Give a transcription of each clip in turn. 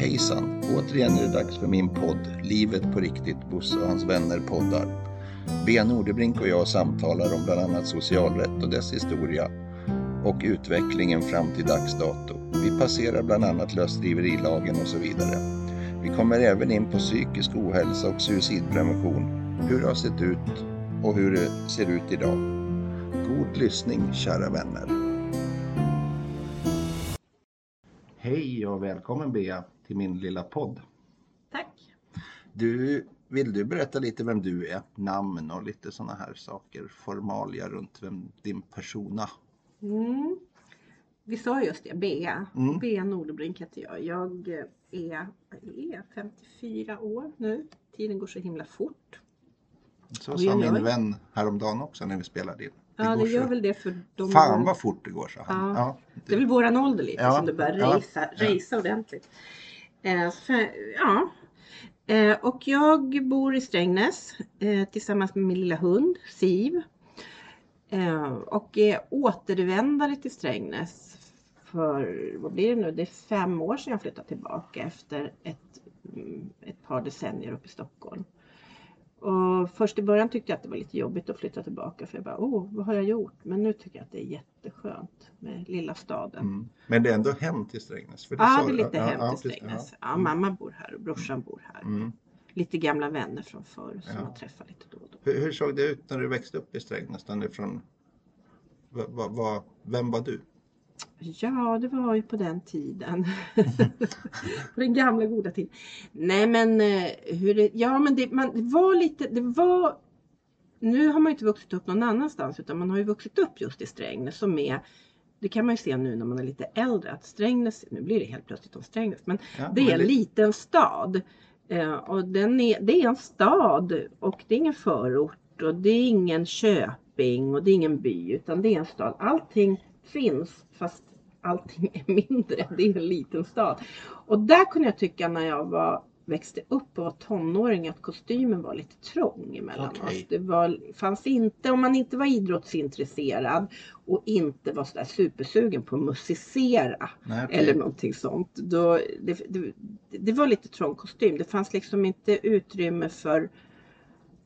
Hejsan! Återigen är det dags för min podd Livet på riktigt, Bosse och hans vänner poddar. Bea Nordebrink och jag samtalar om bland annat socialrätt och dess historia och utvecklingen fram till dags dato. Vi passerar bland annat lösdriverilagen och så vidare. Vi kommer även in på psykisk ohälsa och suicidprevention, hur det har sett ut och hur det ser ut idag. God lyssning kära vänner. Hej och välkommen Bea till min lilla podd. Tack. Du, vill du berätta lite vem du är? Namn och lite sådana här saker, formalia runt vem, din persona. Mm. Vi sa just det, Bea. Mm. Bea Nordenbrink heter jag. Jag är, är 54 år nu. Tiden går så himla fort. Så sa min oj. vän häromdagen också när vi spelade in. Ja, det gör så- väl det för de Fan vad fort det går sa han. Ja. Ja. Det är väl våran ålder lite Ja, som det börjar ja, racea, ja. ordentligt. Eh, för, ja. Eh, och jag bor i Strängnäs eh, tillsammans med min lilla hund Siv. Eh, och är återvändare till Strängnäs för, vad blir det nu, det är fem år sedan jag flyttade tillbaka efter ett, mm, ett par decennier uppe i Stockholm. Och först i början tyckte jag att det var lite jobbigt att flytta tillbaka för jag bara, åh, vad har jag gjort? Men nu tycker jag att det är jätteskönt med lilla staden. Mm. Men det är ändå hem till Strängnäs. För Ja, sa det är lite Ja, hem ja, till. Strängnäs. Ja. Ja, mamma bor här och brorsan bor här. Mm. Lite gamla vänner från förr som Ja. man träffar lite då och då. Hur, hur såg det ut när du växte upp i Strängnäs? Från, va, va, va, vem var du? Ja, det var ju på den tiden. på den gamla goda tiden. Nej men eh, hur det, ja men det, man, det var lite, det var Nu har man inte vuxit upp någon annanstans utan man har ju vuxit upp just i Strängnäs som är det kan man ju se nu när man är lite äldre att Strängnäs, nu blir det helt plötsligt om Strängnäs, men Ja, det är en liten stad. Eh, och den är, det är en stad och det är ingen förort och det är ingen köping och det är ingen by utan det är en stad. Allting finns fast allting är mindre. Det är en liten stad. Och där kunde jag tycka när jag var, växte upp och var tonåring att kostymen var lite trång emellanåt. Okej. Det var, fanns inte, om man inte var idrottsintresserad och inte var sådär supersugen på att musicera Nej, okej. eller någonting sånt. Då, det, det, det var lite trång kostym. Det fanns liksom inte utrymme för,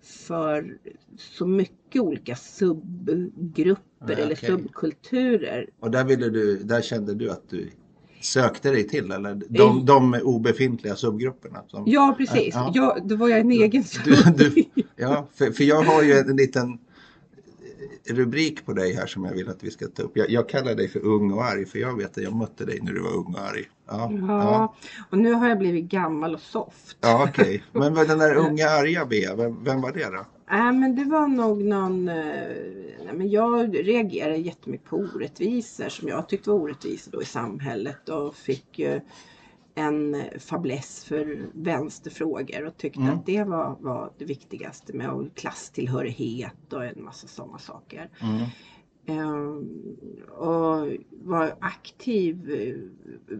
för så mycket olika subgrupper Nej, eller okej. subkulturer. Och där, ville du, där kände du att du sökte dig till eller de, Eh. de obefintliga subgrupperna? Som, Ja precis, Ja. ja. då var jag en egen Du- du- Ja, för, för jag har ju en liten rubrik på dig här som jag vill att vi ska ta upp. Jag, jag kallar dig för ung och arg för jag vet att jag mötte dig när du var ung och arg. Ja, ja. Ja, och nu har jag blivit gammal och soft. ja okej. Men vad den där unga arga Bea, vem, vem var det då? Nej men det var nog någon, eh, nej, men jag reagerade jättemycket på orättvisor som jag tyckte var orättvisor då i samhället och fick en fäbless för vänsterfrågor och tyckte Mm. att det var, var det viktigaste med och klasstillhörighet och en massa sådana saker. Mm. Ehm, och var aktiv.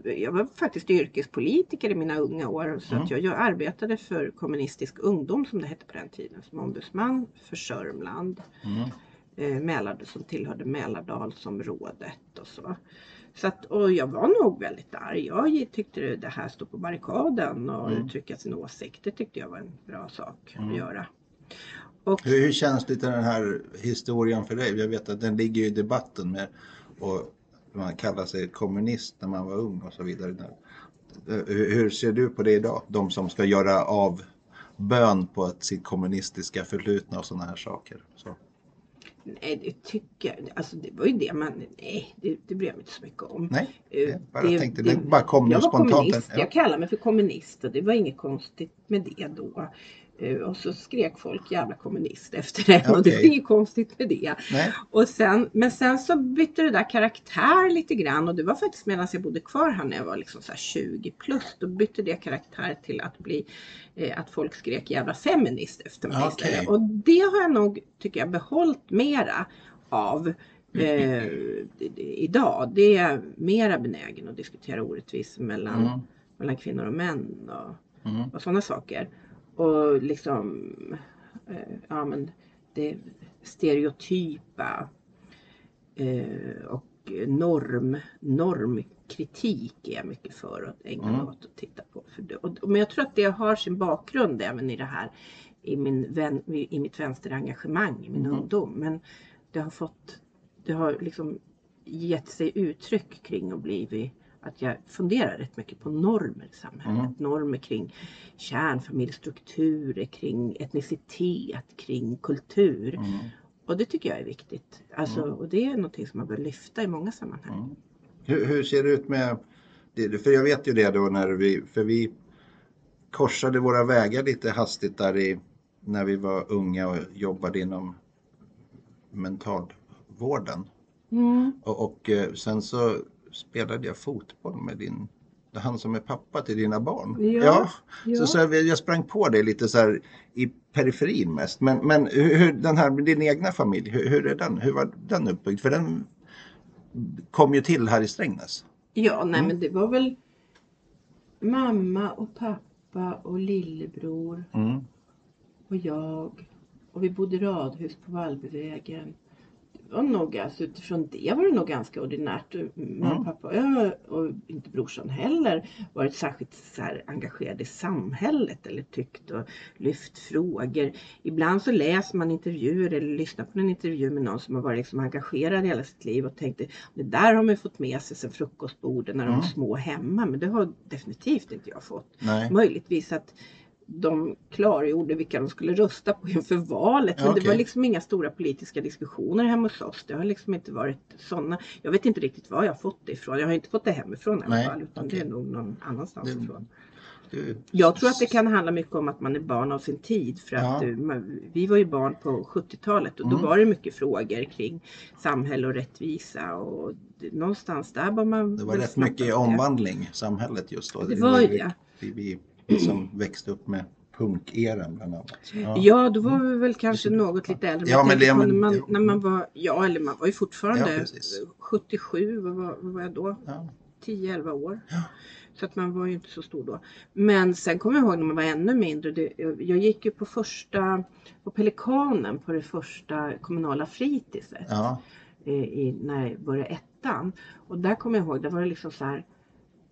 eh, Jag var faktiskt yrkespolitiker i mina unga år. Så Mm. att jag, jag arbetade för kommunistisk ungdom som det hette på den tiden. Som ombudsman för Sörmland. Mm. Eh, Mälar, som tillhörde Mälardalsområdet och så. Så att, och jag var nog väldigt arg. Jag tyckte det- det här stod på barrikaden och Mm. uttrycka sin åsikt. Det tyckte jag var en bra sak Mm. att göra. Och, Hur, hur känns det den här historien för dig? Jag vet att den ligger i debatten med och man kallar sig kommunist när man var ung och så vidare. Hur, ser du på det idag? De som ska göra av bön på sitt kommunistiska förflutna och sådana här saker. Så. Nej, det tycker jag. Alltså det var ju det man, nej, det, det bryr jag mig inte så mycket om. Nej, Eh, jag bara tänkte, det bara kom jag var spontant. kommunist, Ja. jag kallar mig för kommunist och det var inget konstigt med det då. Eh, Och så skrek folk jävla kommunist efter det och det var inget konstigt med det. Nej, Och sen, men sen så bytte det där karaktär lite grann och det var faktiskt medan jag bodde kvar här när jag var liksom så här 20 plus. Då bytte det karaktär till att bli eh, att folk skrek jävla feminist efter mig istället. Och det har jag nog, tycker jag, behållit mera av eh, idag. Det är mera benägen att diskutera orättvisor mellan, Mm. mellan kvinnor och män och, Mm. och sådana saker. Och liksom, eh, ja men det stereotypa eh, och norm, normkritik är jag mycket för att ägna mig Mm. åt att titta på. För det, och, men jag tror att det har sin bakgrund även i det här i, min vän, i mitt vänsterengagemang i min Mhm. ungdom. Men det har fått, det har liksom gett sig uttryck kring och blivit att jag funderar rätt mycket på normer i samhället. Mm. Normer kring kärnfamiljstrukturer, kring etnicitet, kring kultur. Mm. Och det tycker jag är viktigt. Alltså, Mm. Och det är någonting som man bör lyfta i många sammanhang. Mm. Hur, hur ser det ut med, för jag vet ju det då när vi, för vi korsade våra vägar lite hastigt där i, när vi var unga och jobbade inom mentalvården. Mm. Och, och eh, sen så spelade jag fotboll med din, han som är pappa till dina barn. Ja, ja. Så, så jag, jag sprang på det lite så här i periferin mest. Men, men hur, hur- den här, din egna familj, hur, hur är den? Hur var den uppbyggd? För den kom ju till här i Strängnäs. Ja, nej Mm. men det var väl mamma och pappa och lillebror Mm. och jag. Och vi bodde i radhus på Vallbyvägen. Var nog, alltså, utifrån det var det nog ganska ordinärt. Mamma Mm. och pappa ja, och inte brorsan heller varit särskilt så här, engagerade i samhället eller tyckt och lyft frågor. Ibland så läser man intervjuer eller lyssnar på en intervju med någon som har varit liksom engagerad i hela sitt liv och tänkte det där har man fått med sig sen frukostbordet när de Mm. var små hemma men det har definitivt inte jag fått. Nej. Möjligtvis att de klargjorde vilka de skulle rösta på inför valet. Men Ja, det var liksom inga stora politiska diskussioner hemma hos oss. Det har liksom inte varit sådana. Jag vet inte riktigt var jag har fått det ifrån. Jag har inte fått det hemifrån i alla fall. Utan okej. det är nog någon annanstans Det- ifrån. Jag tror att det kan handla mycket om att man är barn av sin tid. För att Ja. eh, man- vi var ju barn på 70-talet och då Mm. var det mycket frågor kring samhälle och rättvisa. Och det, någonstans där var man Det var rätt mycket i det. omvandling samhället just då. Det var ju det. Vi, vi som växte upp med punkeran bland annat. Ja, då var vi väl kanske något lite äldre. Ja, men det- men- när, man, ja. när man var, ja eller man var ju fortfarande Ja, precis. 77, vad var, vad var jag då? Ja. 10-11 år. Ja. Så att man var ju inte så stor då. Men sen kommer jag ihåg när man var ännu mindre. Det, jag gick ju på första, på Pelikanen på det första kommunala fritidset. Ja. eh, i, när jag började ettan. Och där kommer jag ihåg, där var det liksom så här.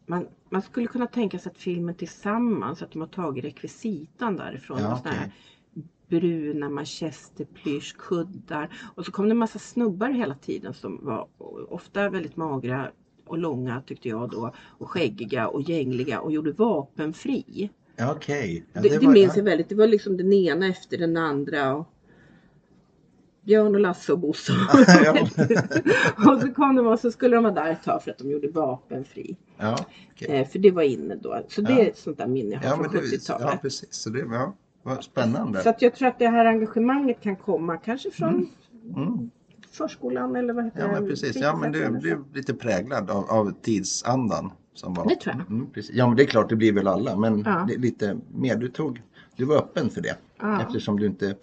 Man, man skulle kunna tänka sig att filmen tillsammans, att de har tagit rekvisitan därifrån. Ja, och här okej. bruna manchesterplyschkuddar. Och så kom det en massa snubbar hela tiden som var ofta väldigt magra och långa tyckte jag då. Och skäggiga och gängliga och gjorde vapenfri. Okej. Ja, det, det, var- minns ja. jag väldigt. Det var liksom den ena efter den andra. Och Björn och Lasse och Bosse. Och så kom de och så skulle de vara där ett tag för att de gjorde vapenfri. Ja, okej. Eh, för det var inne då. Så det Ja. är ett sånt där minne jag har ja, från men det, 70-talet. ja, precis. Så det var, var spännande. Så att jag tror att det här engagemanget kan komma kanske från Mm. förskolan eller vad heter Ja, det? men precis. Ja, men du så. lite präglad av, av tidsandan. Som var. Det tror jag. Mm, precis. Ja, men det är klart, det blir väl alla. Men Ja. lite mer, du tog, du var öppen för det. Ja. Eftersom du inte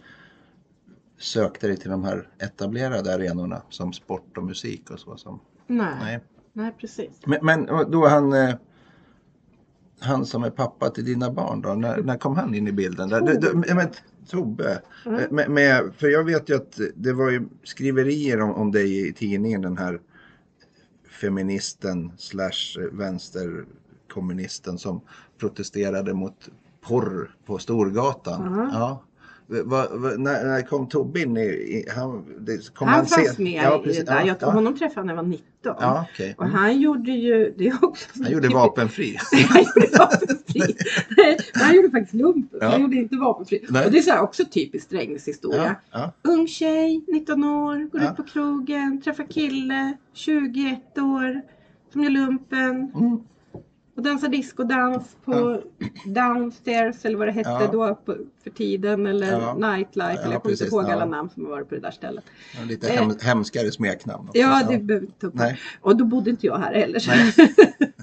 sökte dig till de här etablerade arenorna som sport och musik och så. Som, Nej. Nej. Nej. precis. Men, men då han, eh, han som är pappa till dina barn då, när, när kom han in i bilden? Där, du, du, men, Tobbe, Mm. eh, med, med, för jag vet ju att det var ju skriverier om, om dig i tidningen, den här feministen slash vänsterkommunisten som protesterade mot porr på Storgatan. Mm. Ja. Va, va, när, när kom Tobbe in i, han, det, kom Han, se- fanns med ja, i det där. Ja, Jag, ja. Honom träffade när jag var 19. Ja, okej. Och Mm. han gjorde ju, det också Han gjorde vapenfri. han gjorde vapenfri. Nej, han gjorde faktiskt lumpen. Ja. Han gjorde inte vapenfri. Nej. Och det är så också typiskt Strängnäs historia. Ja. Ung tjej, 19 år, går ut på krogen, träffar kille, 21 år, som gör lumpen Mm. Och dansar discodans på downstairs eller vad det hette Ja. då på, för tiden eller Ja. nightlife. Ja, eller jag kommer inte ihåg alla namn som har varit på det där stället. Lite Eh. hem, hemskare smeknamn. också. Ja, det behöver inte. Och då bodde inte jag här heller.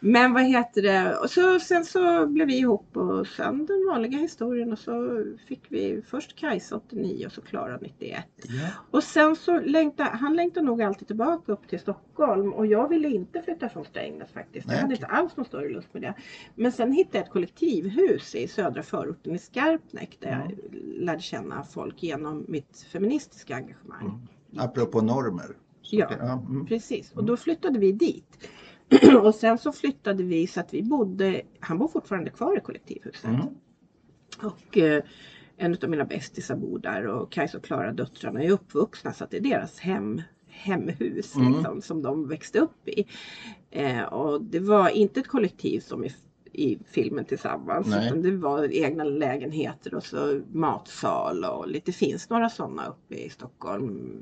Men vad heter det? Och så, sen så blev vi ihop och sen den vanliga historien och så fick vi först Kajsa 89 och så Klara 91. Ja. Och sen så längtade han längtade nog alltid tillbaka upp till Stockholm och jag ville inte flytta från Strängnäs faktiskt. Nej, jag hade inte alls någon större lust med det. Men sen hittade jag ett kollektivhus i södra förorten i Skarpnäck där jag lärde känna folk genom mitt feministiska engagemang. Mm. Apropå normer Ja, ja. Mm. precis. Och då flyttade vi dit. och sen så flyttade vi så att vi bodde, han bor fortfarande kvar i kollektivhuset. Mm. Och eh, en av mina bästisar bor där och Kajsa och Klara döttrarna är uppvuxna så att det är deras hem, hemhus Mm. liksom, som de växte upp i. Eh, och det var inte ett kollektiv som i, i filmen tillsammans Nej. utan det var egna lägenheter och så matsal och lite finns några sådana uppe i Stockholm.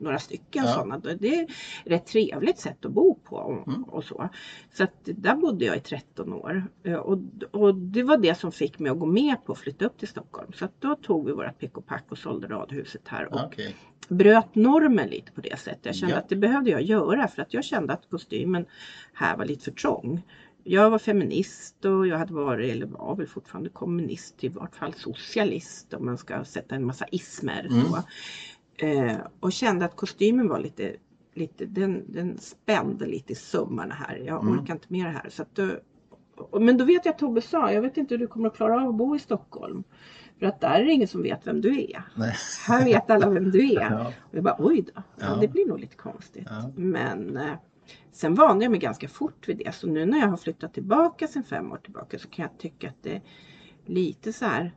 Några stycken Ja. sådana. Det är ett rätt trevligt sätt att bo på och, Mm. och så. Så att där bodde jag i 13 år. Eh, Och, och det var det som fick mig att gå med på att flytta upp till Stockholm. Så att då tog vi vårat pick och pack och sålde radhuset här. Och Okej. bröt normen lite på det sättet. Jag kände Ja. att det behövde jag göra för att jag kände att kostymen här var lite för trång. Jag var feminist och jag hade varit, eller var väl fortfarande kommunist, i vart fall socialist om man ska sätta en massa ismer. Mm. Så. Eh, och kände att kostymen var lite, lite den, den spände lite i sömmarna här. Jag Mm. orkar inte med det här. Så att då, och- men då vet jag att Tobbe sa, jag vet inte hur du kommer att klara av att bo i Stockholm. För att där är det ingen som vet vem du är. Nej. Här vet alla vem du är. Ja. Och jag bara oj då, ja, Ja. det blir nog lite konstigt. Men eh, sen vande jag mig ganska fort vid det. Så nu när jag har flyttat tillbaka sen fem år tillbaka så kan jag tycka att det är lite så här.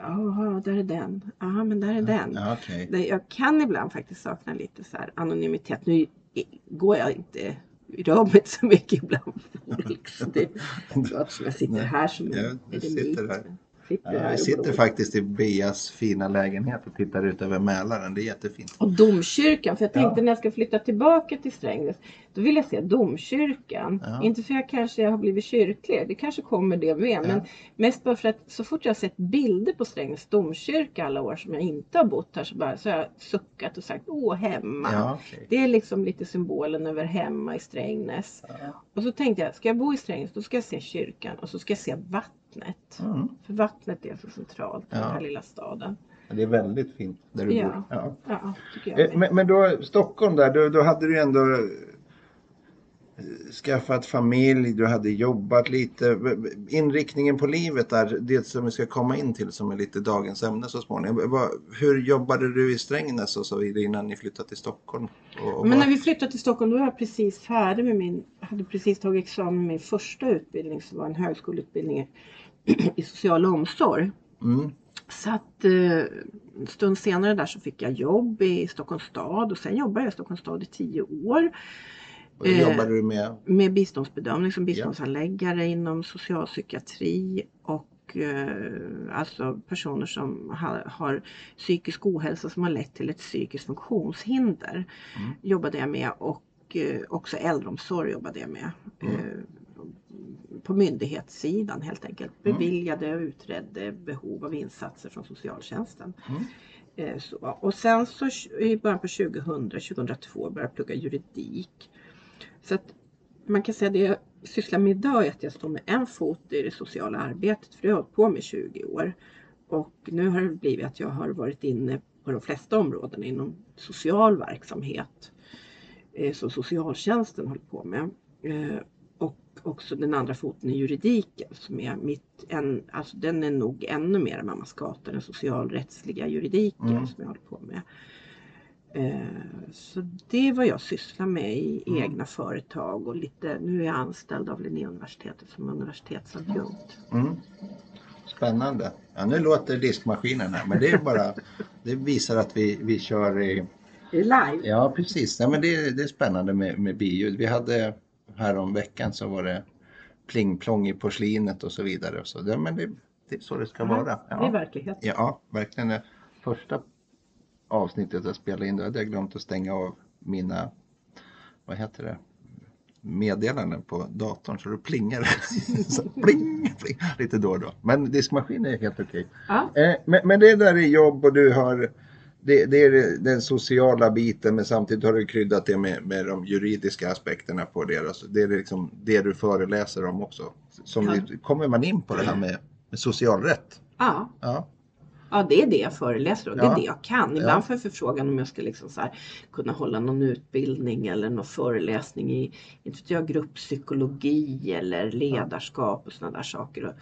Ja, där är den. Ja, men där är den. Ja. Det- Jag kan ibland faktiskt sakna lite så här anonymitet. Nu i- går jag inte, mig inte så mycket ibland. Liksom. Det låter som jag sitter här som Ja, en eremit. Sitter Ja, jag sitter faktiskt i Beas fina lägenhet och tittar ut över Mälaren. Det är jättefint. Och domkyrkan, för jag Ja. tänkte när jag ska flytta tillbaka till Strängnäs, då vill jag se domkyrkan. Ja. Inte för jag kanske har blivit kyrklig, det kanske kommer det med, men mest bara för att så fort jag sett bilder på Strängnäs domkyrka alla år som jag inte har bott här så, bara, så har jag suckat och sagt åh hemma. Ja, okej. Det är liksom lite symbolen över hemma i Strängnäs. Ja. Och så tänkte jag, ska jag bo i Strängnäs då ska jag se kyrkan och så ska jag se vattnet. Mm. För vattnet är så centralt i Ja. den här lilla staden. Det är väldigt fint där du Ja. bor. Ja. Ja. Eh, Men, men då Stockholm där, då, då hade du ändå eh, skaffat familj, du hade jobbat lite. Inriktningen på livet där, det som vi ska komma in till som är lite dagens ämne så småningom. Hur jobbade du i Strängnäs och så vidare innan ni flyttade till Stockholm? Och, och Men när vi flyttade till Stockholm då var jag precis färdig med min, hade precis tagit examen med min första utbildning som var en högskoleutbildning i social omsorg. mm. Så att eh, en stund senare där så fick jag jobb i Stockholms stad och sen jobbade jag i Stockholms stad i tio år Och då eh, jobbade du med? med biståndsbedömning som biståndsanläggare inom socialpsykiatri och eh, alltså personer som har, har psykisk ohälsa som har lett till ett psykiskt funktionshinder. Mm. Jobbade jag med och eh, också äldreomsorg jobbade jag med. Mm. På myndighetssidan helt enkelt. Mm. Beviljade och utredde behov av insatser från socialtjänsten. Mm. Eh, Så. Och sen så i början på 2000, 2002 började jag plugga juridik. Så att man kan säga det jag sysslar med idag är att jag står med en fot i det sociala arbetet för det har jag hållit på med i 20 år. Och nu har det blivit att jag har varit inne på de flesta områden inom social verksamhet eh, som socialtjänsten håller på med. Eh, också den andra foten i juridiken som är mitt, en, alltså den är nog ännu mer Mammas gata, den socialrättsliga juridiken Mm. som jag håller på med. Eh, Så det är vad jag sysslar med i Mm. egna företag och lite, nu är jag anställd av Linnéuniversitetet som universitetsadjunkt. Mm. Spännande. Ja, nu låter diskmaskinen här, men det är bara, det visar att vi, vi kör i live. Ja, precis. Nej, men det, det är spännande med, med biljud. Vi hade här om veckan så var det pling-plong i porslinet och så vidare. Och så. Ja, men det, det är så det ska vara. Det är Ja, verklighet. ja verkligen. Det första avsnittet jag spelade in, då hade jag glömt att stänga av mina, vad heter det, meddelanden på datorn så då plingar det. Så pling, pling, lite då och då. Men diskmaskinen är helt okej. Ja. Eh, men, men det där är jobb och du har det, det är den sociala biten men samtidigt har du kryddat det med, med de juridiska aspekterna på det. Alltså, det är liksom det du föreläser om också. Som Ja. vi, kommer man in på det här med, med socialrätt? Ja. Ja. Ja, det är det jag föreläser om. Det Ja. är det jag kan. Ibland Ja. får jag förfrågan om jag ska liksom så här, kunna hålla någon utbildning eller någon föreläsning i inte jag, grupppsykologi eller ledarskap och sådana där saker.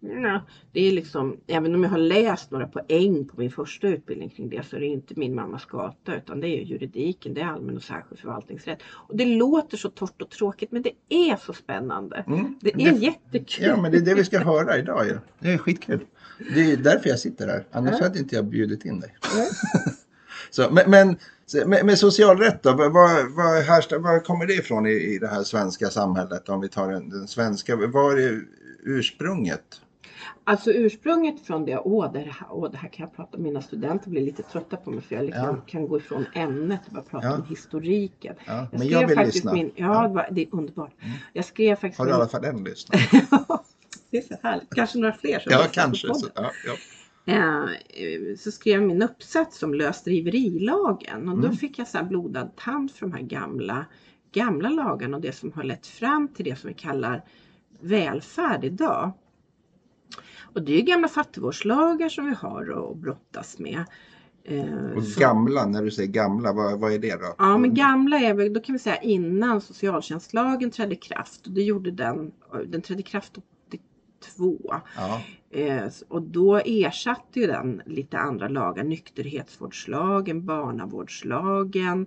Ja, det är liksom, även om jag har läst några poäng på min första utbildning kring det så är det inte min mammas gata utan det är juridiken, det är allmän och särskild förvaltningsrätt. Och det låter så torrt och tråkigt men det är så spännande. Mm. Det är jättekul. Ja, men det är det vi ska höra idag ju. Det är skitkul. Det är därför jag sitter här. Annars Ja. hade inte jag bjudit in dig. Nej. Så, men, men med, med socialrätt då, vad, vad, härsta, vad kommer det ifrån i, i det här svenska samhället? Om vi tar den, den svenska, vad är ursprunget? Alltså ursprunget från det, åh det, här, åh det här kan jag prata om, mina studenter blir lite trötta på mig för jag liksom Ja. kan gå ifrån ämnet och bara prata Ja. om historiken. Ja, Jag men jag vill lyssna. Min, ja. Det, var, det är underbart. Mm. Jag skrev faktiskt Har du i alla fall en lyssnare? det är så härligt. Kanske några fler som Ja, på kanske. podden. Så. Eh, så skrev jag min uppsats om lösdriverilagen och då Mm. fick jag så blodad tand för de här gamla, gamla lagarna och det som har lett fram till det som vi kallar välfärd idag. Och det är gamla fattigvårdslagar som vi har att brottas med. Eh, Och gamla, när du säger gamla, vad, vad är det då? Ja men gamla är väl, då kan vi säga innan socialtjänstlagen trädde i kraft. Och det gjorde den, den trädde i kraft 82. Ja, Eh, och då ersatte ju den lite andra lagar, nykterhetsvårdslagen, barnavårdslagen,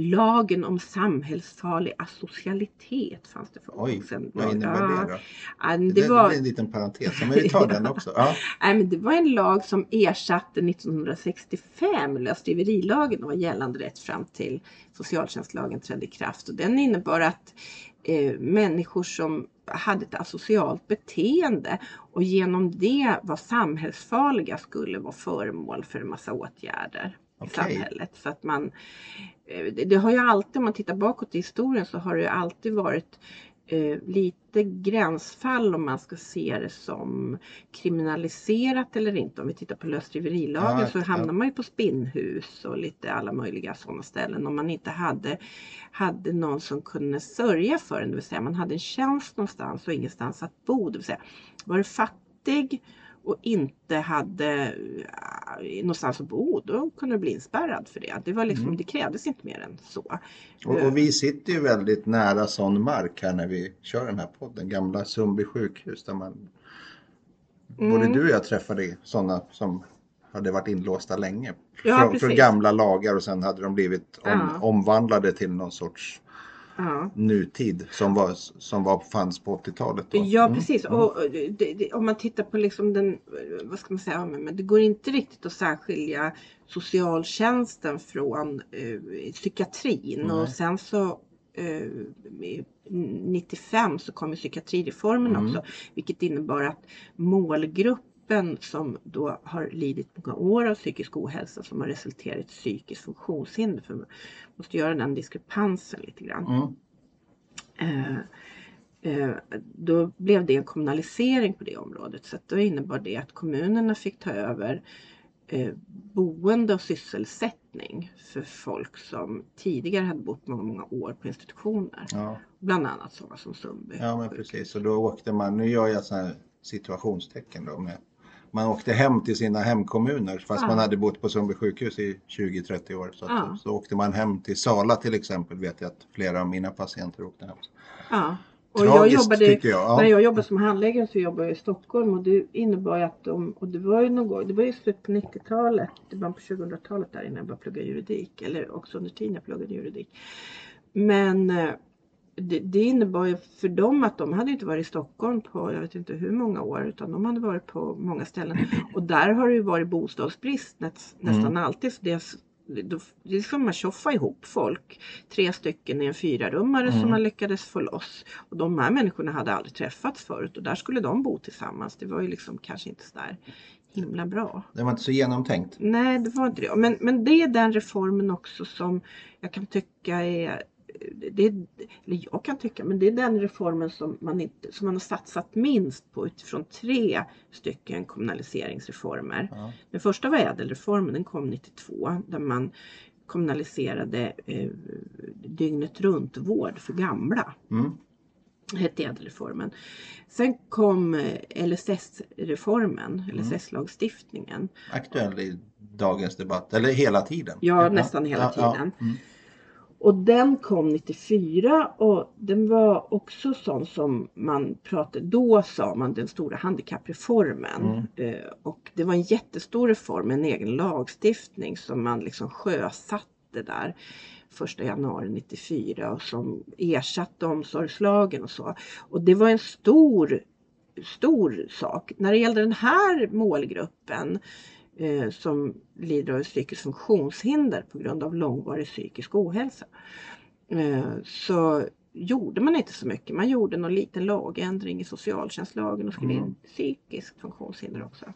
lagen om samhällsfarlig asocialitet fanns det för oj, år sedan. vad innebär Ja, det då? ja, Det, det, var, det en liten parentes, men vi tar den också. Ja. nej, men det var en lag som ersatte 1965 lösdriverilagen och var gällande rätt fram till socialtjänstlagen trädde i kraft. Och den innebar att eh, människor som hade ett asocialt beteende och genom det var samhällsfarliga skulle vara föremål för en massa åtgärder i Okej. samhället. Så att man, eh, det, det har ju alltid, om man tittar bakåt i historien så har det ju alltid varit eh, lite gränsfall om man ska se det som kriminaliserat eller inte. Om vi tittar på lösdriverilagen Ja, så hamnar man ju på spinnhus och lite alla möjliga sådana ställen om man inte hade, hade någon som kunde sörja för en. Det vill säga man hade en tjänst någonstans och ingenstans att bo. Det vill säga var du fattig och inte hade äh, någonstans att bo, då kunde du bli inspärrad för det. Det, var liksom, Mm. det krävdes inte mer än så. Och, och vi sitter ju väldigt nära sån mark här när vi kör den här podden. Gamla Sundby sjukhus där man Mm. Både du och jag träffade sådana som hade varit inlåsta länge. Ja, från, från gamla lagar och sen hade de blivit om, Ja. omvandlade till någon sorts Ja. nutid som, var, som var, fanns på 80-talet. Då. Ja Mm, precis mm. och och det, det, om man tittar på liksom den, vad ska man säga, men det går inte riktigt att särskilja socialtjänsten från eh, psykiatrin Nej. och sen så eh, i 95 så kom ju psykiatrireformen Mm. också vilket innebar att målgruppen som då har lidit många år av psykisk ohälsa som har resulterat i ett psykiskt funktionshinder. För man måste göra den diskrepansen lite grann. Mm. Eh, eh, då blev det en kommunalisering på det området. Så att då innebar det att kommunerna fick ta över eh, boende och sysselsättning för folk som tidigare hade bott många, många år på institutioner. Ja, Bland annat sådana som Sundby. ja, men precis. Och då åkte man, nu gör jag sådana här situationstecken då med man åkte hem till sina hemkommuner fast Ja. man hade bott på Sundby sjukhus i 20-30 år. Så, Ja. så åkte man hem till Sala till exempel vet jag att flera av mina patienter åkte hem. Ja. Och jag Tragiskt jobbade, tycker jag. Ja. När jag jobbade som handläggare så jobbade jag i Stockholm och det innebar ju att de, och det var ju någon gång, det var ju slut på 90-talet, det var på 2000-talet där innan jag började plugga juridik, eller också under tiden jag pluggade juridik. Men eh, det, det innebar ju för dem att de hade inte varit i Stockholm på jag vet inte hur många år utan de hade varit på många ställen. Och där har det ju varit bostadsbrist näst, nästan Mm. alltid. Så det, är- det, som att tjoffa ihop folk. Tre stycken i en fyrarummare Mm. som man lyckades få loss. Och de här människorna hade aldrig träffats förut och där skulle de bo tillsammans. Det var ju liksom kanske inte sådär himla bra. Det var inte så genomtänkt. Nej, det var inte det. Men, men det är den reformen också som jag kan tycka är det, eller jag kan tycka, men det är den reformen som man, inte, som man har satsat minst på utifrån tre stycken kommunaliseringsreformer. Ja. Den första var ädelreformen, den kom 92 där man kommunaliserade eh, dygnet runt vård för gamla. Mm. hette ädelreformen. Sen kom eh, LSS-reformen, LSS-lagstiftningen. Aktuell i dagens debatt, eller hela tiden. Ja, nästan hela tiden. Mm. Och den kom 94 och den var också sån som man pratade, då sa man den stora handikappreformen. Mm. Eh, och det var en jättestor reform, en egen lagstiftning som man liksom sjösatte där 1 januari 94 och som ersatte omsorgslagen och så. Och det var en stor, stor sak. När det gällde den här målgruppen eh, som lider av psykiskt funktionshinder på grund av långvarig psykisk ohälsa. Eh, så gjorde man inte så mycket. Man gjorde någon liten lagändring i socialtjänstlagen och skrev Mm. in psykiskt funktionshinder också.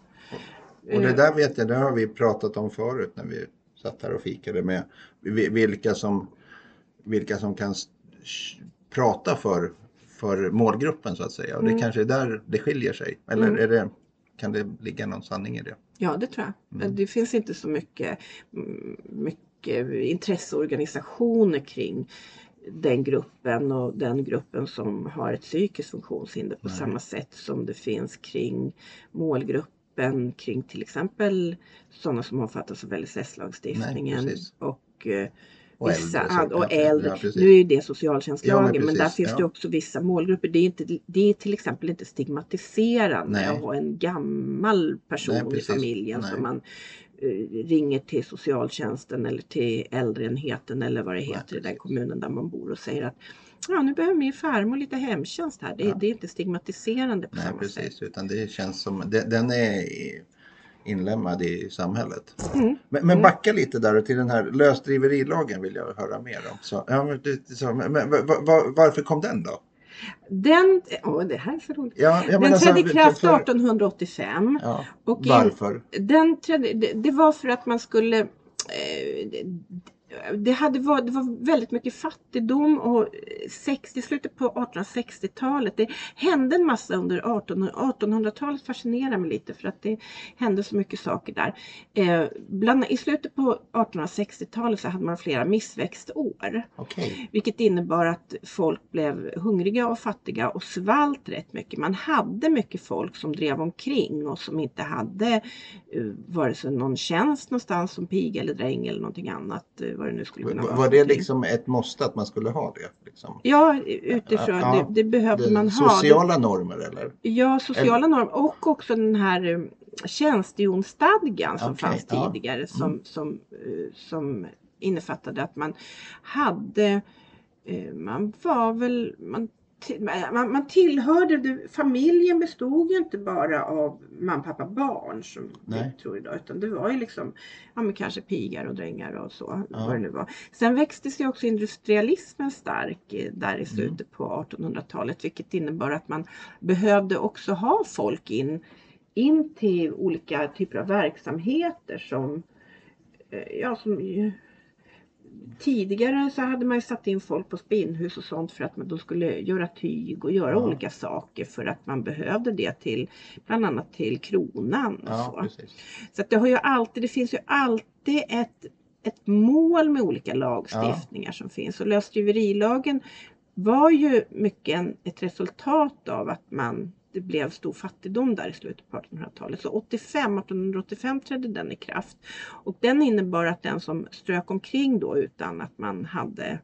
Och det Eh, där vet jag, det har vi pratat om förut när vi satt här och fikade med vi- vilka som, vilka som kan prata för, för målgruppen så att säga. Och det Mm. kanske är där det skiljer sig. Eller Mm. är det, kan det ligga någon sanning i det? Ja, det tror jag. Mm. Det finns inte så mycket, mm, mycket intresseorganisationer kring den gruppen och den gruppen som har ett psykiskt funktionshinder på Nej. samma sätt som det finns kring målgruppen kring till exempel sådana som omfattas av LSS-lagstiftningen och eh, Och vissa äldre, och äldre. ja, nu är ju det socialtjänstlagen Ja, men men, där finns det ja. också vissa målgrupper. Det är, inte, det är till exempel inte stigmatiserande Nej. att ha en gammal person Nej, i familjen Nej. som man eh, ringer till socialtjänsten eller till äldreenheten eller vad det heter i den kommunen där man bor och säger att ja, nu behöver min farmor lite hemtjänst här. Det, Ja. det är inte stigmatiserande på Nej, samma precis. sätt. Utan det känns som, det, den är i- inlemmad i samhället. Mm. Men, men Mm. backa lite där till den här lösdriverilagen vill jag höra mer om. Så, ja, men, så, men, men, va- va- varför kom den då? Den, åh, det här är så roligt. Ja, Den trädde i kraft för- 1885 Ja, och in, varför? Den trädde, det, det var för att man skulle eh, det, hade var, det var väldigt mycket fattigdom och eh, 60, slutet på 1860-talet. Det hände en massa under 1800 1800-talet fascinerar mig lite för att det hände så mycket saker där. Eh, bland, I slutet på 1860-talet så hade man flera missväxtår. Okej. Vilket innebar att folk blev hungriga och fattiga och svalt rätt mycket. Man hade mycket folk som drev omkring och som inte hade uh, vare sig någon tjänst någonstans som piga eller dräng eller någonting annat. Vad det nu skulle kunna Var, vara. var det liksom ett måste att man skulle ha det? Liksom? Ja, utifrån. Ja, det, det behövde Det- man ha. Sociala normer eller? Ja, sociala normer och också den här um, tjänstehjonsstadgan som Okej, fanns ja. Mm. tidigare som, som, eh, som innefattade att man hade, eh, man var väl, man, man, man tillhörde, det, familjen bestod ju inte bara av mamma, pappa, barn som Nej. vi tror idag utan det var ju liksom, ja men kanske pigar och drängar och så, Ja. vad det nu var. Sen växte sig också industrialismen stark eh, där Mm. i slutet på 1800-talet vilket innebar att man behövde också ha folk in, in till olika typer av verksamheter som, eh, ja, som Tidigare så hade man ju satt in folk på spinnhus och sånt för att man, de skulle göra tyg och göra Ja. olika saker för att man behövde det till bland annat till kronan. Och Ja, så. precis. Så det, har ju alltid, det finns ju alltid ett, ett mål med olika lagstiftningar som finns. Och lösdriverilagen var ju mycket en, ett resultat av att man, det blev stor fattigdom där i slutet på 1800-talet. Så 85, 1885 trädde den i kraft. Och den innebar att den som strök omkring då utan att man hade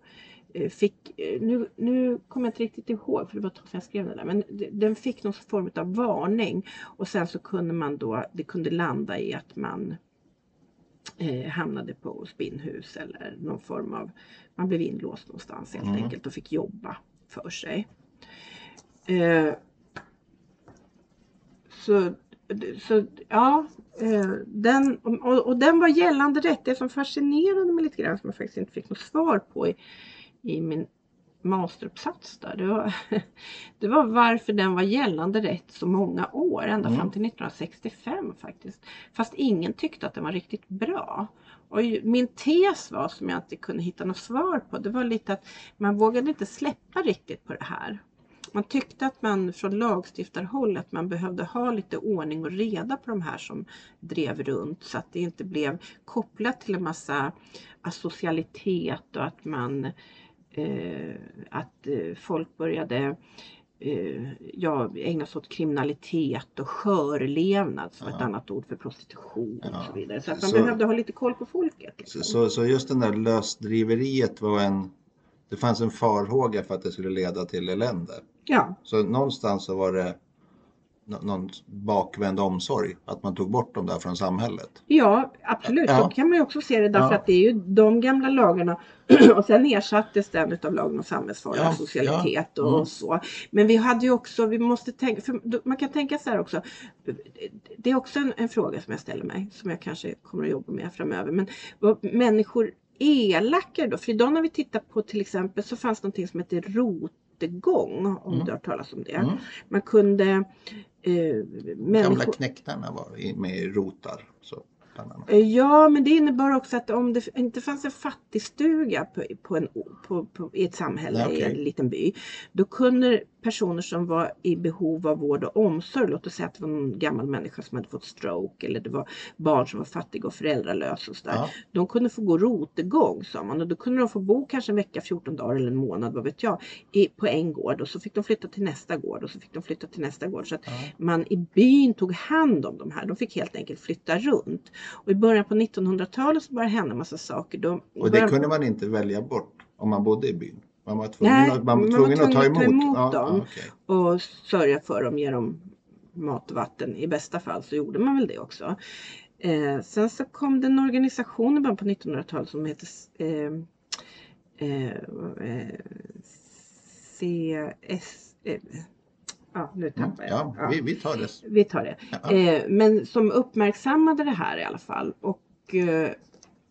eh, fick, eh, nu, nu kommer jag inte riktigt ihåg för det var ett tag sedan jag skrev det där, men den fick någon form av varning och sen så kunde man då, det kunde landa i att man eh, hamnade på spinnhus eller någon form av, man blev inlåst någonstans helt Mm. enkelt och fick jobba för sig. Eh, så, så ja, eh, den, och, och den var gällande rätt. Det som fascinerade mig lite grann som jag faktiskt inte fick något svar på i, i min masteruppsats där. Det var, det var varför den var gällande rätt så många år, ända Mm. fram till 1965 faktiskt. Fast ingen tyckte att den var riktigt bra. Och min tes var, som jag inte kunde hitta något svar på, det var lite att man vågade inte släppa riktigt på det här. Man tyckte att man från lagstiftarhåll att man behövde ha lite ordning och reda på de här som drev runt så att det inte blev kopplat till en massa asocialitet och att man eh, att eh, folk började eh, ja, ägna sig åt kriminalitet och skörlevnad som Ja. ett annat ord för prostitution Ja. och så vidare. Så att man Så- behövde ha lite koll på folket. Så, Liksom. så, så just den där lösdriveriet var en... Det fanns en farhåga för att det skulle leda till elände. Ja, Så någonstans så var det nå- någon bakvänd omsorg, att man tog bort dem där från samhället. ja, absolut. Ja. Så kan man ju också se det därför Ja. att det är ju de gamla lagarna och sen ersattes den utav lagen om samhällsfarlig Ja, socialitet ja. och Mm. så. Men vi hade ju också, vi måste tänka, man kan tänka så här också. Det är också en, en fråga som jag ställer mig som jag kanske kommer att jobba med framöver. Men människor elakare då? För idag när vi tittar på till exempel så fanns någonting som heter rotegång om Mm. du har talas om det. Mm. Man kunde eh, Gamla människor knäktarna var med rotar. Så. Eh, Ja, men det innebar också att om det inte fanns en fattigstuga på, på en, på, på, i ett samhälle, Nej, i en liten by, då kunde personer som var i behov av vård och omsorg, låt oss säga att det var någon gammal människa som hade fått stroke eller det var barn som var fattiga och föräldralösa och sådär. Ja. De kunde få gå rotegång sa man och då kunde de få bo kanske en vecka, 14 dagar eller en månad, vad vet jag, i, på en gård och så fick de flytta till nästa gård och så fick de flytta till nästa gård. Så att Ja. man i byn tog hand om de här. De fick helt enkelt flytta runt. Och i början på 1900-talet så började hända massa saker. De, Och det början- kunde man inte välja bort om man bodde i byn. Man var tvungen, Nej, att, man var man var tvungen att ta tvungen att ta emot. emot ja, dem. Ja, okej. och sörja för dem, ge dem mat och vatten. I bästa fall så gjorde man väl det också. Eh, sen så kom det en organisation i början på 1900-talet som heter eh, eh, eh, CS... Eh, ja, nu Mm, tappar jag. ja, vi, vi tar det. Vi tar det. Ja. Eh, men som uppmärksammade det här i alla fall. Och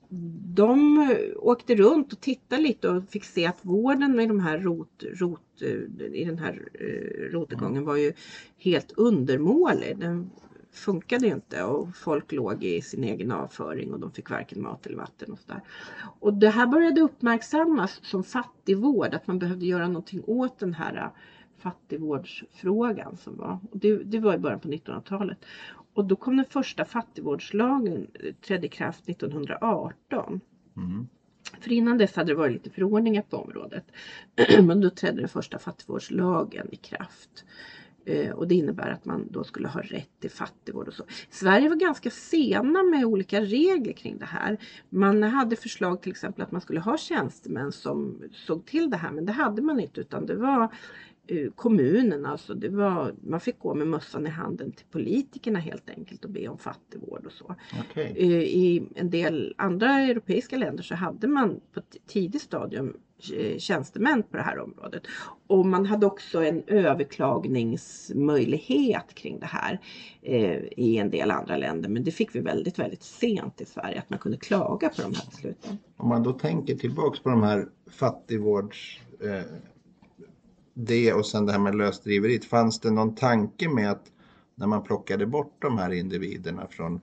de åkte runt och tittade lite och fick se att vården i de här rot, rot, eh, i den här eh, rotegången var ju helt undermålig. Den funkade ju inte och folk låg i sin egen avföring och de fick varken mat eller vatten och sådär. Och det här började uppmärksammas som fattigvård, att man behövde göra någonting åt den här eh, fattigvårdsfrågan som var. Det, det var i början på 1900-talet. Och då kom den första fattigvårdslagen, eh, trädde i kraft 1918. Mm. För innan dess hade det varit lite förordningar på området. Men då trädde den första fattigvårdslagen i kraft. Eh, Och det innebär att man då skulle ha rätt till fattigvård och så. Sverige var ganska sena med olika regler kring det här. Man hade förslag till exempel att man skulle ha tjänstemän som såg till det här men det hade man inte utan det var kommunen, alltså det var, man fick gå med mössan i handen till politikerna helt enkelt och be om fattigvård och så. Okej. Eh, I en del andra europeiska länder så hade man på ett tidigt stadium eh, tjänstemän på det här området. Och man hade också en överklagningsmöjlighet kring det här eh, i en del andra länder. Men det fick vi väldigt, väldigt sent i Sverige att man kunde klaga på de här besluten. Om man då tänker tillbaks på de här fattigvårds... Eh, det och sen det här med lösdriveriet. Fanns det någon tanke med att när man plockade bort de här individerna från,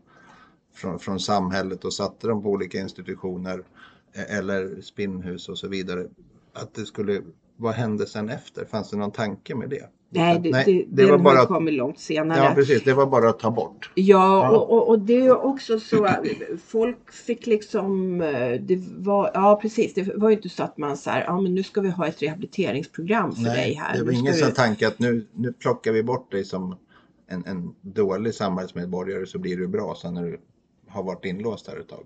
från, från samhället och satte dem på olika institutioner eh, eller spinnhus och så vidare. Att det skulle, vad hände sen efter? Fanns det någon tanke med det? Nej, det, Nej, det, det var bara att- kommit långt senare. Ja, precis. Det var bara att ta bort. Ja, Ja. Och, och, och det är också så att folk fick liksom, eh, det var, ja precis, det var ju inte så att man så här, ja men nu ska vi ha ett rehabiliteringsprogram för dig här. det var ingen sån vi- tanke att nu, nu plockar vi bort dig som en, en dålig samhällsmedborgare så blir du bra sen när du har varit inlåst här ett tag.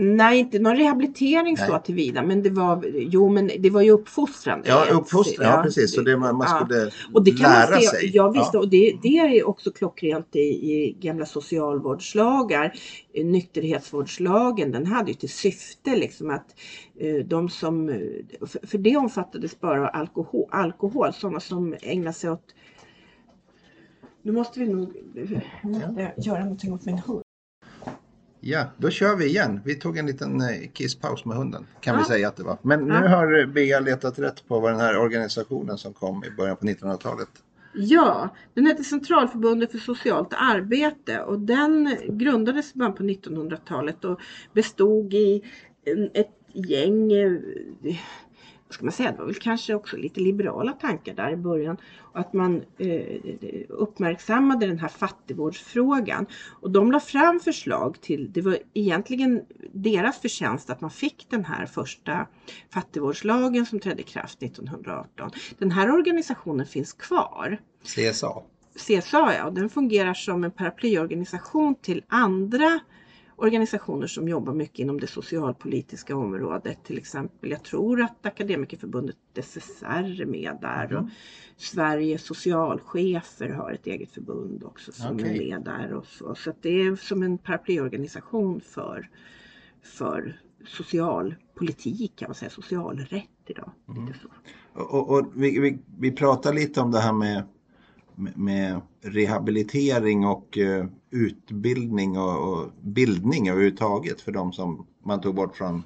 Nej, inte någon rehabilitering så tillvida, men det var, jo men det var ju uppfostrande. Ja, uppfostran, ja, precis. Så det man, man ja. skulle Och det kan lära man se, sig. Ja, visst, och det, det är också klockrent i, i gamla socialvårdslagar. Eh, Nykterhetsvårdslagen, den hade ju till syfte liksom att eh, de som, eh, för, det omfattades bara alkohol, alkohol, sådana som ägnar sig åt nu måste vi nog måste göra någonting åt min hund. Ja, då kör vi igen. Vi tog en liten eh, kisspaus med hunden kan vi Ja. säga att det var. Men nu Ja. har Bea letat rätt på vad den här organisationen som kom i början på 1900-talet. Ja, den heter Centralförbundet för socialt arbete och den grundades i början på 1900-talet och bestod i ett gäng, eh, ska man säga, det var väl kanske också lite liberala tankar där i början. Och att man eh, uppmärksammade den här fattigvårdsfrågan. Och de la fram förslag till, det var egentligen deras förtjänst att man fick den här första fattigvårdslagen som trädde i kraft 1918. Den här organisationen finns kvar. CSA? CSA ja, den fungerar som en paraplyorganisation till andra organisationer som jobbar mycket inom det socialpolitiska området. Till exempel, jag tror att Akademikerförbundet SSR är med där och Mm. Sveriges socialchefer har ett eget förbund också som Okej. är med där. Och så så det är som en paraplyorganisation för, för socialpolitik kan man säga, socialrätt idag. Mm. Och, och, och vi, vi, vi pratar lite om det här med, med, rehabilitering och eh, utbildning och, och bildning överhuvudtaget för de som man tog bort från,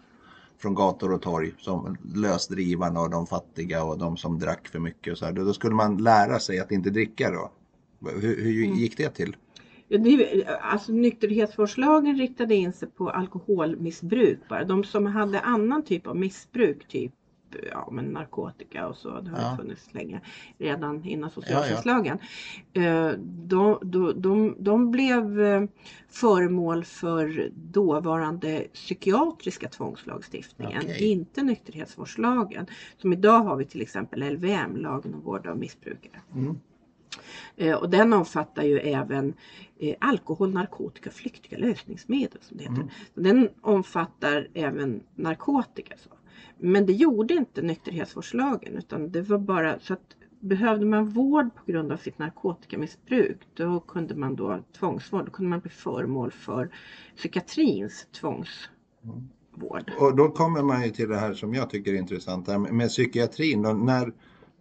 från gator och torg som lösdrivarna och de fattiga och de som drack för mycket och så här. Då skulle man lära sig att inte dricka då. Hur, hur Mm. gick det till? Alltså, nykterhetsvårdslagen riktade in sig på alkoholmissbruk bara. De som hade annan typ av missbruk, typ ja, men narkotika och så, det har Ja. funnits länge, redan innan ja. socialtjänstlagen. Eh, De, de, de, de blev eh, föremål för dåvarande psykiatriska tvångslagstiftningen, Okej. inte nykterhetsvårdslagen. Som idag har vi till exempel LVM, lagen om vård av missbrukare. Mm. Eh, Och den omfattar ju även alkohol, narkotika och flyktiga lösningsmedel. Som det heter. Mm. Den omfattar även narkotika. Så. Men det gjorde inte nykterhetsvårdslagen utan det var bara så att behövde man vård på grund av sitt narkotikamissbruk då kunde man då tvångsvård, då kunde man bli föremål för psykiatrins tvångsvård. Och då kommer man ju till det här som jag tycker är intressant, här med, psykiatrin. Då, när,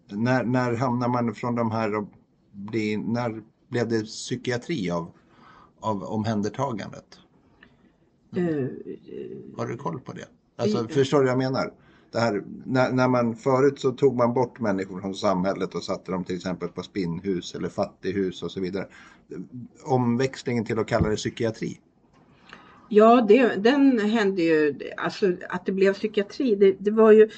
när, när hamnar man från de här, och bli, när blev det psykiatri av, av omhändertagandet? Eh, Har du koll på det? Alltså, Vi- förstår du vad jag menar? Det här, när, när man, förut så tog man bort människor från samhället och satte dem till exempel på spinnhus eller fattighus och så vidare. Omväxlingen till att kalla det psykiatri. Ja, det, den hände ju, alltså att det blev psykiatri, det, det var ju,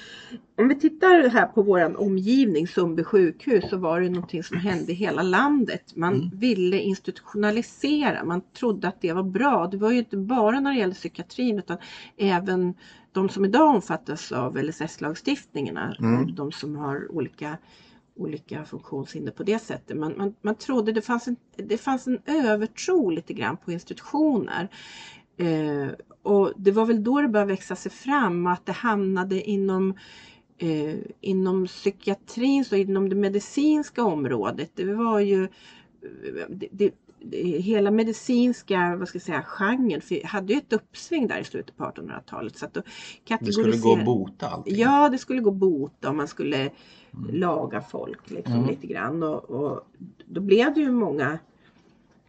om vi tittar här på våran omgivning, Sundby sjukhus, så var det någonting som hände i hela landet. Man Mm. ville institutionalisera, man trodde att det var bra. Det var ju inte bara när det gällde psykiatrin utan även de som idag omfattas av LSS-lagstiftningarna, Mm. de som har olika olika funktionshinder på det sättet. Man, man, man trodde det fanns, en, det fanns en övertro lite grann på institutioner. Eh, och det var väl då det började växa sig fram att det hamnade inom eh, inom psykiatrin och inom det medicinska området. Det var ju det, det, hela medicinska vad ska jag säga, genren för hade ju ett uppsving där i slutet på 1800-talet. Så att då Det skulle gå att bota allting. Ja, det skulle gå att bota och man skulle laga folk liksom Mm. lite grann. Och, och då blev det ju många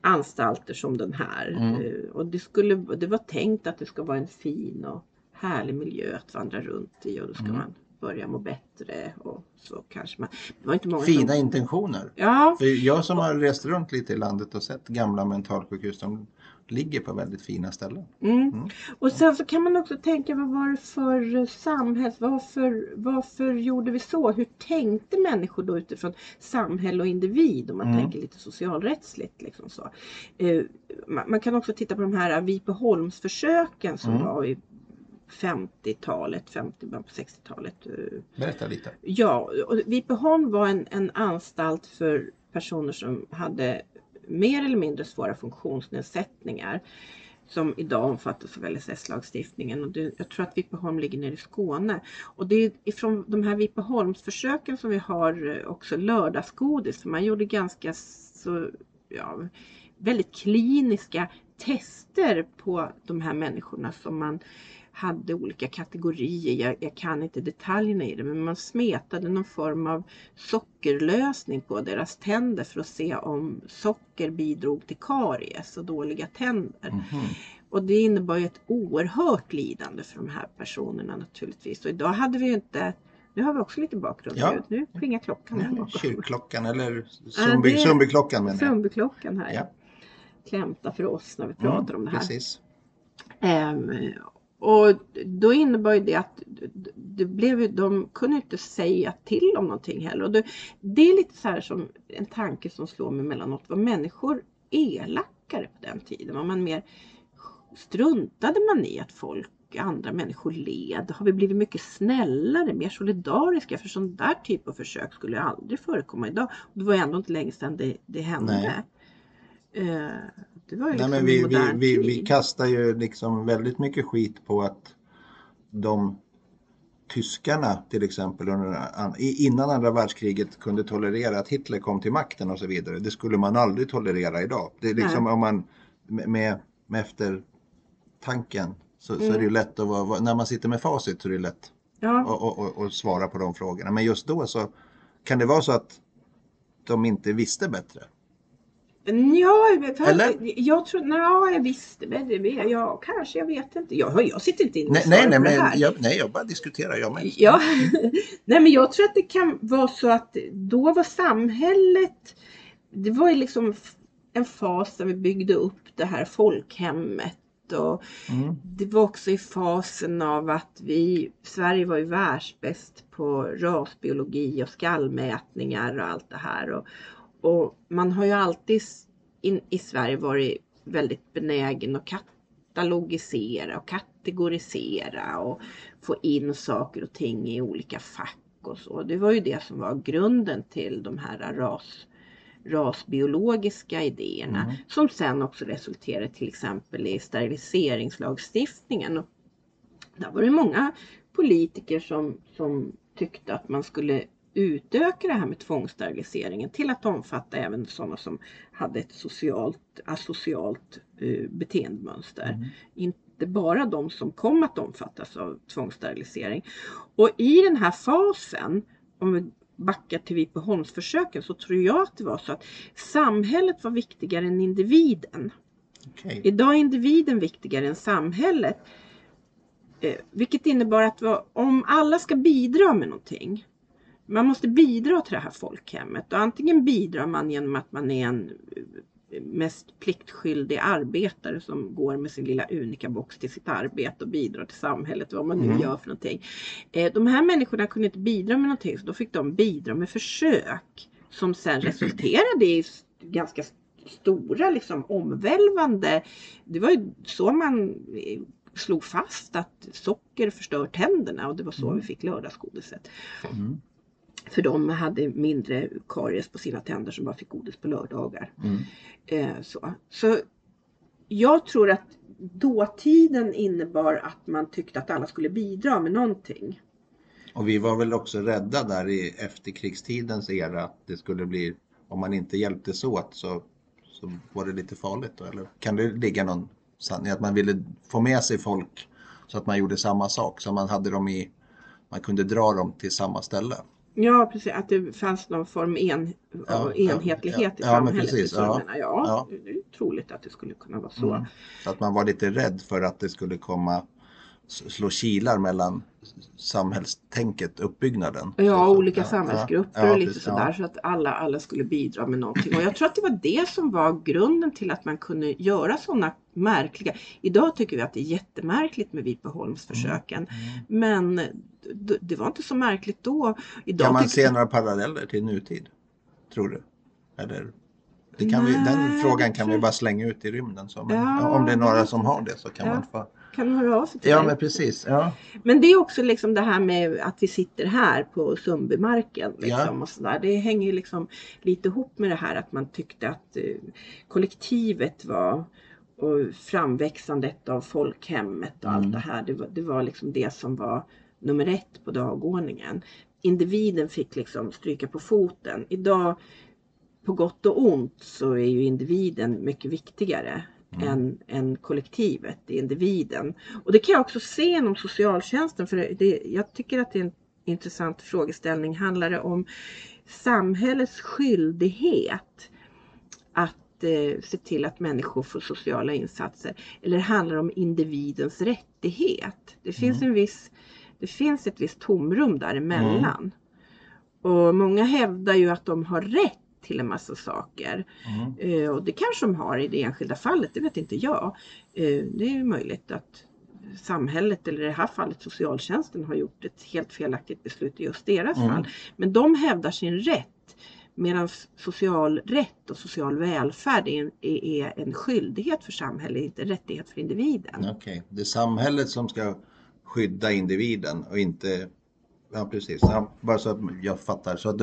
anstalter som den här. Mm. Eh, Och det, skulle, det var tänkt att det ska vara en fin och härlig miljö att vandra runt i och då ska Mm. man börja må bättre och så kanske man. Det var inte många Fina som, intentioner. Ja, För jag som har rest runt lite i landet och sett gamla mentalsjukhus, de ligger på väldigt fina ställen. Mm. Mm. Och sen så kan man också tänka vad var det för eh, samhälls... Varför, varför gjorde vi så? Hur tänkte människor då utifrån samhälle och individ om man Mm. tänker lite socialrättsligt. Liksom så. Eh, man, man kan också titta på de här Vipeholmsförsöken som Mm. var i 50-talet, 50, början på 60-talet. eh, Berätta lite. Ja, och Vipeholm var en, en anstalt för personer som hade mer eller mindre svåra funktionsnedsättningar som idag omfattas av LSS-lagstiftningen. Och det, jag tror att Vipeholm ligger nere i Skåne. Och det är ifrån de här Vipeholmsförsöken som vi har eh, också lördagsgodis. För man gjorde ganska så, ja, väldigt kliniska tester på de här människorna som man hade olika kategorier. Jag, jag kan inte detaljerna i det men man smetade någon form av sockerlösning på deras tänder för att se om socker bidrog till karies och dåliga tänder. Mhm. Och det innebar ju ett oerhört lidande för de här personerna naturligtvis. Och idag hade vi ju inte nu har vi också lite bakgrund. Ja. Nu plingar klockan här bakom. Kyrkklockan eller Sundbyklockan menar jag. Sundbyklockan här. Ja. Klämta för oss när vi pratar om det här. Precis. Ehm, och då innebar ju det att det blev, de kunde inte säga till om någonting heller. Och det, det är lite så här som en tanke som slår mig emellanåt. Var människor elakare på den tiden? Var man mer struntade man i att folk, andra människor led? Har vi blivit mycket snällare, mer solidariska? För sån där typ av försök skulle aldrig förekomma idag. Och det var ändå inte länge sedan det, det hände. Eh, det var ju liksom Nej, men vi, vi, vi, vi kastar ju liksom väldigt mycket skit på att de tyskarna till exempel under, innan andra världskriget kunde tolerera att Hitler kom till makten och så vidare. Det skulle man aldrig tolerera idag. Det är liksom Nej. om man med, med, eftertanken så, så är Mm. det ju lätt att vara, när man sitter med facit så är det lätt Ja. att och, och, och svara på de frågorna. Men just då så kan det vara så att de inte visste bättre. Ja, för Eller? jag tror, nej, jag visste väl det. Ja, kanske, jag vet inte. Jag, jag sitter inte inne Nej, nej, nej, men här. jag, nej, jag bara diskuterar jag med. Ja, nej men jag tror att det kan vara så att då var samhället, det var ju liksom en fas där vi byggde upp det här folkhemmet och Mm. det var också i fasen av att vi, Sverige var ju världsbäst på rasbiologi och skallmätningar och allt det här. Och, och man har ju alltid in, i Sverige varit väldigt benägen att katalogisera och kategorisera och få in saker och ting i olika fack och så. Det var ju det som var grunden till de här ras, rasbiologiska idéerna Mm. som sen också resulterade till exempel i steriliseringslagstiftningen. Och där var det många politiker som, som tyckte att man skulle utöka det här med tvångssteriliseringen till att omfatta även sådana som hade ett socialt, asocialt uh, beteendemönster. Mm. Inte bara de som kom att omfattas av tvångssterilisering. Och i den här fasen, om vi backar till Vipeholmsförsöken, så tror jag att det var så att samhället var viktigare än individen. Okej. Idag är individen viktigare än samhället. Eh, vilket innebar att om alla ska bidra med någonting. Man måste bidra till det här folkhemmet och antingen bidrar man genom att man är en eh, mest pliktskyldig arbetare som går med sin lilla unika box till sitt arbete och bidrar till samhället, vad man nu Mm. gör för någonting. Eh, de här människorna kunde inte bidra med någonting så då fick de bidra med försök som sen resulterade i ganska stora liksom omvälvande. Det var ju så man eh, slog fast att socker förstör tänderna och det var så Mm. vi fick lördagsgodiset. Mm. För de hade mindre karies på sina tänder som bara fick godis på lördagar. Mm. Eh, så. så jag tror att dåtiden innebar att man tyckte att alla skulle bidra med någonting. Och vi var väl också rädda där i efterkrigstidens era att det skulle bli, om man inte hjälptes åt så, så var det lite farligt då, eller? Kan det ligga någon sanning att man ville få med sig folk så att man gjorde samma sak, så man hade dem i, man kunde dra dem till samma ställe? Ja, precis. Att det fanns någon form en, Ja, ja, enhetlighet ja, i ja, men samhället. precis, i så ja. Ja. Det är troligt att det skulle kunna vara så. Mm. Så att man var lite rädd för att det skulle komma slå kilar mellan samhällstänket, uppbyggnaden. Ja, Så- så- olika ja, samhällsgrupper ja, och lite sådär ja. så att alla, alla skulle bidra med någonting. Och jag tror att det var det som var grunden till att man kunde göra sådana märkliga. Idag tycker vi att det är jättemärkligt med Vipeholmsförsöken. Mm. Men d- det var inte så märkligt då. Idag Kan man se några paralleller till nutid? Tror du? Eller? Det kan vi, den Nej, frågan det kan vi bara slänga ut i rymden. Så, men, Ja, om det är några som har det så kan Ja. man få... Kan du höra av sig till Ja mig? men precis. Ja. Men det är också liksom det här med att vi sitter här på Sundbymarken. Liksom, och så där. Det hänger liksom lite ihop med det här att man tyckte att eh, kollektivet var och framväxandet av folkhemmet och Mm. allt det här. Det var, det var liksom det som var nummer ett på dagordningen. Individen fick liksom stryka på foten. Idag på gott och ont så är ju individen mycket viktigare Mm. än, än kollektivet, individen. Och det kan jag också se inom socialtjänsten för det, jag tycker att det är en intressant frågeställning. Handlar det om samhällets skyldighet att eh, se till att människor får sociala insatser eller handlar det om individens rättighet? Det finns, Mm. en viss, det finns ett visst tomrum däremellan. Och många hävdar ju att de har rätt till en massa saker. Mm. Eh, och det kanske de har i det enskilda fallet, det vet inte jag. Eh, det är ju möjligt att samhället eller i det här fallet socialtjänsten har gjort ett helt felaktigt beslut i just deras Mm. fall. Men de hävdar sin rätt medan social rätt och social välfärd är en, är- en skyldighet för samhället, inte en rättighet för individen. Okej, det är samhället som ska skydda individen och inte Ja precis, ja, bara så att jag fattar. Så att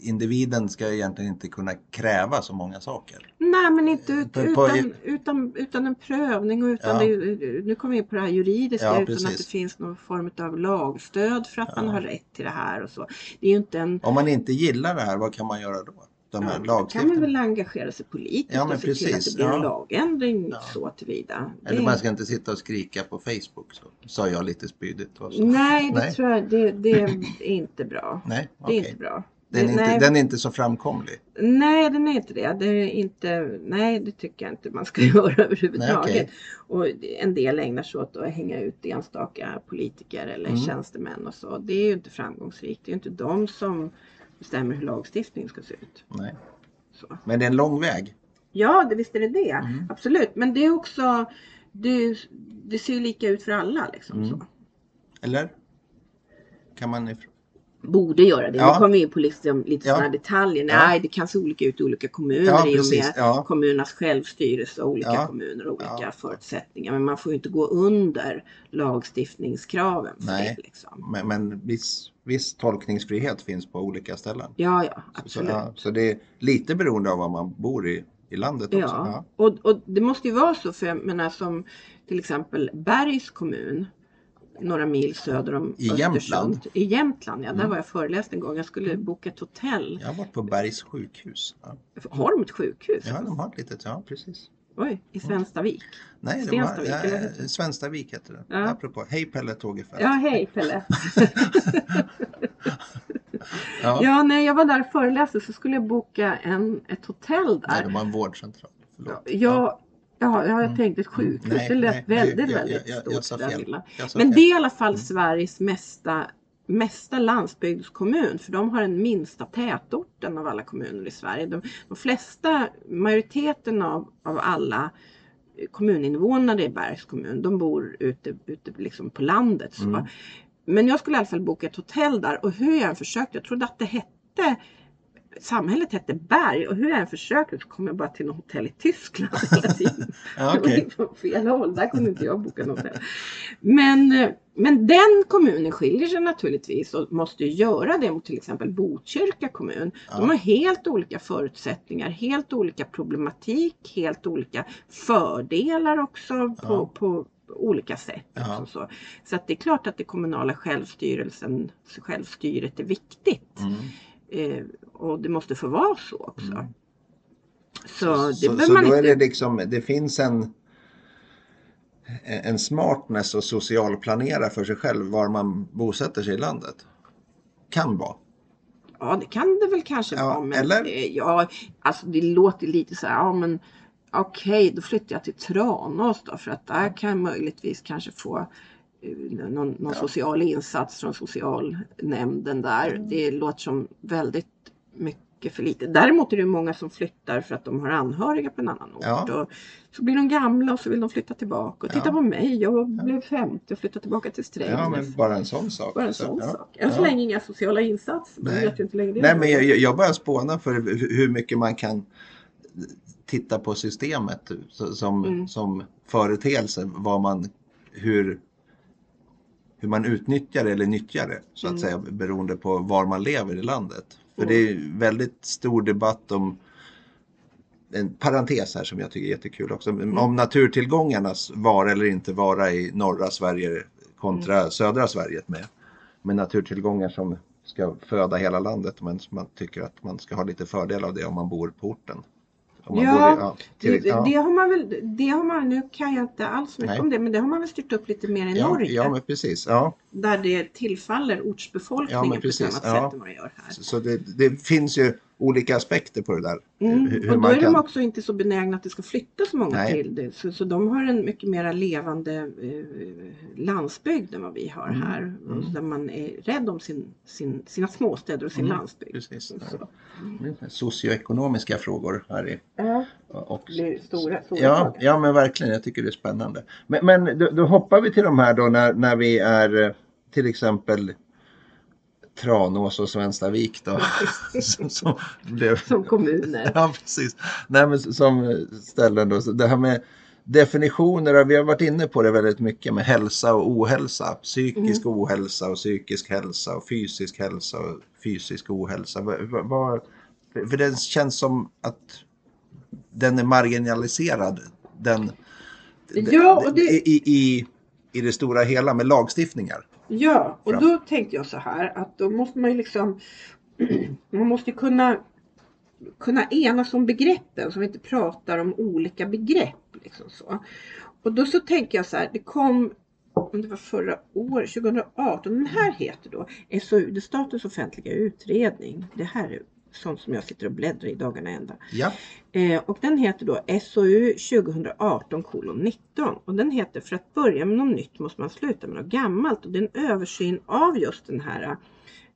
individen ska egentligen inte kunna kräva så många saker. Nej men inte ut, utan, utan, utan en prövning och utan Ja. det, nu kommer vi in på det här juridiska Ja, utan att precis. det finns någon form av lagstöd för att man Ja. har rätt till det här och så. Det är ju inte en Om man inte gillar det här, vad kan man göra då? De här Ja, kan man väl engagera sig politiskt och se till att det blir en lagändring så tillvida. Eller Det- man ska inte sitta och skrika på Facebook, så sa jag lite spydigt. Nej, det Nej. tror jag det, det är inte bra. Nej, Det är inte bra. Den, är inte, nej, den är inte så framkomlig. nej, den är inte det. det är inte, nej, det tycker jag inte man ska göra överhuvudtaget. okej. Och en del ägnar sig åt att hänga ut enstaka politiker eller Mm. tjänstemän och så. Det är ju inte framgångsrikt. Det är ju inte de som bestämmer hur lagstiftning ska se ut. Nej. Så. Men det är en lång väg. Ja, det, visst är det det. Mm. Absolut. Men det är också, det, det ser ju lika ut för alla. Liksom, Mm. så. Eller? Kan man... if- Borde göra det. Ja. Nu kommer vi in på liksom, lite Ja. sådana detaljer. Ja. Nej, det kan se olika ut i olika kommuner Ja, i och med Ja. kommunernas självstyrelse och olika Ja. kommuner och olika Ja. förutsättningar. Men man får ju inte gå under lagstiftningskraven. Nej. Det, liksom. Men, men viss, viss tolkningsfrihet finns på olika ställen. Ja, ja, Så, absolut. ja, så det är lite beroende av var man bor i, i landet också. Ja, och, och det måste ju vara så för jag menar som till exempel Bergs kommun några mil söder om I Östersund. Jämtland? I Jämtland, ja. Där Mm. var jag föreläst en gång. Jag skulle boka ett hotell. Jag har varit på Bergs sjukhus. Ja, Har de ett sjukhus? ja de har ett litet, ja precis. Oj, i Svenstavik. Nej, Stenstavik, eller vad heter ja, Svenstavik heter det. Ja. Apropå, hej Pelle Tågefelt. Ja, hej Pelle. Ja. Ja, när jag var där och föreläste så skulle jag boka en, ett hotell Nej, där. de har en vårdcentral. Förlåt. Ja, ja, jag Mm. tänkte ett sjukhus. Nej, det lät nej, väldigt, jag- väldigt jag- stort. jag sa Men det är i alla fall Mm. Sveriges mesta, mesta landsbygdskommun för de har den minsta tätorten av alla kommuner i Sverige. De, de flesta, majoriteten av, av alla kommuninvånare i Bergs kommun, de bor ute, ute liksom på landet. Mm. Men jag skulle i alla fall boka ett hotell där och hur jag än försökte, jag trodde att det hette Samhället hette Berg och hur jag än försökte så kom jag bara till något hotell i Tyskland hela tiden. Ja, okej. liksom fel håll, där kunde inte jag boka något hotell. Men, eh, men den kommunen skiljer sig naturligtvis och måste göra det mot till exempel Botkyrka kommun. Ja. De har helt olika förutsättningar, helt olika problematik, helt olika fördelar också på, Ja. på olika sätt. Ja. också Så, så att det är klart att det kommunala självstyrelsen, självstyret är viktigt. Mm. Eh, och det måste få vara så också. Mm. Så det så, så man då inte... är det liksom, det finns en en smartness och socialplanera för sig själv var man bosätter sig i landet. Kan vara. Ja, det kan det väl kanske Ja, vara. Men eller? Ja, alltså det låter lite så här, ja men okej, då flyttar jag till Tranås då för att där kan jag möjligtvis kanske få någon, någon Ja. social insats från socialnämnden där. Mm. Det låter som väldigt mycket för lite. Däremot är det många som flyttar för att de har anhöriga på en annan ort. Ja. Och så blir de gamla och så vill de flytta tillbaka. Och titta Ja. på mig, jag blev 50 och flyttade tillbaka till Strängnäs. Ja, men bara en sån sak. Bara en Så, sån ja. sak. Än så länge inga sociala insatser. Nej. vet inte det Nej, är. men jag, jag bara spånar för hur mycket man kan titta på systemet så- som, Mm. som företeelse. Vad man, hur, hur man utnyttjar det eller nyttjar det så att Mm. säga beroende på var man lever i landet. För Mm. det är väldigt stor debatt om en parentes här som jag tycker är jättekul också. Mm. Om naturtillgångarnas vara eller inte vara i norra Sverige kontra Mm. södra Sverige med, med naturtillgångar som ska föda hela landet men man tycker att man ska ha lite fördel av det om man bor på orten. Ja, Det, ja, till, det har man väl, det har man, nu kan jag inte alls mycket Nej. om det, men det har man väl styrt upp lite mer i ja, Norge. ja, men precis. Ja. Där det tillfaller ortsbefolkningen Ja, men på ett precis, annat sätt än vad det gör här. Så så det, det finns ju olika aspekter på det där. Mm. Hur, hur Och då är de kan... också inte så benägna att det ska flytta så många Nej. till det. Så, så de har en mycket mer levande eh, landsbygd än vad vi har Mm. här. Mm. Där man är rädd om sin, sin, sina småstäder och sin Mm, landsbygd. Precis. Så. Socioekonomiska frågor här i. Ja. och, stora, stora ja, frågor. ja, men verkligen. Jag tycker det är spännande. Men, men då, då hoppar vi till de här då när, när vi är eh, till exempel Tranås och Svenstavik då. som, som blev, Som kommuner. ja, precis. Nej, men som ställen då. Så det här med definitioner, vi har varit inne på det väldigt mycket med hälsa och ohälsa. Psykisk ohälsa och psykisk hälsa och fysisk hälsa och fysisk ohälsa. Vad- för det känns som att den är marginaliserad. Den, Ja, det- i, i, i, I det stora hela med lagstiftningar. Ja, och då tänkte jag så här att då måste man ju liksom Man måste kunna kunna enas om begreppen så vi inte pratar om olika begrepp. Liksom så. Och då så tänker jag så här, det kom om det var förra året, 2018, den här heter då SOU, det är Statens offentliga utredning. Det här är sånt som jag sitter och bläddrar i dagarna ända. Ja, Eh, och den heter då SOU 2018 19 och den heter För att börja med något nytt måste man sluta med något gammalt och det är en översyn av just den här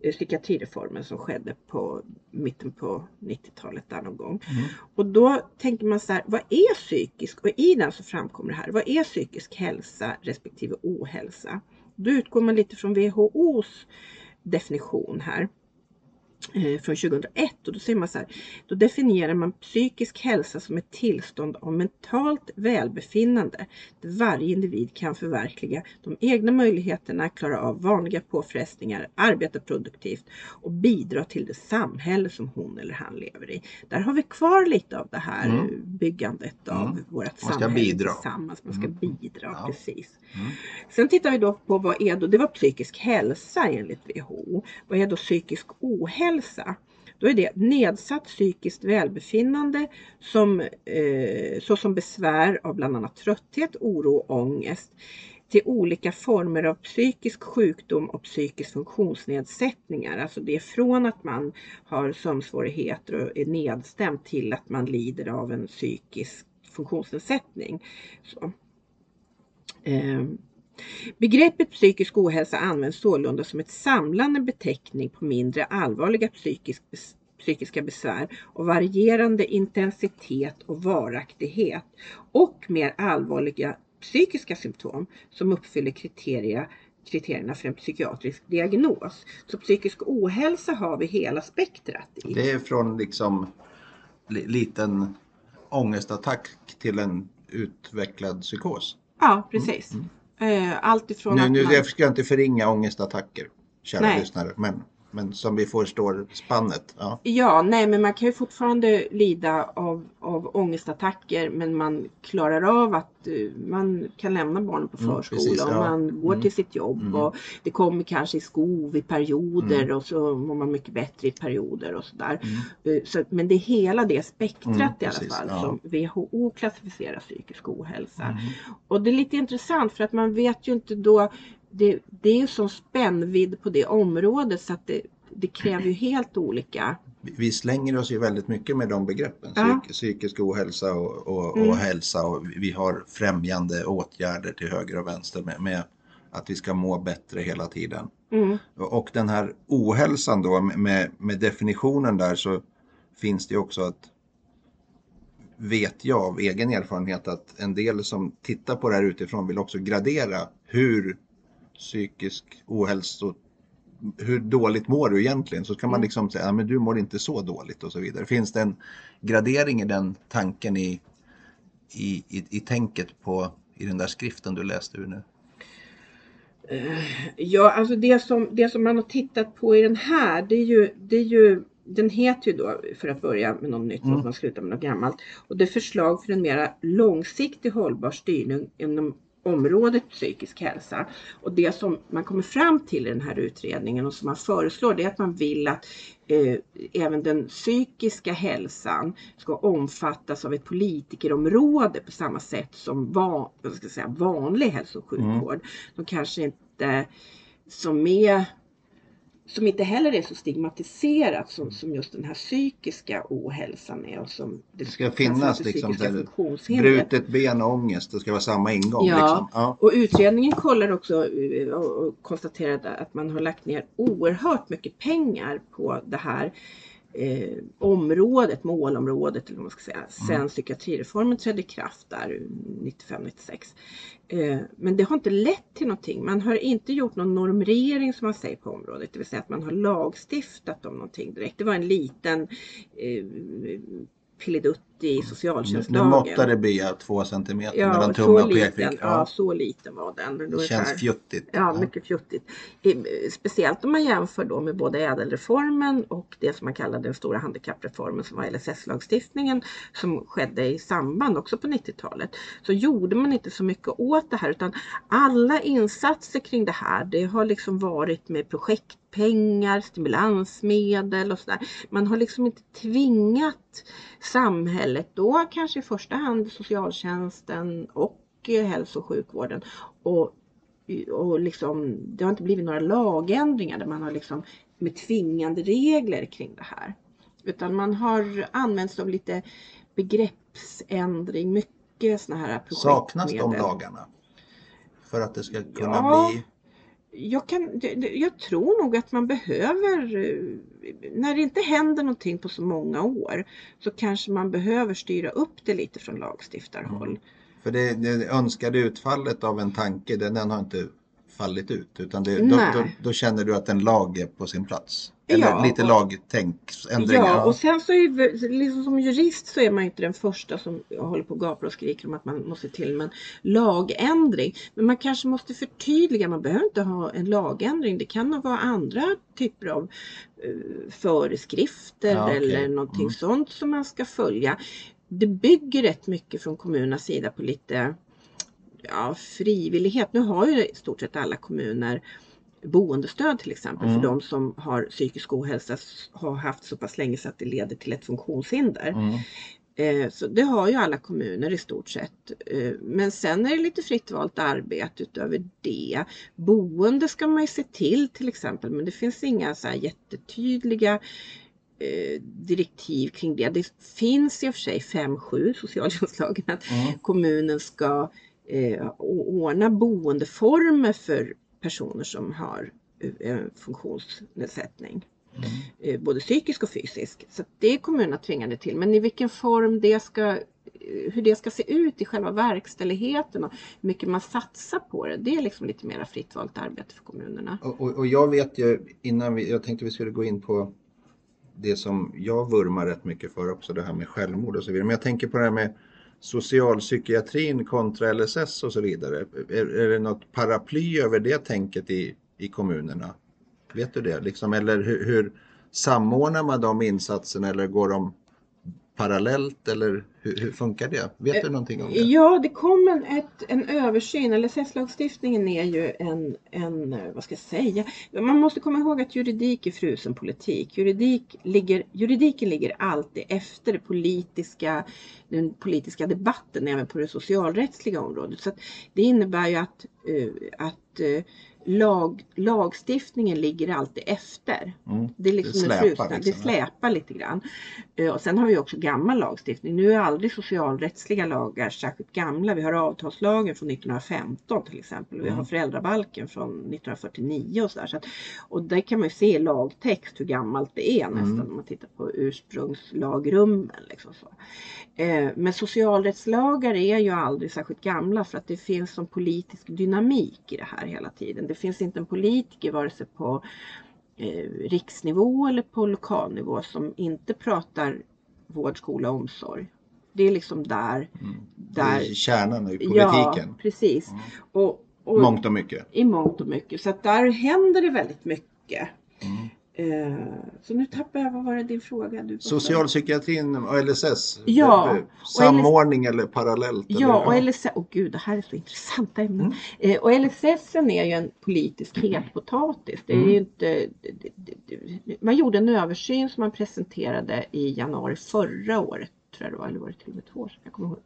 eh, psykiatrireformen som skedde på mitten på 90-talet där någon gång. Mm. Och då tänker man så här, vad är psykisk? Och i den så framkommer det här, vad är psykisk hälsa respektive ohälsa? Då utgår man lite från WHOs definition här från 2001 och då säger man så här, då definierar man psykisk hälsa som ett tillstånd av mentalt välbefinnande där varje individ kan förverkliga de egna möjligheterna, klara av vanliga påfrestningar, arbeta produktivt och bidra till det samhälle som hon eller han lever i. Där har vi kvar lite av det här Mm. byggandet av Mm. vårt ska samhälle bidra. tillsammans. Man ska Mm. bidra, Ja. precis. Mm. Sen tittar vi då på vad är då, det var psykisk hälsa enligt WHO. Vad är då psykisk ohälsa? Då är det nedsatt psykiskt välbefinnande som, eh, såsom besvär av bland annat trötthet, oro och ångest till olika former av psykisk sjukdom och psykisk funktionsnedsättningar. Alltså det är från att man har sömnsvårigheter och är nedstämd till att man lider av en psykisk funktionsnedsättning. Så. Ehm. Begreppet psykisk ohälsa används sålunda som ett samlande beteckning på mindre allvarliga psykisk, psykiska besvär och varierande intensitet och varaktighet och mer allvarliga psykiska symptom som uppfyller kriteria, kriterierna för en psykiatrisk diagnos. Så psykisk ohälsa har vi hela spektrat i. Det är från liksom li, liten ångestattack till en utvecklad psykos. Ja, precis. Eh, Allt ifrån Nu, att nu man... jag ska inte förringa ångestattacker, kära Nej. lyssnare, men, men som vi förstår spannet. Ja. Ja, nej men man kan ju fortfarande lida av, av ångestattacker men man klarar av att eh, man kan lämna barnen på Mm, förskola precis, och ja. man går Mm. till sitt jobb Mm. och det kommer kanske i skov i perioder Mm. och så mår man mycket bättre i perioder och sådär. Mm. Eh, Så, men det är hela det spektrat Mm, i alla precis, fall ja. som WHO klassificerar psykisk ohälsa. Mm. Och det är lite intressant för att man vet ju inte då, det, det är ju sån spännvidd på det området så att det, det kräver ju helt olika Vi- slänger oss ju väldigt mycket med de begreppen. Ja. Psyk, psykisk ohälsa och, och, Mm. och hälsa. Och vi har främjande åtgärder till höger och vänster med, med att vi ska må bättre hela tiden. Mm. Och den här ohälsan då med, med definitionen där så finns det ju också att vet jag av egen erfarenhet att en del som tittar på det här utifrån vill också gradera hur psykisk ohälsa hur dåligt mår du egentligen? Så kan man Mm. liksom säga, ja, men du mår inte så dåligt och så vidare. Finns det en gradering i den tanken i, i, i, i tänket på i den där skriften du läste ur nu? Ja, alltså det som, det som man har tittat på i den här, det är ju, det är ju den heter ju då, för att börja med något nytt, Mm. att man slutar med något gammalt. Och det är förslag för en mera långsiktig hållbar styrning inom området psykisk hälsa. Och det som man kommer fram till i den här utredningen och som man föreslår det är att man vill att eh, även den psykiska hälsan ska omfattas av ett politikerområde på samma sätt som van, vad ska säga, vanlig hälso och sjukvård. Som kanske inte som är som inte heller är så stigmatiserat som, som just den här psykiska ohälsan är. Och som det ska finnas det liksom det-. Brutet ben och ångest, det ska vara samma ingång. Ja. Liksom. Ja. Och utredningen kollar också eh, och och konstaterade att man har lagt ner oerhört mycket pengar på det här. Eh, området, målområdet eller vad man ska säga, Mm. sen psykiatrireformen trädde i kraft där 95-96. Eh, men det har inte lett till någonting. Man har inte gjort någon normering som man säger på området, det vill säga att man har lagstiftat om någonting direkt. Det var en liten eh, i Nu socialtjänstlagen. måttade Bea två centimeter Ja, mellan tumme och pekfinger. ja. så liten var den. det Ungefär. känns fjuttigt. Ja, mycket fjuttigt. Speciellt om man jämför då med både ädelreformen och det som man kallar den stora handikappreformen som var LSS-lagstiftningen som skedde i samband också på 90-talet. Så gjorde man inte så mycket åt det här utan alla insatser kring det här det har liksom varit med projektpengar, stimulansmedel och sådär. Man har liksom inte tvingat samhället då kanske i första hand socialtjänsten och eh, hälso och sjukvården och och liksom, det har inte blivit några lagändringar där man har liksom med tvingande regler kring det här. Utan man har använt sig av lite begreppsändring, mycket sådana här Saknas de projektmedel. lagarna? För att det ska kunna Ja. bli... Jag, kan, jag tror nog att man behöver, eh, när det inte händer någonting på så många år, så kanske man behöver styra upp det lite från lagstiftarhåll. Mm. För det, det önskade utfallet av en tanke, den, den har inte fallit ut. Utan det, då, då, då känner du att en lag är på sin plats. Eller Ja, lite lagtänksändringar. Ja, och sen så är vi- liksom som jurist så är man inte den första som håller på och gapar och skriker om att man måste till med en lagändring. Men man kanske måste förtydliga, man behöver inte ha en lagändring. Det kan nog vara andra typer av eh, föreskrifter Ja, okej. eller någonting Mm. sånt som man ska följa. Det bygger rätt mycket från kommunernas sida på lite ja, frivillighet. Nu har ju i stort sett alla kommuner boendestöd till exempel Mm. för de som har psykisk ohälsa har haft så pass länge så att det leder till ett funktionshinder. Mm. Eh, Så det har ju alla kommuner i stort sett. Eh, Men sen är det lite fritt valt arbete utöver det. Boende ska man ju se till till exempel men det finns inga så här jättetydliga eh, direktiv kring det. Det finns i och för sig 5-7 socialtjänstlagen att Mm. kommunen ska eh, o- ordna boendeformer för personer som har eh, en funktionsnedsättning. Mm. Eh, både psykisk och fysisk. Så det är kommunerna tvingade till. Men i vilken form det ska, eh, hur det ska se ut i själva verkställigheten och hur mycket man satsar på det. Det är liksom lite mer fritt valt arbete för kommunerna. Och, och, och jag vet ju innan vi, jag tänkte vi skulle gå in på det som jag vurmar rätt mycket för också, det här med självmord och så vidare. Men jag tänker på det här med socialpsykiatrin kontra LSS och så vidare. Är, är det något paraply över det tänket i, i kommunerna? Vet du det? Liksom, eller hur, hur samordnar man de insatserna eller går de parallellt eller hur, hur funkar det? Vet du någonting om det? Ja, det kom en, ett, en översyn. LSS-lagstiftningen är ju en, en, eh, vad ska jag säga, man måste komma ihåg att juridik är frusen politik. Juridik ligger, juridiken ligger alltid efter det politiska, den politiska debatten även på det socialrättsliga området. Så det innebär ju att, eh, att eh, lag, lagstiftningen ligger alltid efter. Mm. Det är liksom Det släpar frusna, liksom, det släpar lite grann. Eh, Och sen har vi också gammal lagstiftning. Nu är aldrig socialrättsliga lagar särskilt gamla. Vi har avtalslagen från 1915 till exempel. Vi har Mm. föräldrabalken från 1949 och. Så att, och där kan man ju se i lagtext hur gammalt det är nästan Mm. om man tittar på ursprungslagrummen. Liksom så. Eh, Men socialrättslagar är ju aldrig särskilt gamla för att det finns en politisk dynamik i det här hela tiden. Det finns inte en politiker vare sig på eh, riksnivå eller på lokalnivå som inte pratar vård, skola och omsorg. Det är liksom där. Mm. där Det är kärnan i Ja, politiken. precis. Mm. Och, och Mångt och mycket. I mångt och mycket. Så att där händer det väldigt mycket. Mm. Eh, så nu tappar jag, vad var det din fråga? Du Socialpsykiatrin och LSS? Ja, B- b- Samordning eller parallellt? Ja, eller? och LSS, åh gud det här är så intressanta ämnen. Mm. Eh, och LSS är ju en politisk hetpotatis. Det är Mm. inte, man gjorde en översyn som man presenterade i januari förra året, tror jag det var, eller var det till och med två år sedan? Jag kommer ihåg.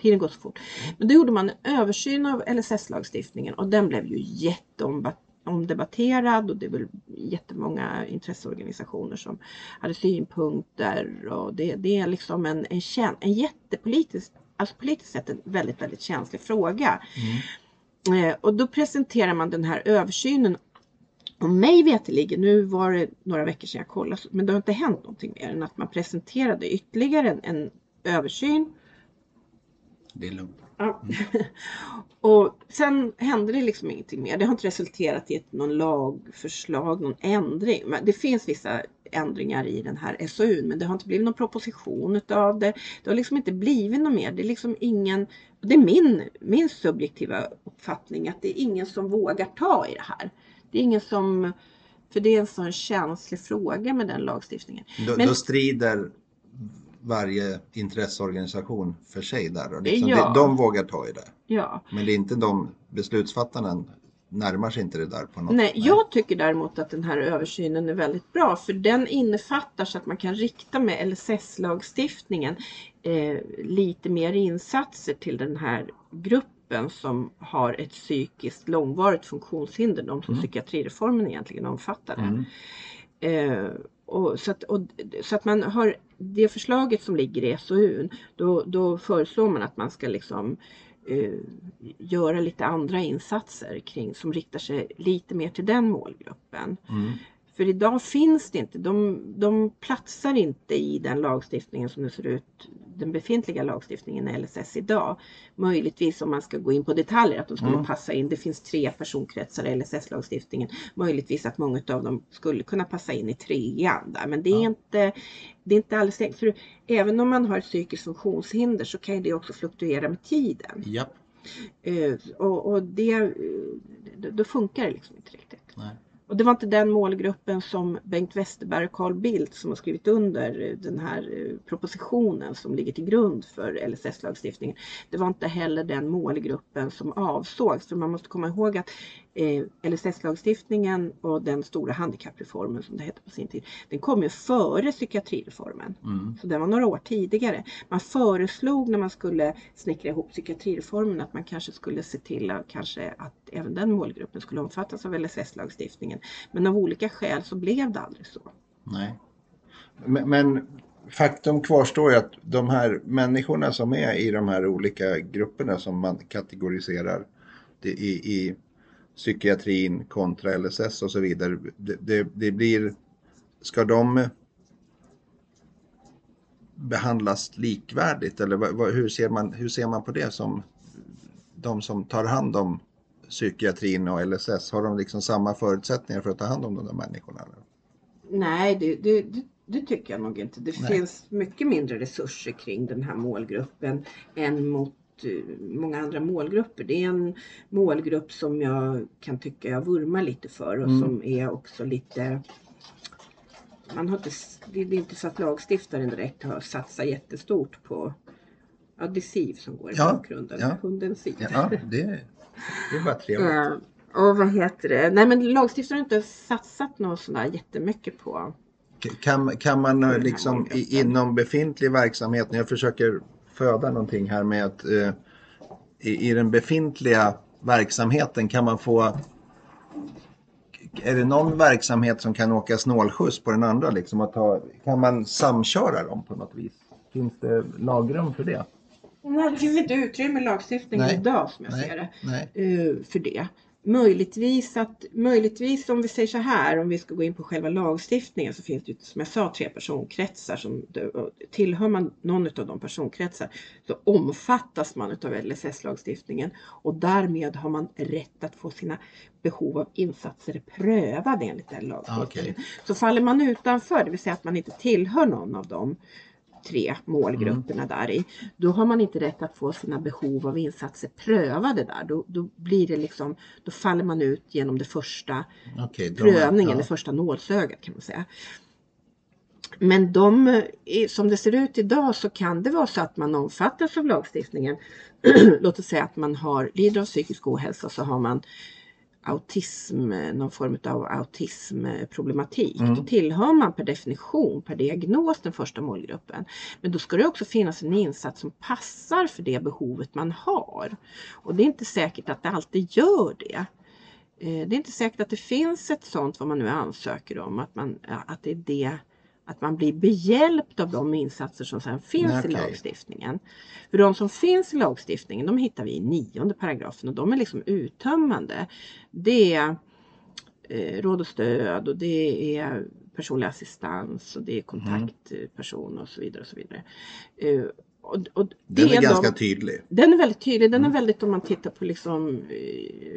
Tiden går så fort. Men då gjorde man en översyn av LSS-lagstiftningen och den blev ju jätteomdebatterad och det är väl jättemånga intresseorganisationer som hade synpunkter och det, det är liksom en, en, kän, en jättepolitisk, alltså politiskt sett en väldigt, väldigt känslig fråga. Mm. Eh, och då presenterar man den här översynen Och mig veterligen, nu var det några veckor sedan jag kollade, men det har inte hänt någonting mer än att man presenterade ytterligare en, en översyn. Det är lugnt. Ja. och sen hände det liksom ingenting mer. Det har inte resulterat i ett, någon lagförslag, någon ändring. Men det finns vissa ändringar i den här SOU men det har inte blivit någon proposition utav det. Det har liksom inte blivit något mer. Det är liksom ingen, det är min, min subjektiva uppfattning att det är ingen som vågar ta i det här. Det är ingen som, för det är en sån känslig fråga med den lagstiftningen. Då, Men- då strider varje intresseorganisation för sig där. Och liksom Ja. det, de vågar ta i det. Ja. Men det är inte de beslutsfattarna närmar sig inte det där på något Nej, jag tycker däremot att den här översynen är väldigt bra för den innefattar så att man kan rikta med LSS-lagstiftningen eh, lite mer insatser till den här gruppen som har ett psykiskt långvarigt funktionshinder, de som Mm. psykiatrireformen egentligen omfattade. Mm. Eh, och så, att, och, så att man har det förslaget som ligger i SOUn, då, då föreslår man att man ska liksom uh, göra lite andra insatser kring som riktar sig lite mer till den målgruppen. Mm. För idag finns det inte, de, de platsar inte i den lagstiftningen som det ser ut, den befintliga lagstiftningen i LSS idag. Möjligtvis om man ska gå in på detaljer att de skulle Mm. passa in. Det finns tre personkretsar i LSS-lagstiftningen. Möjligtvis att många av dem skulle kunna passa in i trean där. Men det är, Ja. inte, det är inte alldeles säkert. För även om man har ett psykiskt funktionshinder så kan det också fluktuera med tiden. Japp. Eh, och, och det, eh, då funkar det liksom inte riktigt. Nej. Och det var inte den målgruppen som Bengt Westerberg och Carl Bildt som har skrivit under eh, den här eh, propositionen som ligger till grund för LSS-lagstiftningen. Det var inte heller den målgruppen som avsågs. För man måste komma ihåg att eh, LSS-lagstiftningen och den stora handikappreformen som det hette på sin tid, den kom ju före psykiatrireformen. Mm. Så den var några år tidigare. Man föreslog när man skulle snickra ihop psykiatrireformen att man kanske skulle se till att, kanske att även den målgruppen skulle omfattas av LSS-lagstiftningen. Men av olika skäl så blev det aldrig så. Nej. Men, men faktum kvarstår ju att de här människorna som är i de här olika grupperna som man kategoriserar det, i, i psykiatrin kontra LSS och så vidare. Det, det, det blir, ska de behandlas likvärdigt eller vad, hur, ser man, hur ser man på det som de som tar hand om psykiatrin och LSS? Har de liksom samma förutsättningar för att ta hand om de där människorna? Eller? Nej, det, det, det, tycker jag nog inte. Det Nej. finns mycket mindre resurser kring den här målgruppen än mot många andra målgrupper. Det är en målgrupp som jag kan tycka jag vurmar lite för och Mm. som är också lite man har inte, det är inte så att lagstiftaren direkt har satsat jättestort på ja, det är Siv som går i Ja, bakgrunden. ja. Hunden Siv. Ja, det, det är bara trevligt. Eh, och vad heter det? Nej men lagstiftaren har inte satsat något sådär jättemycket på Kan, kan man eh, liksom inom befintlig verksamhet, när jag försöker föda någonting här med att eh, i, i den befintliga verksamheten kan man få är det någon verksamhet som kan åka snålskjuts på den andra? Liksom, att ha, kan man samköra dem på något vis? Finns det lagrum för det? Nej, det finns inte utrymme i lagstiftningen idag som jag Nej. ser det. Nej. eh, för det. Möjligtvis att, möjligtvis om vi säger så här, om vi ska gå in på själva lagstiftningen så finns det som jag sa tre personkretsar som tillhör man någon av de personkretsar så omfattas man av LSS-lagstiftningen och därmed har man rätt att få sina behov av insatser prövade enligt den lagstiftningen. Så faller man utanför, det vill säga att man inte tillhör någon av de tre målgrupperna där i, då har man inte rätt att få sina behov av insatser prövade där. Då, då blir det liksom, då faller man ut genom det första Okej, de- prövningen, ja. det första nålsögat kan man säga. Men de, som det ser ut idag så kan det vara så att man omfattas av lagstiftningen. Låt oss säga att man har, lider av psykisk ohälsa så har man autism, någon form av autismproblematik. Mm. Då tillhör man per definition, per diagnos den första målgruppen. Men då ska det också finnas en insats som passar för det behovet man har. Och det är inte säkert att det alltid gör det. Eh, Det är inte säkert att det finns ett sånt, vad man nu ansöker om, att, man, att det är det att man blir behjälpt av de insatser som sedan finns Nej, i lagstiftningen. För de som finns i lagstiftningen, de hittar vi i nionde paragrafen och de är liksom uttömmande. Det är eh, råd och stöd och det är personlig assistans och det är kontaktperson och så vidare. Och så vidare. Eh, och, och Den är de- ganska tydlig. den är väldigt tydlig. Den Mm. är väldigt om man tittar på liksom eh,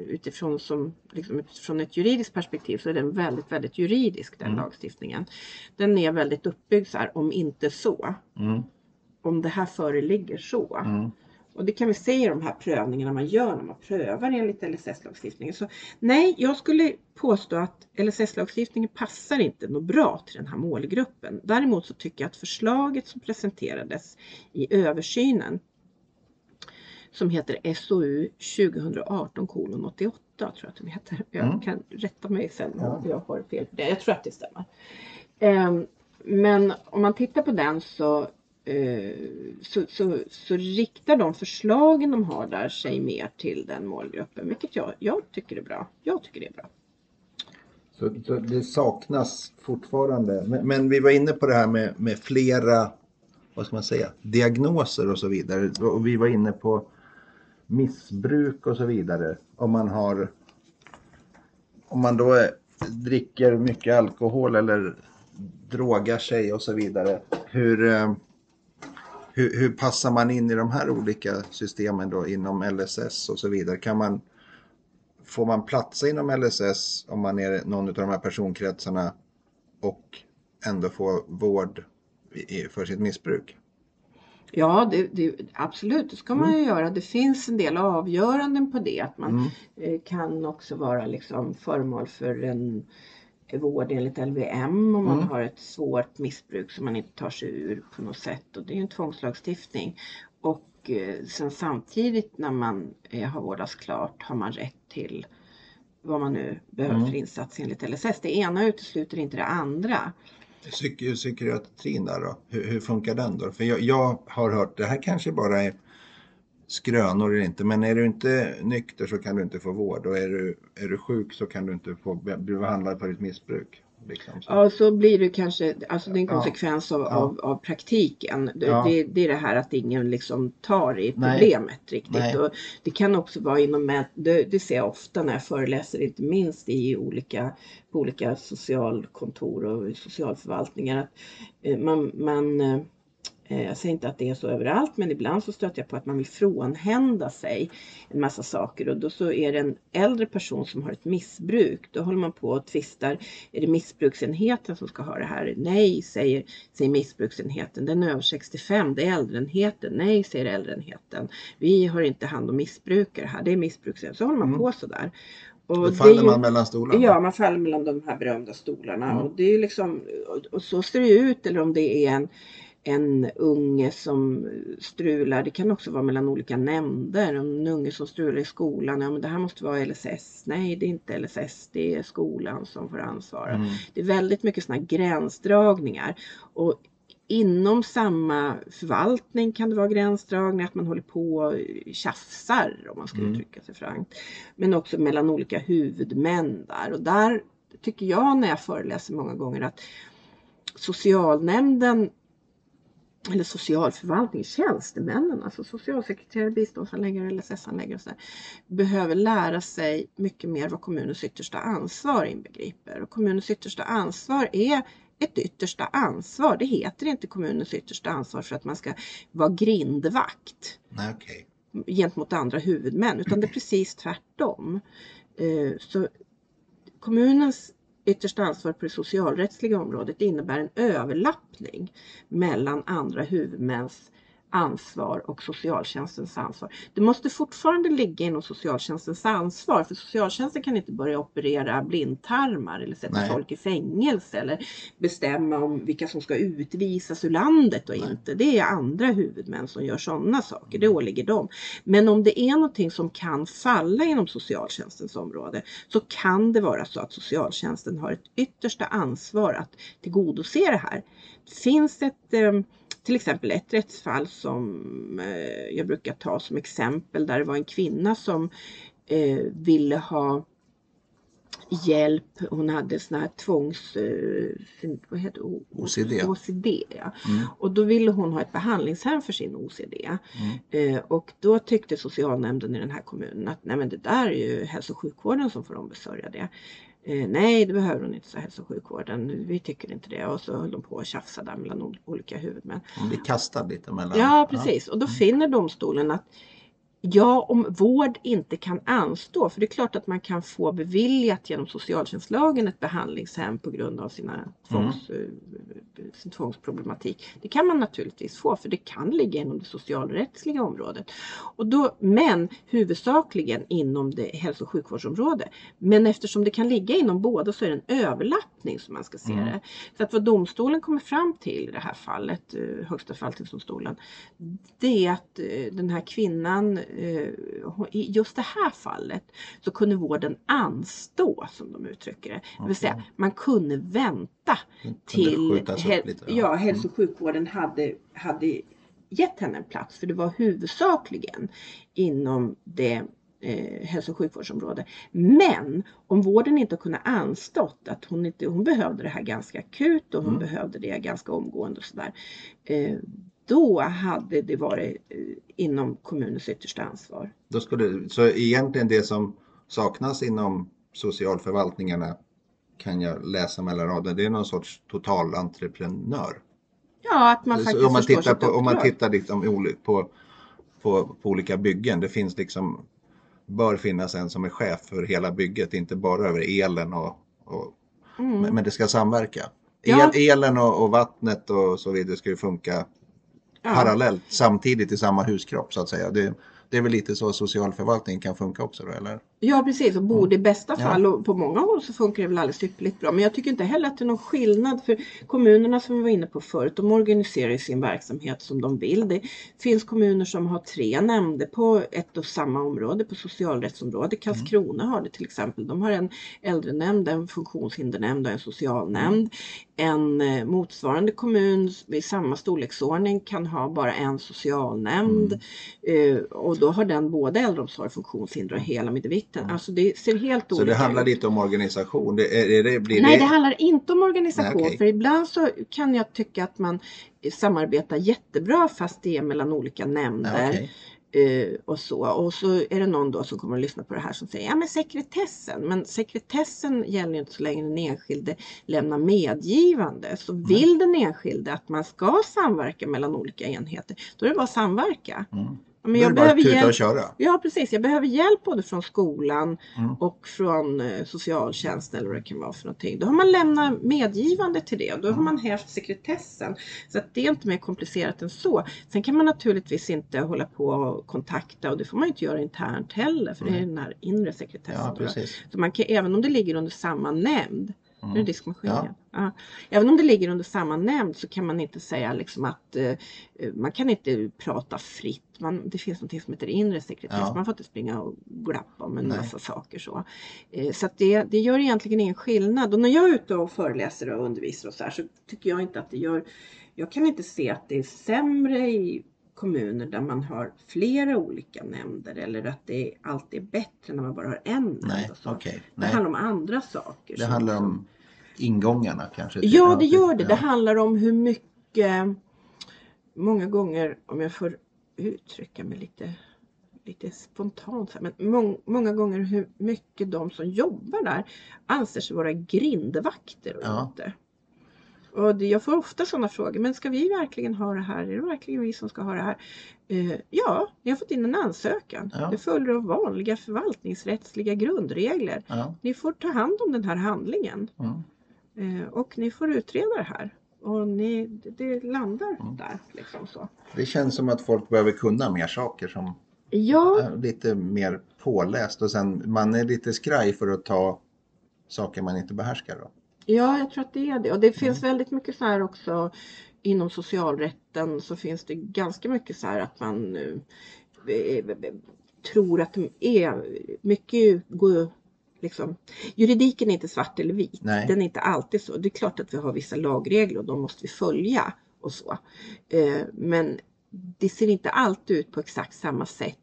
utifrån, som, liksom utifrån ett juridiskt perspektiv så är den väldigt, väldigt juridisk den Mm. lagstiftningen. Den är väldigt uppbyggd så här, om inte så. Mm. Om det här föreligger så. Mm. Och det kan vi se i de här prövningarna man gör när man prövar enligt LSS-lagstiftningen. Så nej, jag skulle påstå att LSS-lagstiftningen passar inte något bra till den här målgruppen. Däremot så tycker jag att förslaget som presenterades i översynen som heter SOU 2018 88 tror jag att de heter. Jag Mm. kan rätta mig sen om jag har fel på det. Jag tror att det stämmer. Ehm, Men om man tittar på den så, Eh, så, så, så riktar de förslagen de har där sig mer till den målgruppen. Vilket jag, jag tycker är bra. Jag tycker det är bra. Så, så det saknas fortfarande. Men, men vi var inne på det här med, med flera, vad ska man säga, diagnoser och så vidare. Och vi var inne på missbruk och så vidare. Om man har, om man då är, dricker mycket alkohol eller drogar sig och så vidare. Hur, eh, hur, hur passar man in i de här olika systemen då inom LSS och så vidare? Kan man Får man platsa inom LSS om man är någon av de här personkretsarna och ändå få vård för sitt missbruk? Ja, det, det, absolut, det ska man ju göra. Det finns en del avgöranden på det. Att man Mm. eh, kan också vara liksom föremål för en vård enligt LVM om man Mm. har ett svårt missbruk som man inte tar sig ur på något sätt. Och det är ju en tvångslagstiftning. Och eh, sen samtidigt när man eh, har vårdats klart har man rätt till vad man nu behöver Mm. för insats enligt LSS. Det ena utesluter inte det andra. Psyk psykiatrin där då? Hur, hur funkar den då? För jag, jag har hört, det här kanske bara är skrönor eller inte, men är du inte nykter så kan du inte få vård och är du, är du sjuk så kan du inte få bli behandlad för ditt missbruk. Liksom. Så. Ja, så blir det kanske, alltså det är en konsekvens av, Ja. av, av praktiken. Det, Ja. det, det är det här att ingen liksom tar i Nej. problemet riktigt. Nej. Och det kan också vara inom, det, det ser jag ofta när jag föreläser, inte minst i olika, på olika socialkontor och socialförvaltningar. Att eh, man, man eh, jag säger inte att det är så överallt men ibland så stöter jag på att man vill frånhända sig en massa saker och då så är det en äldre person som har ett missbruk. Då håller man på och tvistar. Är det missbruksenheten som ska ha det här? Nej, säger, säger missbruksenheten. Den är över 65. Det är äldreenheten. Nej, säger äldreenheten. Vi har inte hand om missbrukare här. Det är missbruksenheten. Så håller man Mm. på sådär. Och Då faller ju- man mellan stolarna. Ja, man faller mellan de här berömda stolarna. Mm. Och, det är liksom, och, och så ser det ut. Eller om det är en, en unge som strular. Det kan också vara mellan olika nämnder. En unge som strular i skolan. Ja, men det här måste vara LSS. Nej, det är inte LSS. Det är skolan som får ansvara. Mm. Det är väldigt mycket sådana gränsdragningar. Och inom samma förvaltning kan det vara gränsdragningar, att man håller på och tjafsar om man ska Mm. uttrycka sig frankt. Men också mellan olika huvudmän där. Och där tycker jag när jag föreläser många gånger att socialnämnden eller socialförvaltning, tjänstemännen, alltså socialsekreterare, biståndshandläggare, LSS-handläggare och så där, behöver lära sig mycket mer vad kommunens yttersta ansvar inbegriper. Och kommunens yttersta ansvar är ett yttersta ansvar. Det heter inte kommunens yttersta ansvar för att man ska vara grindvakt okej. gentemot andra huvudmän utan det är precis tvärtom. Eh, Så kommunens yttersta ansvar på det socialrättsliga området innebär en överlappning mellan andra huvudmäns ansvar och socialtjänstens ansvar. Det måste fortfarande ligga inom socialtjänstens ansvar för socialtjänsten kan inte börja operera blindtarmar eller sätta Nej. folk i fängelse eller bestämma om vilka som ska utvisas ur landet och Nej. inte. Det är andra huvudmän som gör sådana saker. Det åligger dem. Men om det är någonting som kan falla inom socialtjänstens område så kan det vara så att socialtjänsten har ett yttersta ansvar att tillgodose det här. Finns ett eh, till exempel ett rättsfall som eh, jag brukar ta som exempel där det var en kvinna som eh, ville ha hjälp. Hon hade sån här tvångs... Eh, vad heter OCD. OCD ja. Mm. Och då ville hon ha ett behandlingshem för sin OCD. Mm. Eh, och då tyckte socialnämnden i den här kommunen att nej men det där är ju hälso och sjukvården som får ombesörja det. Eh, nej, det behöver hon inte, sa hälso och sjukvården. Vi tycker inte det. Och så höll de på att tjafsa där mellan olika huvudmän. Hon blir kastad lite mellan. Ja, precis. Och då finner domstolen att Ja, om vård inte kan anstå, för det är klart att man kan få beviljat genom socialtjänstlagen ett behandlingshem på grund av sina tvångs, mm. sin tvångsproblematik. Det kan man naturligtvis få, för det kan ligga inom det socialrättsliga området. Och då, men huvudsakligen inom det hälso och sjukvårdsområdet. Men eftersom det kan ligga inom båda så är det en överlappning som man ska se mm. det. Så att vad domstolen kommer fram till i det här fallet, eh, Högsta förvaltningsdomstolen, det är att eh, den här kvinnan Eh, i just det här fallet så kunde vården anstå som de uttrycker det. Det vill säga man kunde vänta till ja, hälso och mm. sjukvården hade, hade gett henne en plats för det var huvudsakligen inom det eh, hälso och sjukvårdsområde. Men om vården inte kunde anstått att hon, inte, hon behövde det här ganska akut och hon mm. behövde det ganska omgående och sådär. Eh, då hade det varit eh, inom kommunens yttersta ansvar. Då skulle, så egentligen det som saknas inom socialförvaltningarna kan jag läsa mellan raderna, det är någon sorts totalentreprenör. Ja, att man faktiskt om man tittar på, Om man tittar liksom på, på, på olika byggen, det finns liksom bör finnas en som är chef för hela bygget, inte bara över elen och, och mm. men det ska samverka. El, ja. Elen och, och, vattnet och så vidare ska ju funka ja. parallellt samtidigt i samma huskropp så att säga. Det, det är väl lite så socialförvaltningen kan funka också då, eller? Ja precis och borde i bästa fall ja. och på många håll så funkar det väl alldeles ypperligt bra. Men jag tycker inte heller att det är någon skillnad för kommunerna som vi var inne på förut, de organiserar sin verksamhet som de vill. Det finns kommuner som har tre nämnder på ett och samma område, på socialrättsområde. Mm. Karlskrona mm. har det till exempel. De har en äldrenämnd, en funktionshindernämnd och en socialnämnd. En eh, motsvarande kommun i samma storleksordning kan ha bara en socialnämnd mm. eh, och då har den både äldreomsorg, funktionshinder och hela mitt mitten. Mm. Alltså det ser helt olika ut. Så det handlar ut. lite om organisation? Det, är, det, blir Nej, det... det handlar inte om organisation. Nej, okay. För ibland så kan jag tycka att man samarbetar jättebra fast det är mellan olika nämnder. Okay. Uh, och så. Och så är det någon då som kommer att lyssna på det här som säger ja men sekretessen. Men sekretessen gäller inte så länge den enskilde lämnar medgivande. Så mm. vill den enskilde att man ska samverka mellan olika enheter, då är det bara att samverka. Mm. Men jag behöver hjälp. köra. Ja precis, jag behöver hjälp både från skolan mm. och från eh, socialtjänsten eller vad det kan vara för någonting. Då har man lämnat medgivande till det och då mm. har man hävt sekretessen. Så att det är inte mer komplicerat än så. Sen kan man naturligtvis inte hålla på och kontakta och det får man inte göra internt heller för mm. det är den här inre sekretessen. Ja, så man kan, även om det ligger under samma nämnd Mm. Nu är det diskmaskin ja. ja. Även om det ligger under samma nämnd så kan man inte säga liksom att eh, man kan inte prata fritt. Man, det finns något som heter inre sekretess. Ja. Man får inte springa och glappa om en Nej. massa saker så. Eh, så det, det gör egentligen ingen skillnad. Och när jag är ute och föreläser och undervisar och så här så tycker jag inte att det gör jag kan inte se att det är sämre i kommuner där man har flera olika nämnder eller att det alltid är bättre när man bara har en nämnd. Nej, okay, det nej. handlar om andra saker. Det handlar om ingångarna kanske? Ja, det gör det. Ja. Det handlar om hur mycket, många gånger, om jag får uttrycka mig lite, lite spontant, men må, många gånger hur mycket de som jobbar där anser sig vara grindvakter och ja. inte. Och jag får ofta sådana frågor, men ska vi verkligen ha det här? Är det verkligen vi som ska ha det här? Uh, ja, ni har fått in en ansökan. Ja. Det följer av vanliga förvaltningsrättsliga grundregler. Ja. Ni får ta hand om den här handlingen. Mm. Uh, och ni får utreda det här. Och ni, det landar mm. där. Liksom så. Det känns som att folk behöver kunna mer saker som ja. är lite mer påläst och sen man är lite skraj för att ta saker man inte behärskar. Då. Ja, jag tror att det är det. Och det finns mm. väldigt mycket så här också inom socialrätten så finns det ganska mycket så här att man eh, tror att de är mycket går Liksom, juridiken är inte svart eller vit. Nej. Den är inte alltid så. Det är klart att vi har vissa lagregler och de måste vi följa och så. Eh, men det ser inte alltid ut på exakt samma sätt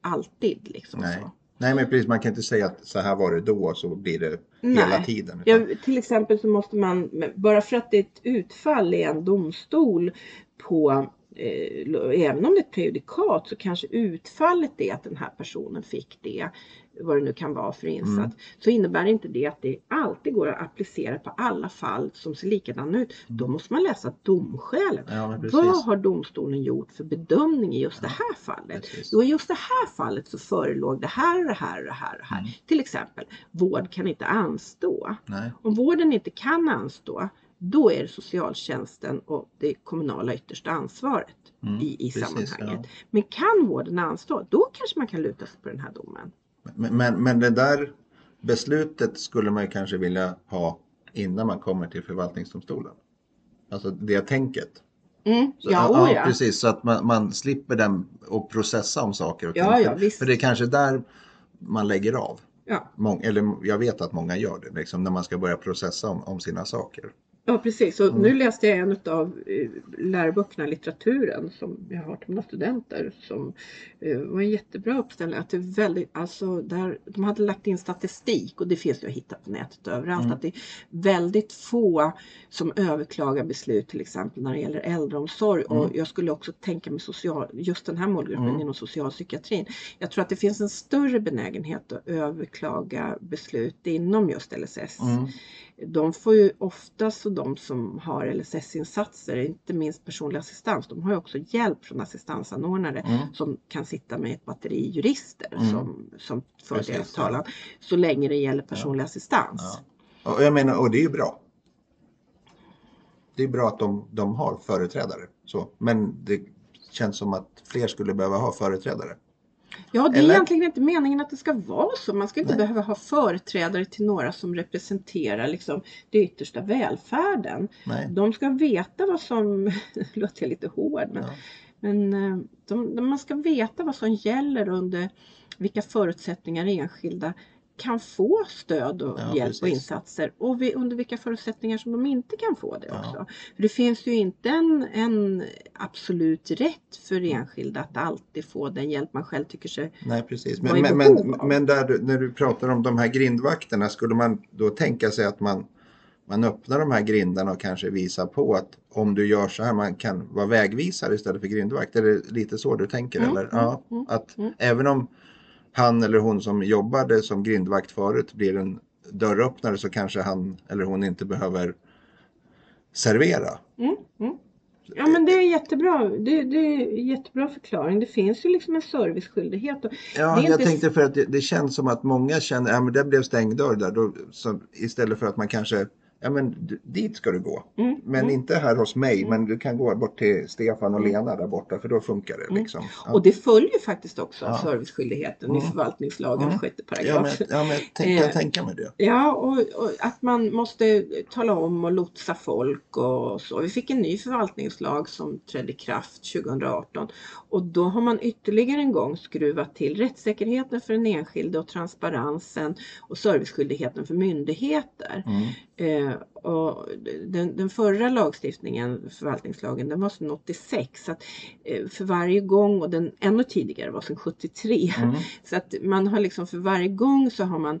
alltid. Liksom, Nej. Så. Nej men precis, man kan inte säga att så här var det då så blir det Nej. hela tiden. Utan... Ja, till exempel så måste man, bara för att det är ett utfall i en domstol på eh, även om det är ett prejudikat så kanske utfallet är att den här personen fick det, vad det nu kan vara för insats, mm. så innebär inte det att det alltid går att applicera på alla fall som ser likadana ut. Mm. Då måste man läsa domskälen. Ja, vad har domstolen gjort för bedömning i just ja, det här fallet? Precis. Jo, i just det här fallet så förelåg det här och det här och det här. Och här. Mm. Till exempel, vård kan inte anstå. Nej. Om vården inte kan anstå, då är det socialtjänsten och det kommunala yttersta ansvaret mm, i, i precis, sammanhanget. Ja. Men kan vården anstå, då kanske man kan luta sig på den här domen. Men, men, men det där beslutet skulle man kanske vilja ha innan man kommer till förvaltningsdomstolen. Alltså det tänket. Mm, ja, ja, ja, precis. Så att man, man slipper den och processa om saker och ja, ja, För det är kanske där man lägger av. Ja. Mång, eller jag vet att många gör det, liksom, när man ska börja processa om, om sina saker. Ja precis, och mm. nu läste jag en av eh, läroböckerna, litteraturen, som jag har till mina studenter som eh, var en jättebra uppställning. Att det väldigt, alltså där, de hade lagt in statistik och det finns ju att hitta på nätet överallt. Mm. Att det är väldigt få som överklagar beslut till exempel när det gäller äldreomsorg. Mm. Och jag skulle också tänka mig social, just den här målgruppen mm. inom socialpsykiatrin. Jag tror att det finns en större benägenhet att överklaga beslut inom just LSS. De får ju oftast och de som har LSS-insatser, inte minst personlig assistans, de har ju också hjälp från assistansanordnare mm. som kan sitta med ett batteri jurister mm. som, som för deras talan. Så länge det gäller personlig ja. assistans. Ja. Och jag menar, och det är ju bra. Det är bra att de, de har företrädare. Så. Men det känns som att fler skulle behöva ha företrädare. Ja, det är Eller? egentligen inte meningen att det ska vara så. Man ska inte Nej. behöva ha företrädare till några som representerar liksom, det yttersta välfärden. Nej. De ska veta vad som, låter jag lite hård, men, ja. men eh, de, de, man ska veta vad som gäller under vilka förutsättningar enskilda kan få stöd och ja, hjälp precis. och insatser och vi, under vilka förutsättningar som de inte kan få det också. Ja. För Det finns ju inte en, en absolut rätt för enskilda att alltid få den hjälp man själv tycker sig Nej precis, men, men, men, men där när du pratar om de här grindvakterna skulle man då tänka sig att man man öppnar de här grindarna och kanske visar på att om du gör så här, man kan vara vägvisare istället för grindvakt. Är det lite så du tänker? Mm, eller? Mm, ja, mm, att mm. även om han eller hon som jobbade som grindvakt förut blir en dörröppnare så kanske han eller hon inte behöver servera. Mm, mm. Ja men det är jättebra. Det, det är jättebra förklaring. Det finns ju liksom en serviceskyldighet. Ja, jag tänkte för att det, det, känns som att många känner att ja, det blev stängd dörr där. Då, så, istället för att man kanske ja men dit ska du gå. Mm, men mm. inte här hos mig, mm. men du kan gå bort till Stefan och mm. Lena där borta för då funkar det. Mm. Liksom. Ja. Och det följer faktiskt också ja. serviceskyldigheten i mm. förvaltningslagen, mm. sjätte paragraf. Ja, men, ja, men tänk, jag eh, tänka mig det. Ja, och, och, att man måste tala om och lotsa folk och så. Vi fick en ny förvaltningslag som trädde i kraft 2018 och då har man ytterligare en gång skruvat till rättssäkerheten för den enskilde och transparensen och serviceskyldigheten för myndigheter. Eh, och den, den, förra lagstiftningen, förvaltningslagen, den var sedan 86. Så att, eh, för varje gång, och den ännu tidigare var sedan 73. Mm. Så att man har liksom för varje gång så har man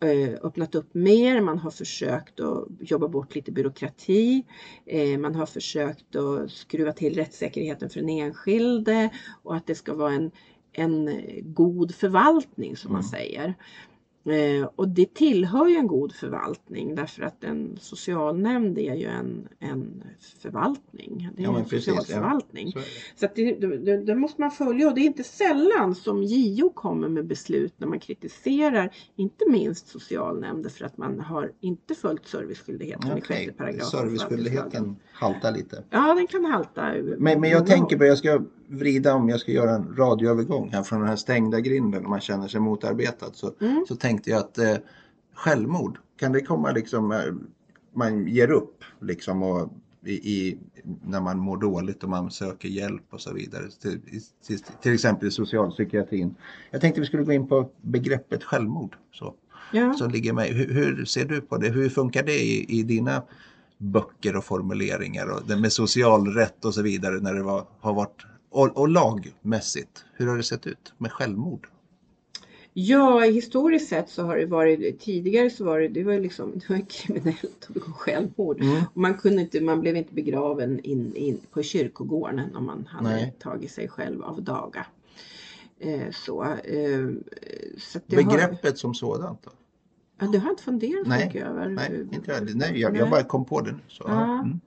eh, öppnat upp mer, man har försökt att jobba bort lite byråkrati, eh, man har försökt att skruva till rättssäkerheten för den enskilde och att det ska vara en, en god förvaltning som mm. man säger. Eh, och det tillhör ju en god förvaltning därför att en socialnämnd är ju en, en förvaltning. Det är ja, en precis, socialförvaltning. Ja. Så, så det, det, det, måste man följa och det är inte sällan som JO kommer med beslut när man kritiserar inte minst socialnämnder för att man har inte följt serviceskyldigheten okay. i sjätte paragrafen. Serviceskyldigheten haltar lite. Ja, den kan halta. Men, men jag tänker på, jag ska vrida om, jag ska göra en radioövergång här från den här stängda grinden och man känner sig motarbetad. Så, mm. så tänkte jag att eh, självmord, kan det komma liksom, eh, man ger upp liksom och i, i, när man mår dåligt och man söker hjälp och så vidare. Till, till, till exempel i socialpsykiatrin. Jag tänkte vi skulle gå in på begreppet självmord. Så, ja. så ligger med. Hur, hur, ser du på det? Hur funkar det i, i dina böcker och formuleringar och det med socialrätt och så vidare när det var, har varit och, och lagmässigt, hur har det sett ut med självmord? Ja, historiskt sett så har det varit, tidigare så var det, det var liksom, det var kriminellt att begå självmord. Mm. Och man, kunde inte, man blev inte begraven in, in på kyrkogården om man hade Nej. tagit sig själv av daga. Eh, så, eh, så det Har, Begreppet som sådant då? ja, det har jag inte funderat så mycket över. Nej, inte jag. Nej, jag, jag bara kom på det nu. Så. Ja. Mm.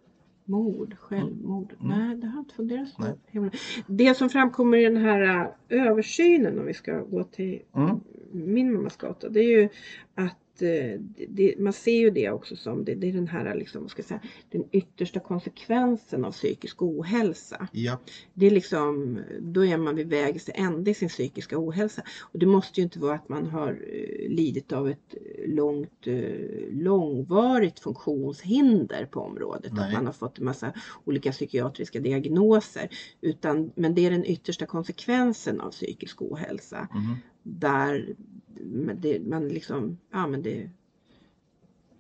Mord, självmord. Mm. Nej, det har jag inte funderat så Nej. Det som framkommer i den här äh, översynen, om vi ska gå till Mm. min mammas gata, det är ju att eh, det, man ser ju det också som det, det är den här liksom, ska säga, den yttersta konsekvensen av psykisk ohälsa. Ja. Det är liksom, då är man vid vägs ände i sin psykiska ohälsa. Och det måste ju inte vara att man har eh, lidit av ett långt, eh, långvarigt funktionshinder på området. Nej. Att man har fått en massa olika psykiatriska diagnoser. Utan, men det är den yttersta konsekvensen av psykisk ohälsa. Mhm. Där det, man liksom, ja men det,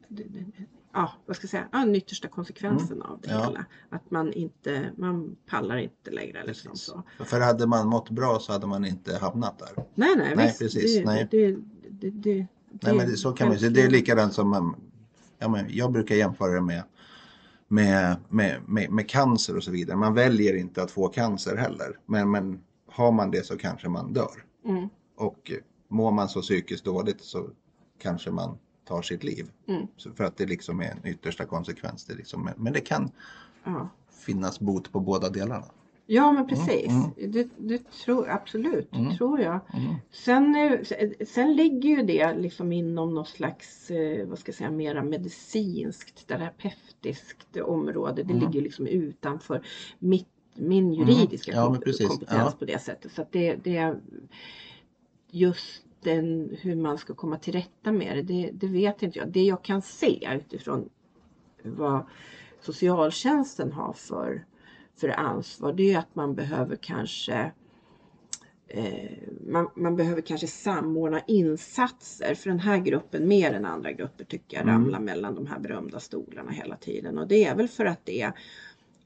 det, det ja, vad ska jag säga, ja, den yttersta konsekvensen av det Mm. Ja. hela. Att man inte, man pallar inte längre liksom Precis. så. För hade man mått bra så hade man inte hamnat där. Nej, nej, Nej, visst. precis, Det, nej. Det, det, det, Nej, men så kan man säga. Det är likadant som man, ja, men jag brukar jämföra det med, med, med, med, med cancer och så vidare. Man väljer inte att få cancer heller. Men, men har man det så kanske man dör. Mm, Och mår man så psykiskt dåligt så kanske man tar sitt liv. mm, för att det liksom är en yttersta konsekvens. Det liksom, men det kan ja. finnas bot på båda delarna. ja, men precis. mm. Det, det tror absolut, det Mm. tror jag. Mm. Sen, eh, sen ligger ju det liksom inom något slags, eh, vad ska jag säga, mera medicinskt, terapeutiskt område. Det Mm. ligger liksom utanför mitt, min juridiska Ja, kompetens Ja. på det sättet. Så det, det är just den, hur man ska komma till rätta med det, det, det vet inte jag. Det jag kan se utifrån vad socialtjänsten har för, för ansvar, det är att man behöver kanske eh, man, man behöver kanske samordna insatser för den här gruppen mer än andra grupper tycker jag Mm. ramlar mellan de här berömda stolarna hela tiden. Och det är väl för att det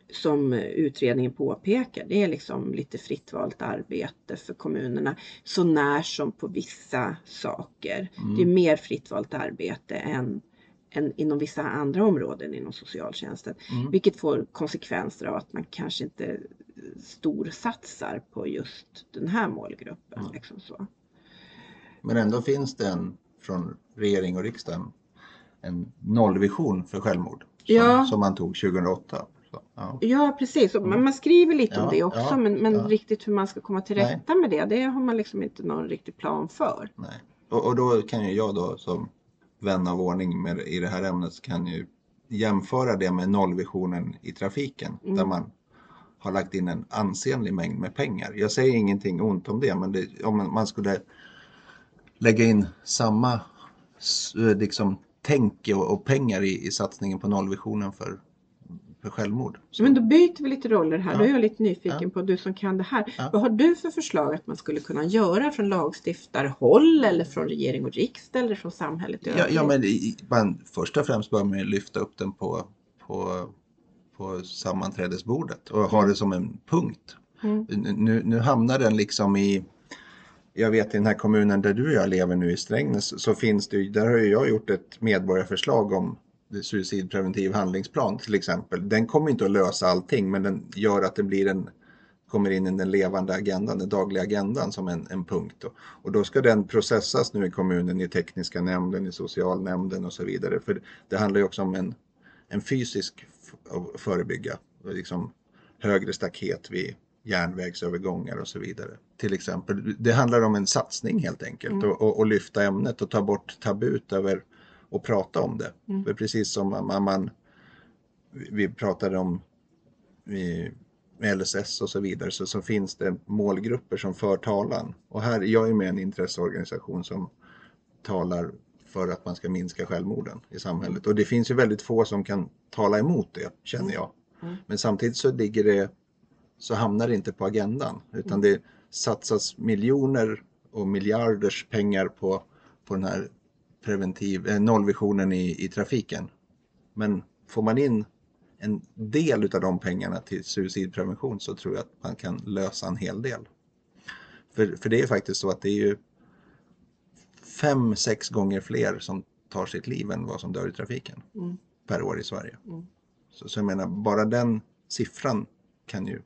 som utredningen påpekar, det är liksom lite fritt valt arbete för kommunerna så när som på vissa saker. Det är Mm. mer fritt valt arbete än, än inom vissa andra områden inom socialtjänsten. Mm. Vilket får konsekvenser av att man kanske inte storsatsar på just den här målgruppen. Mm. Liksom så. Men ändå finns det en från regering och riksdag en nollvision för självmord. Som, Ja. som man tog 2008. Så, ja. Ja precis, och Mm. man skriver lite om Ja, det också ja, men, men riktigt hur man ska komma till Nej. rätta med det, det har man liksom inte någon riktig plan för. Nej. Och, och då kan ju jag då som vän av ordning med, i det här ämnet kan ju jämföra det med nollvisionen i trafiken Mm. där man har lagt in en ansenlig mängd med pengar. Jag säger ingenting ont om det men det, om man- skulle lägga in samma liksom, tänk och, och pengar i, i satsningen på nollvisionen för, för självmord. Så, Men då byter vi lite roller här, Ja. då är jag lite nyfiken Ja. på du som kan det här. Ja. Vad har du för förslag att man skulle kunna göra från lagstiftarhåll eller från regering och riksdag eller från samhället i ja, ja, men man, först och främst bör man lyfta upp den på, på, på sammanträdesbordet och ha det som en punkt. Mm. Nu, nu hamnar den liksom i, jag vet i den här kommunen där du och jag lever nu i Strängnäs så finns det där har jag gjort ett medborgarförslag om suicidpreventiv handlingsplan till exempel. Den kommer inte att lösa allting men den gör att det blir en kommer in i den levande agendan, den dagliga agendan som en, en punkt. Då. Och då ska den processas nu i kommunen, i tekniska nämnden, i socialnämnden och så vidare. För det handlar ju också om en, en fysisk förebygga, liksom högre staket vid järnvägsövergångar och så vidare. Till exempel. Det handlar om en satsning helt enkelt Mm. och, och, och lyfta ämnet och ta bort tabut över och prata om det. Mm. För precis som man, man vi pratade om vi, LSS och så vidare så, så finns det målgrupper som för talan. Och här, jag är med i en intresseorganisation som talar för att man ska minska självmorden i samhället. Och det finns ju väldigt få som kan tala emot det, känner jag. Mm. Men samtidigt så ligger det, så hamnar det inte på agendan. Utan det satsas miljoner och miljarders pengar på, på den här preventiv, eh, nollvisionen i, i trafiken. Men får man in en del utav de pengarna till suicidprevention så tror jag att man kan lösa en hel del. För, för det är faktiskt så att det är ju fem, sex gånger fler som tar sitt liv än vad som dör i trafiken Mm. per år i Sverige. Mm. Så, så jag menar, bara den siffran kan ju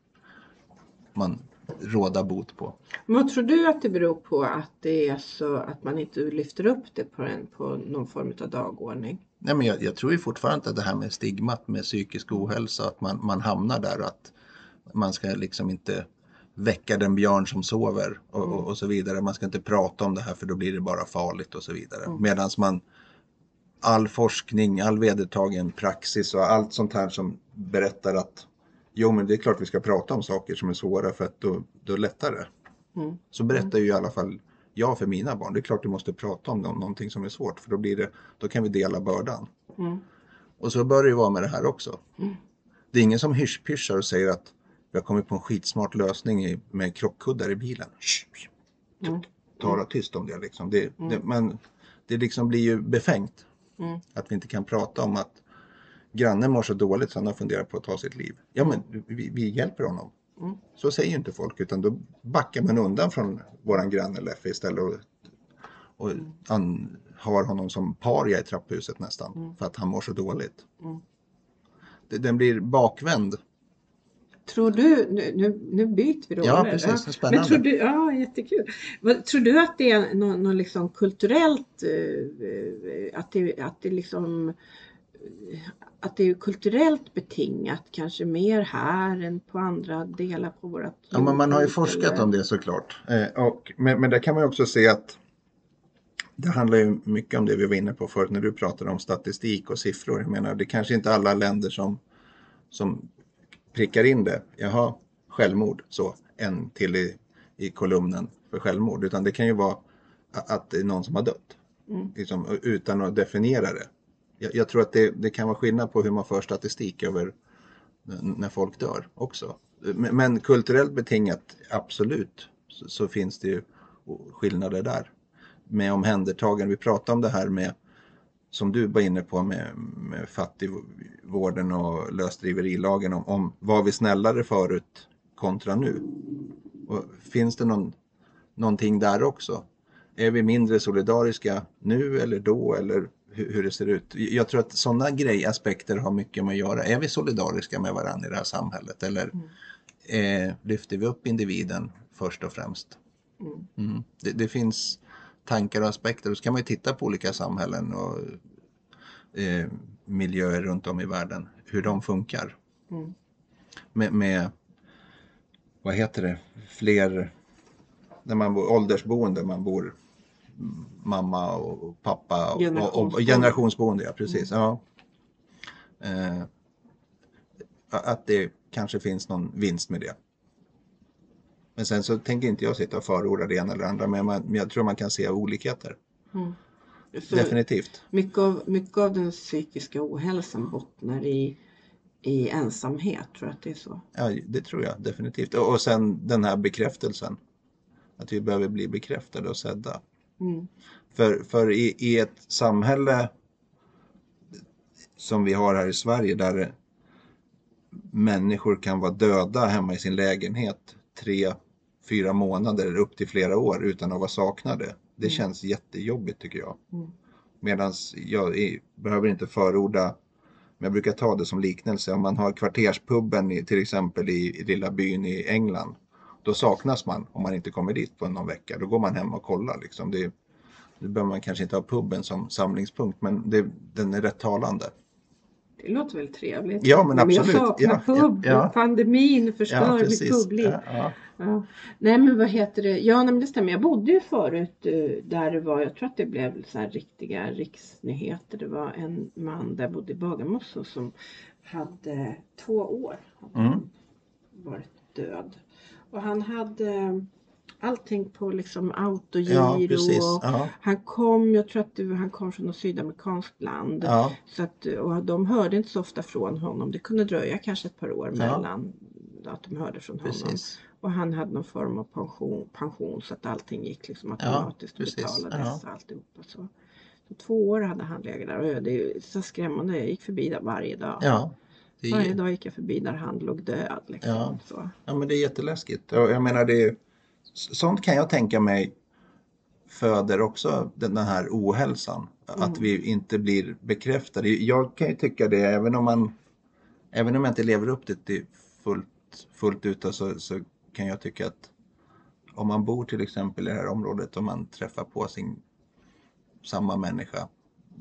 man råda bot på. Vad tror du att det beror på att det är så att man inte lyfter upp det på, en, på någon form av dagordning? Nej, men jag, jag tror ju fortfarande att det här med stigmat med psykisk ohälsa, att man, man hamnar där att man ska liksom inte väcka den björn som sover och, och, och så vidare. Man ska inte prata om det här för då blir det bara farligt och så vidare. Mm. Medan man all forskning, all vedertagen praxis och allt sånt här som berättar att jo men det är klart vi ska prata om saker som är svåra för att då, då lättar det. Mm. Så berättar ju i alla fall jag för mina barn. Det är klart du måste prata om någon- någonting som är svårt för då, blir det, då kan vi dela bördan. Mm. Och så bör det ju vara med det här också. Mm. Det är ingen som hysch-pyschar och säger att vi har kommit på en skitsmart lösning med krockkuddar i bilen. Mm. Tala tyst om det liksom. Det, det, men det liksom blir ju befängt. Mm. Att vi inte kan prata om att grannen mår så dåligt så han har funderat på att ta sitt liv. Ja men vi, vi hjälper honom. Mm. Så säger ju inte folk utan då backar man undan från våran granne Leffe istället och, och an, har honom som paria i trapphuset nästan för att han mår så dåligt. Mm. Det, den blir bakvänd. Tror du, nu, nu, nu byter vi roller. Ja, precis. Det är spännande. Men tror du, ja jättekul. Vad, tror du att det är något nå liksom kulturellt, eh, eh, att det, att det liksom att det är kulturellt betingat kanske mer här än på andra delar på vårat Ja, men man har ju forskat eller? om det såklart. Eh, och, men, men där kan man också se att det handlar ju mycket om det vi var inne på förut när du pratade om statistik och siffror. Jag menar, det kanske inte alla länder som, som prickar in det. Jaha, självmord, så en till i, i kolumnen för självmord. Utan det kan ju vara att det är någon som har dött. Mm. Liksom, utan att definiera det. Jag, jag tror att det, det kan vara skillnad på hur man för statistik över när folk dör också. Men, men kulturellt betingat, absolut, så, så finns det ju skillnader där. Med omhändertagande, vi pratade om det här med, som du var inne på med, med fattigvården och lösdriverilagen, om, om var vi snällare förut kontra nu? Och finns det någon, någonting där också? Är vi mindre solidariska nu eller då eller hur, hur det ser ut? Jag tror att sådana grejaspekter har mycket med att göra. Är vi solidariska med varandra i det här samhället eller eh, lyfter vi upp individen först och främst? Mm. Mm. Det, det finns tankar och aspekter. Då ska man ju titta på olika samhällen och eh, miljöer runt om i världen, hur de funkar. Mm. Med, med vad heter det, fler, när man bor åldersboende, man bor mamma och pappa och, och, och Generationsboende. generationsboende, ja precis. Ja. Eh, att det kanske finns någon vinst med det. Men sen så tänker inte jag sitta och förorda det ena eller andra, men man, jag tror man kan se olikheter. Mm. Definitivt. mycket, av, mycket av den psykiska ohälsan bottnar i, i ensamhet, tror jag att det är så. Ja, det tror jag definitivt. Och, och sen den här bekräftelsen. Att vi behöver bli bekräftade och sedda. Mm. För, för i, i ett samhälle som vi har här i Sverige där människor kan vara döda hemma i sin lägenhet tre, fyra månader upp till flera år utan att vara saknade. Det känns jättejobbigt tycker jag. Mm. Medan jag är, behöver inte förorda, men jag brukar ta det som liknelse. Om man har kvarterspubben i, till exempel i, i lilla byn i England. Då saknas man om man inte kommer dit på någon vecka. Då går man hem och kollar. Liksom. Det, nu behöver man kanske inte ha pubben som samlingspunkt men det, den är rätt talande. Det låter väl trevligt? Ja, men absolut. jag saknar Ja, ja, pub. ja. Pandemin förstör mitt publik. Ja, ja. Ja. Nej men vad heter det? Ja nej, men det stämmer. Jag bodde ju förut eh, där det var, jag tror att det blev så här riktiga riksnyheter. Det var en man där jag bodde i Bagarmossen som hade två år hade Mm. varit död. Och han hade allting på liksom autogiro. ja precis. och Ja, Han kom, jag tror att det, han kom från något sydamerikanskt land. ja, Så att, och de hörde inte så ofta från honom. Det kunde dröja kanske ett par år Ja. mellan att de hörde från honom. precis. Och han hade någon form av pension, pension så att allting gick liksom automatiskt och precis. betalades Ja. alltihopa. Så. så två år hade han legat där och det är så skrämmande. Jag gick förbi där varje dag. Ja, det Varje är, dag gick jag förbi där han låg död. Liksom. Ja. Så. ja, men det är jätteläskigt. Och jag menar, det är, sånt kan jag tänka mig föder också den här ohälsan. Att vi inte blir bekräftade. Jag kan ju tycka det även om man Även om jag inte lever upp det till fullt, fullt ut så, så kan jag tycka att om man bor till exempel i det här området och man träffar på sin samma människa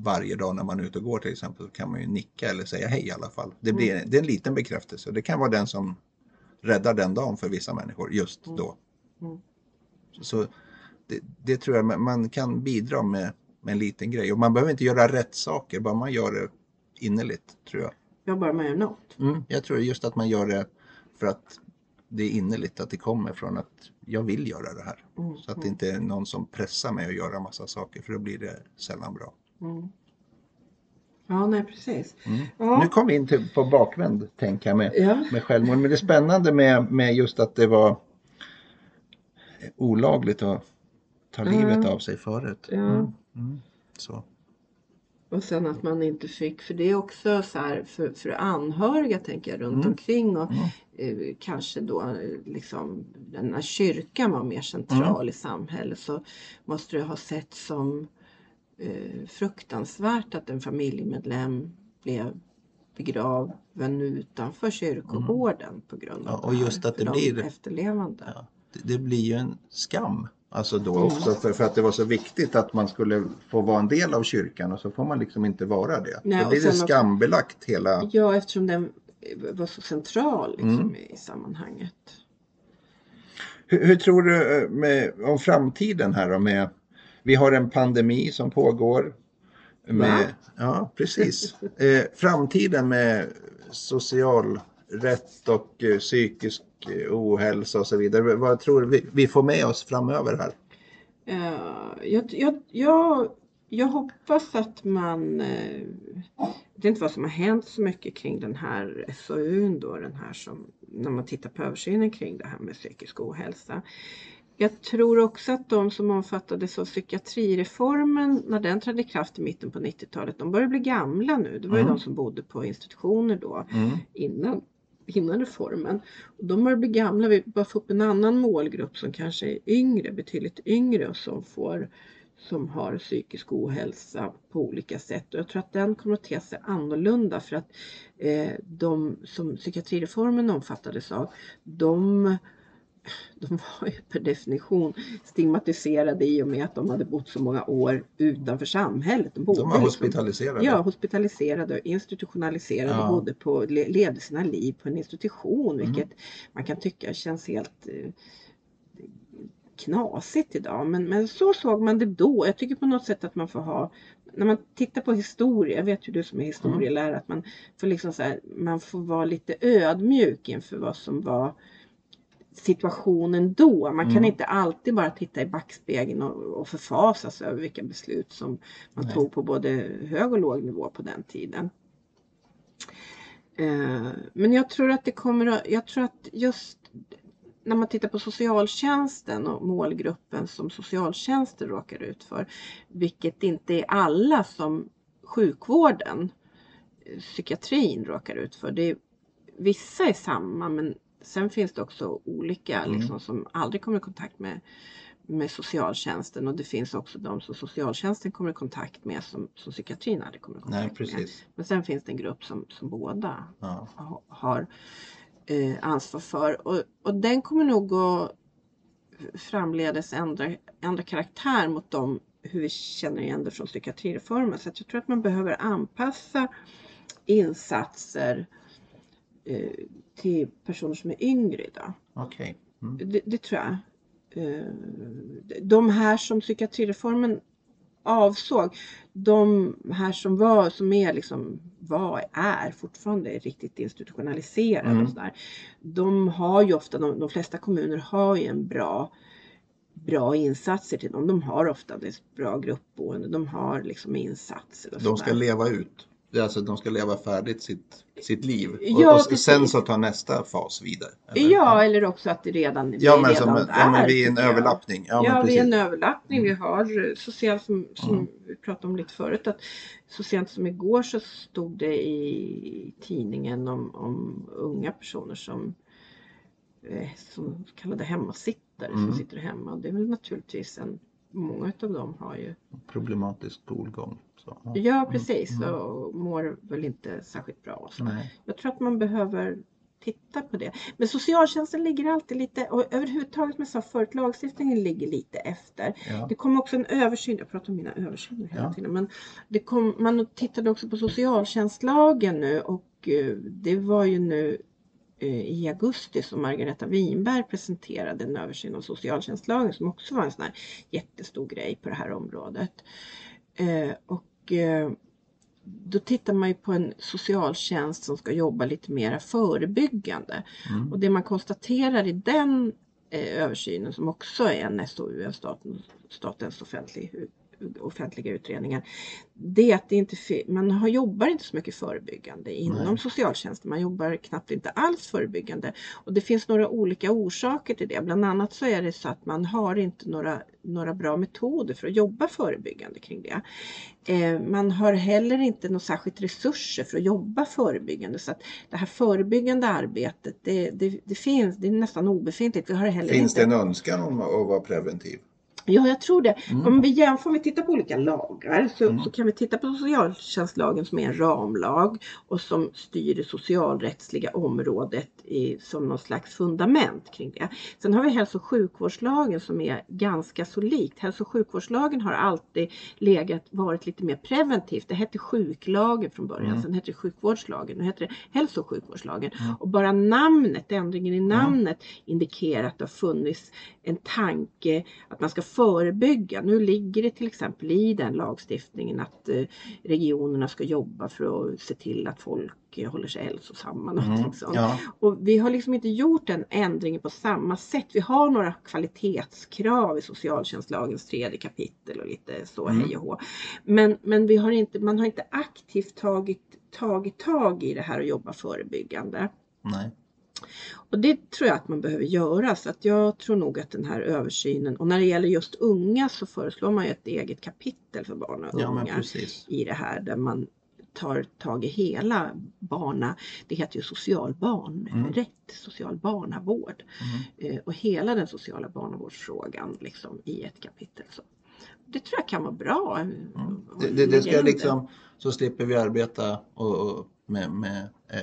varje dag när man är ute och går till exempel så kan man ju nicka eller säga hej i alla fall. Det, blir, det är en liten bekräftelse. Det kan vara den som räddar den dagen för vissa människor just då. Mm. Så det, det tror jag man- kan bidra med, med en liten grej. Och man behöver inte göra rätt saker, bara man gör det innerligt tror jag. Jag bara man gör något. Mm, jag tror just att man gör det för att det är innerligt, att det kommer från att jag vill göra det här. Mm. Så att det inte är någon som pressar mig att göra massa saker för då blir det sällan bra. Mm. Ja, nej precis. Mm. Ja. Nu kom vi in till, på bakvänd tänka med, Ja. med självmord. Men det är spännande med, med just att det var olagligt att ta Ja. livet av sig förut. Ja. Mm. Mm. Så. Och sen att man inte fick, för det är också så här för, för anhöriga tänker jag runt Mm. omkring och Mm. eh, kanske då liksom när kyrkan var mer central Mm. i samhället så måste det ha sett som fruktansvärt att en familjemedlem blev begraven utanför kyrkogården på grund av Mm. Ja, och det här, just att det de blir- efterlevande. Ja. Det, det blir ju en skam. Alltså då Mm. också för, för att det var så viktigt att man skulle få vara en del av kyrkan och så får man liksom inte vara det. Nej, då blir det skambelagt hela... Ja, eftersom den var så central liksom, Mm. i sammanhanget. Hur, hur tror du eh, med, om framtiden här då med, vi har en pandemi som pågår. Med, ja, precis. Eh, framtiden med socialrätt och eh, psykisk eh, ohälsa och så vidare. Vad tror du vi, vi får med oss framöver här? Eh, jag, jag, jag, jag hoppas att man... eh, det är inte vad som har hänt så mycket kring den här SOUn då, den här som, när man tittar på översynen kring det här med psykisk ohälsa. Jag tror också att de som omfattades av psykiatrireformen när den trädde i kraft i mitten på 90-talet, de börjar bli gamla nu. Det var ju Mm. de som bodde på institutioner då Mm. innan, innan reformen. Och de börjar bli gamla, vi bara få upp en annan målgrupp som kanske är yngre, betydligt yngre och som får som har psykisk ohälsa på olika sätt. Och jag tror att den kommer att te sig annorlunda för att eh, de som psykiatrireformen omfattades av, de de var ju per definition stigmatiserade i och med att de hade bott så många år utanför samhället. De, bodde De var liksom- hospitaliserade. Ja, hospitaliserade och institutionaliserade Ja. och bodde på, le- levde sina liv på en institution Mm. vilket man kan tycka känns helt eh, knasigt idag. Men, men så såg man det då. Jag tycker på något sätt att man får ha när man tittar på historia, jag vet ju du som är historielärare, att man får liksom så här, man får vara lite ödmjuk inför vad som var situationen då. Man kan Mm. inte alltid bara titta i backspegeln och, och förfasas över vilka beslut som man Nej. tog på både hög och låg nivå på den tiden. Eh, men jag tror att det kommer att, jag tror att just när man tittar på socialtjänsten och målgruppen som socialtjänsten råkar ut för, vilket inte är alla som sjukvården, psykiatrin råkar ut för. Det är, vissa är samma men sen finns det också olika Mm. liksom, som aldrig kommer i kontakt med, med socialtjänsten och det finns också de som socialtjänsten kommer i kontakt med som, som psykiatrin aldrig kommer i kontakt Nej, med. Men sen finns det en grupp som, som båda Ja. ha- har eh, ansvar för. Och, och den kommer nog att framledes ändra, ändra karaktär mot dem hur vi känner igen det från psykiatrireformen. Så jag tror att man behöver anpassa insatser till personer som är yngre idag. Okej. Mm. Det, det tror jag. Eh, De här som psykiatrireformen avsåg, de här som var, som är liksom, var, är fortfarande riktigt institutionaliserade Mm. och sådär. De har ju ofta, de, de flesta kommuner har ju en bra bra insatser till dem. De har ofta bra gruppboende, de har liksom insatser. Och De ska leva ut. Alltså de ska leva färdigt sitt, sitt liv. Och, Ja, och sen så tar nästa fas vidare. eller? Ja, eller också att det redan, Ja, men, redan som, där. ja, men vi är en överlappning. Ja, Ja, vi är en överlappning. Vi har så sent som, som Mm. vi pratade om lite förut att så sent som igår så stod det i tidningen om, om unga personer som eh, som kallade hemmasittare Mm. som sitter hemma. Och det är väl naturligtvis en många av dem har ju Problematisk skolgång. Så, ja. Ja precis Mm. och mår väl inte särskilt bra. och Så. Nej. Jag tror att man behöver titta på det. Men socialtjänsten ligger alltid lite, och överhuvudtaget som jag sa förut, lagstiftningen ligger lite efter. Ja. Det kom också en översyn, jag pratar om mina översyner hela Ja. tiden, men det kom, man tittade också på socialtjänstlagen nu och eh, det var ju nu eh, i augusti som Margareta Winberg presenterade en översyn av socialtjänstlagen som också var en sån här jättestor grej på det här området. Eh, och då tittar man ju på en socialtjänst som ska jobba lite mer förebyggande. Mm. Och det man konstaterar i den eh, översynen som också är en SOU, en staten, statens offentlig, offentliga utredningar, det är att det inte, man har, jobbar inte så mycket förebyggande inom Nej. socialtjänsten. Man jobbar knappt inte alls förebyggande. Och det finns några olika orsaker till det. Bland annat så är det så att man har inte några, några bra metoder för att jobba förebyggande kring det. Eh, man har heller inte något särskilt resurser för att jobba förebyggande. Så att det här förebyggande arbetet, det, det, det finns, det är nästan obefintligt. Vi har heller Finns inte... det en önskan om att vara preventiv? Ja, jag tror det. Mm. Om vi jämför, om vi tittar på olika lagar så, Mm. så kan vi titta på socialtjänstlagen som är en ramlag och som styr det socialrättsliga området i, som någon slags fundament kring det. Sen har vi hälso och sjukvårdslagen som är ganska så likt. Hälso och sjukvårdslagen har alltid legat, varit lite mer preventivt. Det hette sjuklagen från början, Mm. sen hette det sjukvårdslagen, nu heter det hälso och sjukvårdslagen. Mm. Och bara namnet, ändringen i namnet indikerar att det har funnits en tanke att man ska förebygga. Nu ligger det till exempel i den lagstiftningen att eh, regionerna ska jobba för att se till att folk eh, håller sig hälsosamma. Mm. sånt. Ja. Och vi har liksom inte gjort den ändringen på samma sätt. Vi har några kvalitetskrav i socialtjänstlagens tredje kapitel och lite så Mm. hej och hå. Men, men vi har inte, man har inte aktivt tagit, tagit tag i det här och jobba förebyggande. Nej. Och det tror jag att man behöver göra så att jag tror nog att den här översynen och när det gäller just unga så föreslår man ju ett eget kapitel för barn och Ja, unga precis. i det här där man tar tag i hela barna, det heter ju socialbarn, Mm. rätt social barnavård Mm. eh, och hela den sociala barnavårdsfrågan liksom i ett kapitel. Så. Det tror jag kan vara bra. Mm. Det, det, det ska liksom, så slipper vi arbeta och, och med, med eh,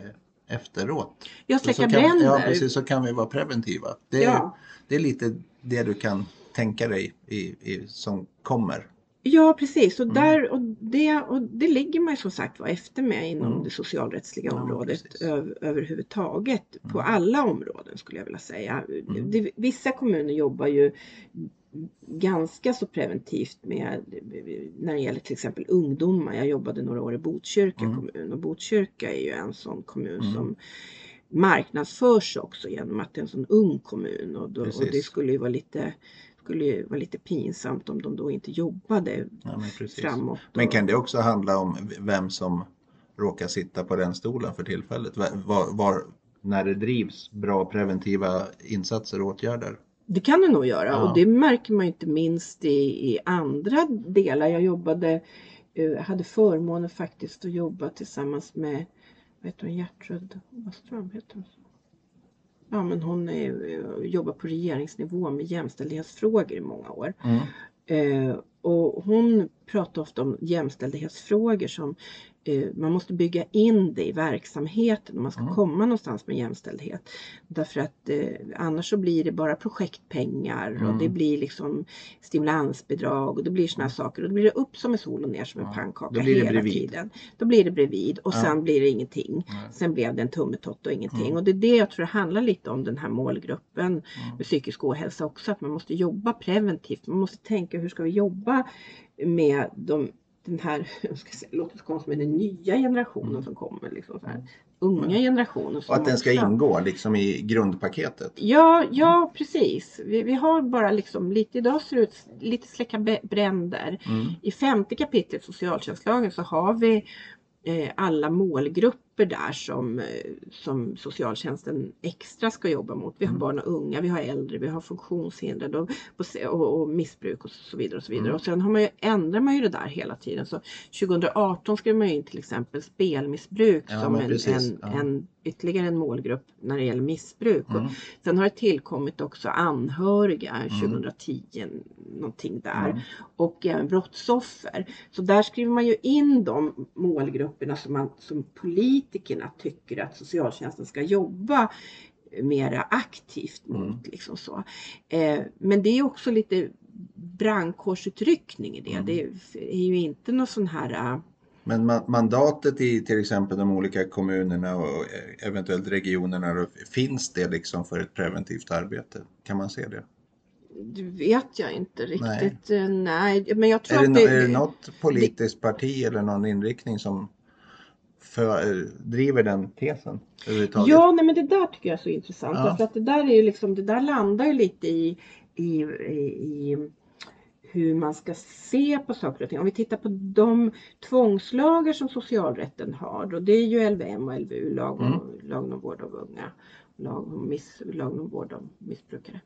efteråt. Så släcka kan, bränder. ja, precis, så kan vi vara preventiva. Det, är- Ja. det är lite det du kan tänka dig i, i, som kommer. Ja precis och, Mm. där, och, det, och det ligger man ju som sagt var efter med inom Mm. det socialrättsliga Ja, området precis. ö, överhuvudtaget. På Mm. alla områden skulle jag vilja säga. Mm. Det, vissa kommuner jobbar ju ganska så preventivt med när det gäller till exempel ungdomar. Jag jobbade några år i Botkyrka Mm. kommun och Botkyrka är ju en sån kommun Mm. som marknadsförs också genom att det är en sån ung kommun och, då, och det skulle ju vara lite skulle ju vara lite pinsamt om de då inte jobbade Ja, men, framåt. men och- kan det också handla om vem som råkar sitta på den stolen för tillfället? Var, var, när det drivs bra preventiva insatser och åtgärder? Det kan det nog göra Ja. och det märker man inte minst i, i andra delar. Jag jobbade, eh, hade förmånen faktiskt att jobba tillsammans med vad heter hon, Gertrud Åström. Heter hon? Ja men hon är, eh, jobbar på regeringsnivå med jämställdhetsfrågor i många år. Mm. Eh, och hon pratar ofta om jämställdhetsfrågor som man måste bygga in det i verksamheten om man ska Mm. komma någonstans med jämställdhet. Därför att eh, annars så blir det bara projektpengar och Mm. det blir liksom stimulansbidrag och det blir här saker och då blir det upp som en sol och ner som en pannkaka då blir det hela bredvid. tiden. Då blir det bredvid och Ja. sen blir det ingenting. Nej. Sen blev det en tummetott och ingenting. Mm. Och det är det jag tror det handlar lite om den här målgruppen Mm. med psykisk ohälsa också. Att man måste jobba preventivt. Man måste tänka hur ska vi jobba med de, den här, jag ska säga, låter så konstigt, men den nya generationen Mm. som kommer. Liksom så här, unga generationen. som Och att den ska också- ingå liksom i grundpaketet. Ja, ja precis. Vi, vi har bara liksom lite, idag ser det ut lite släcka bränder. Mm. I femte kapitlet socialtjänstlagen så har vi eh, alla målgrupper grupper där som, eh, som socialtjänsten extra ska jobba mot. Vi har Mm. barn och unga, vi har äldre, vi har funktionshindrade och, och, och missbruk och så vidare. Och så vidare. Mm. Och sen har man ju, ändrar man ju det där hela tiden. Så 2018 skrev man in till exempel spelmissbruk Ja, som en, en, Ja. en, ytterligare en målgrupp när det gäller missbruk. Mm. Och sen har det tillkommit också anhöriga Mm. 2010 någonting där Mm. och även brottsoffer. Så där skriver man ju in de målgrupperna som, man, som politikerna tycker att socialtjänsten ska jobba mera aktivt mot. Mm. Liksom så. Eh, men det är också lite brandkårsutryckning i det. Mm. Det är ju inte någon sån här äh, Men ma- mandatet i till exempel de olika kommunerna och eh, eventuellt regionerna, finns det liksom för ett preventivt arbete? Kan man se det? det vet jag inte riktigt. Nej, Nej. men jag tror Är det, att det, är det något politiskt parti eller någon inriktning som för, eh, driver den tesen överhuvudtaget? Ja, nej, men det där tycker jag är så intressant. Ja. Därför att det där är ju liksom, det där landar ju lite i, i, i, hur man ska se på saker och ting. Om vi tittar på de tvångslagar som socialrätten har, då det är ju LVM och LVU, lag om, Mm. lagen om vård av unga, lag om, miss, lag om vård av missbrukare.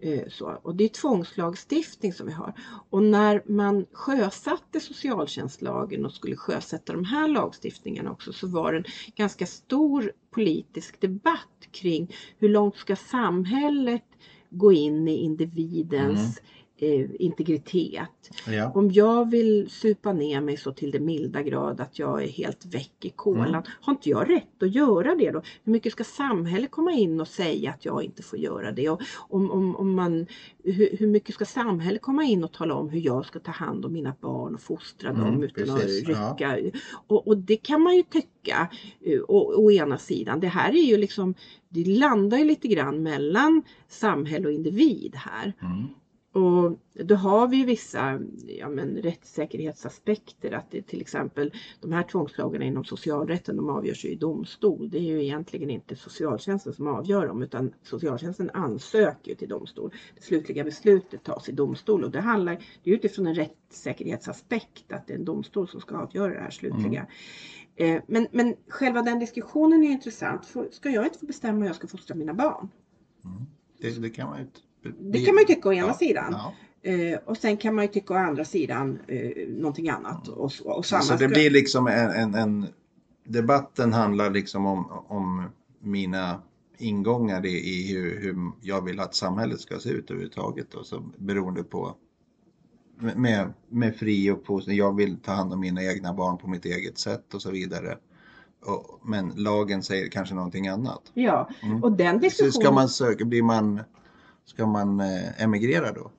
Eh, så. Och det är tvångslagstiftning som vi har. Och när man sjösatte socialtjänstlagen och skulle sjösätta de här lagstiftningarna också så var det en ganska stor politisk debatt kring hur långt ska samhället gå in i individens mm eh, integritet. Ja. Om jag vill supa ner mig så till det milda grad att jag är helt väck i kolan, Mm. har inte jag rätt att göra det då? Hur mycket ska samhället komma in och säga att jag inte får göra det? Och om, om, om man, hur, hur mycket ska samhället komma in och tala om hur jag ska ta hand om mina barn och fostra Mm, dem utan precis, att rycka? Och, och det kan man ju tycka eh, å, å ena sidan. Det här är ju liksom, det landar ju lite grann mellan samhälle och individ här. Mm. Och då har vi vissa ja, men, rättssäkerhetsaspekter. Att det, till exempel de här tvångslagarna inom socialrätten de avgörs ju i domstol. Det är ju egentligen inte socialtjänsten som avgör dem utan socialtjänsten ansöker till domstol. Det slutliga beslutet tas i domstol och det handlar det är utifrån en rättssäkerhetsaspekt att det är en domstol som ska avgöra det här slutliga. Eh, Men, men själva den diskussionen är intressant. Ska jag inte få bestämma hur jag ska fostra mina barn? Mm. Det, det kan man ju Det kan man ju tycka å ena Ja, sidan. Ja. Eh, och sen kan man ju tycka å andra sidan eh, någonting annat. Och, så- och Så det ska- blir liksom en, en, en debatten handlar liksom om, om mina ingångar i, i hur, hur jag vill att samhället ska se ut överhuvudtaget och så beroende på med, med fri uppfostran, jag vill ta hand om mina egna barn på mitt eget sätt och så vidare. Men lagen säger kanske någonting annat. Ja, Mm. och den Så diskussionen. ska man söka, blir man, ska man eh, emigrera då?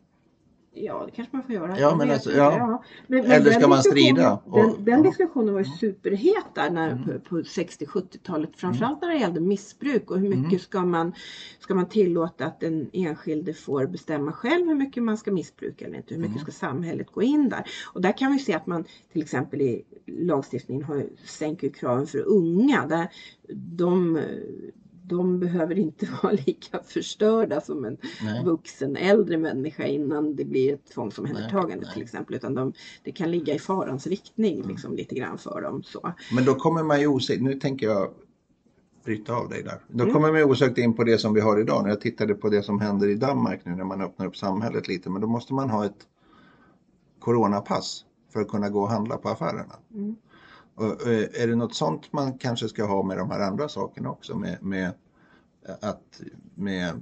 Ja, det kanske man får göra. Ja, men alltså, ja. Men, men Eller ska man strida? Och- Den, den diskussionen var ju superhet där när, Mm. på, på 60-70-talet. Framförallt när det gällde missbruk och hur mycket Mm. ska, man, ska man tillåta att den enskilde får bestämma själv hur mycket man ska missbruka eller inte. Hur mycket Mm. ska samhället gå in där? Och där kan vi se att man till exempel i lagstiftningen har, sänker kraven för unga. Där de, de behöver inte vara lika förstörda som en Nej. vuxen äldre människa innan det blir ett tvångsomhändertagande Nej, till exempel. Utan de, det kan ligga i farans riktning Mm. liksom, lite grann för dem. Så. Men då kommer man ju osökt, nu tänker jag bryta av dig där. Då Mm. kommer man osökt in på det som vi har idag. När jag tittade på det som händer i Danmark nu när man öppnar upp samhället lite. Men då måste man ha ett coronapass för att kunna gå och handla på affärerna. Mm. Eh, är det något sånt man kanske ska ha med de här andra sakerna också? Med, med att med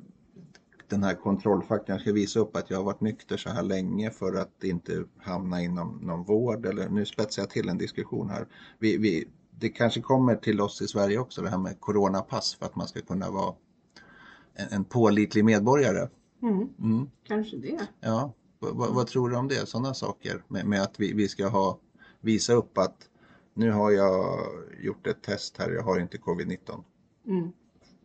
den här kontrollfaktorn ska visa upp att jag har varit nykter så här länge för att inte hamna inom någon vård eller nu spetsar jag till en diskussion här. Vi, vi, det kanske kommer till oss i Sverige också det här med coronapass för att man ska kunna vara en, en pålitlig medborgare. Mm, Mm. kanske det. Ja, vad, vad, vad tror du om det? Sådana saker med, med att vi, vi ska ha, visa upp att nu har jag gjort ett test här, jag har inte covid-19. Mm.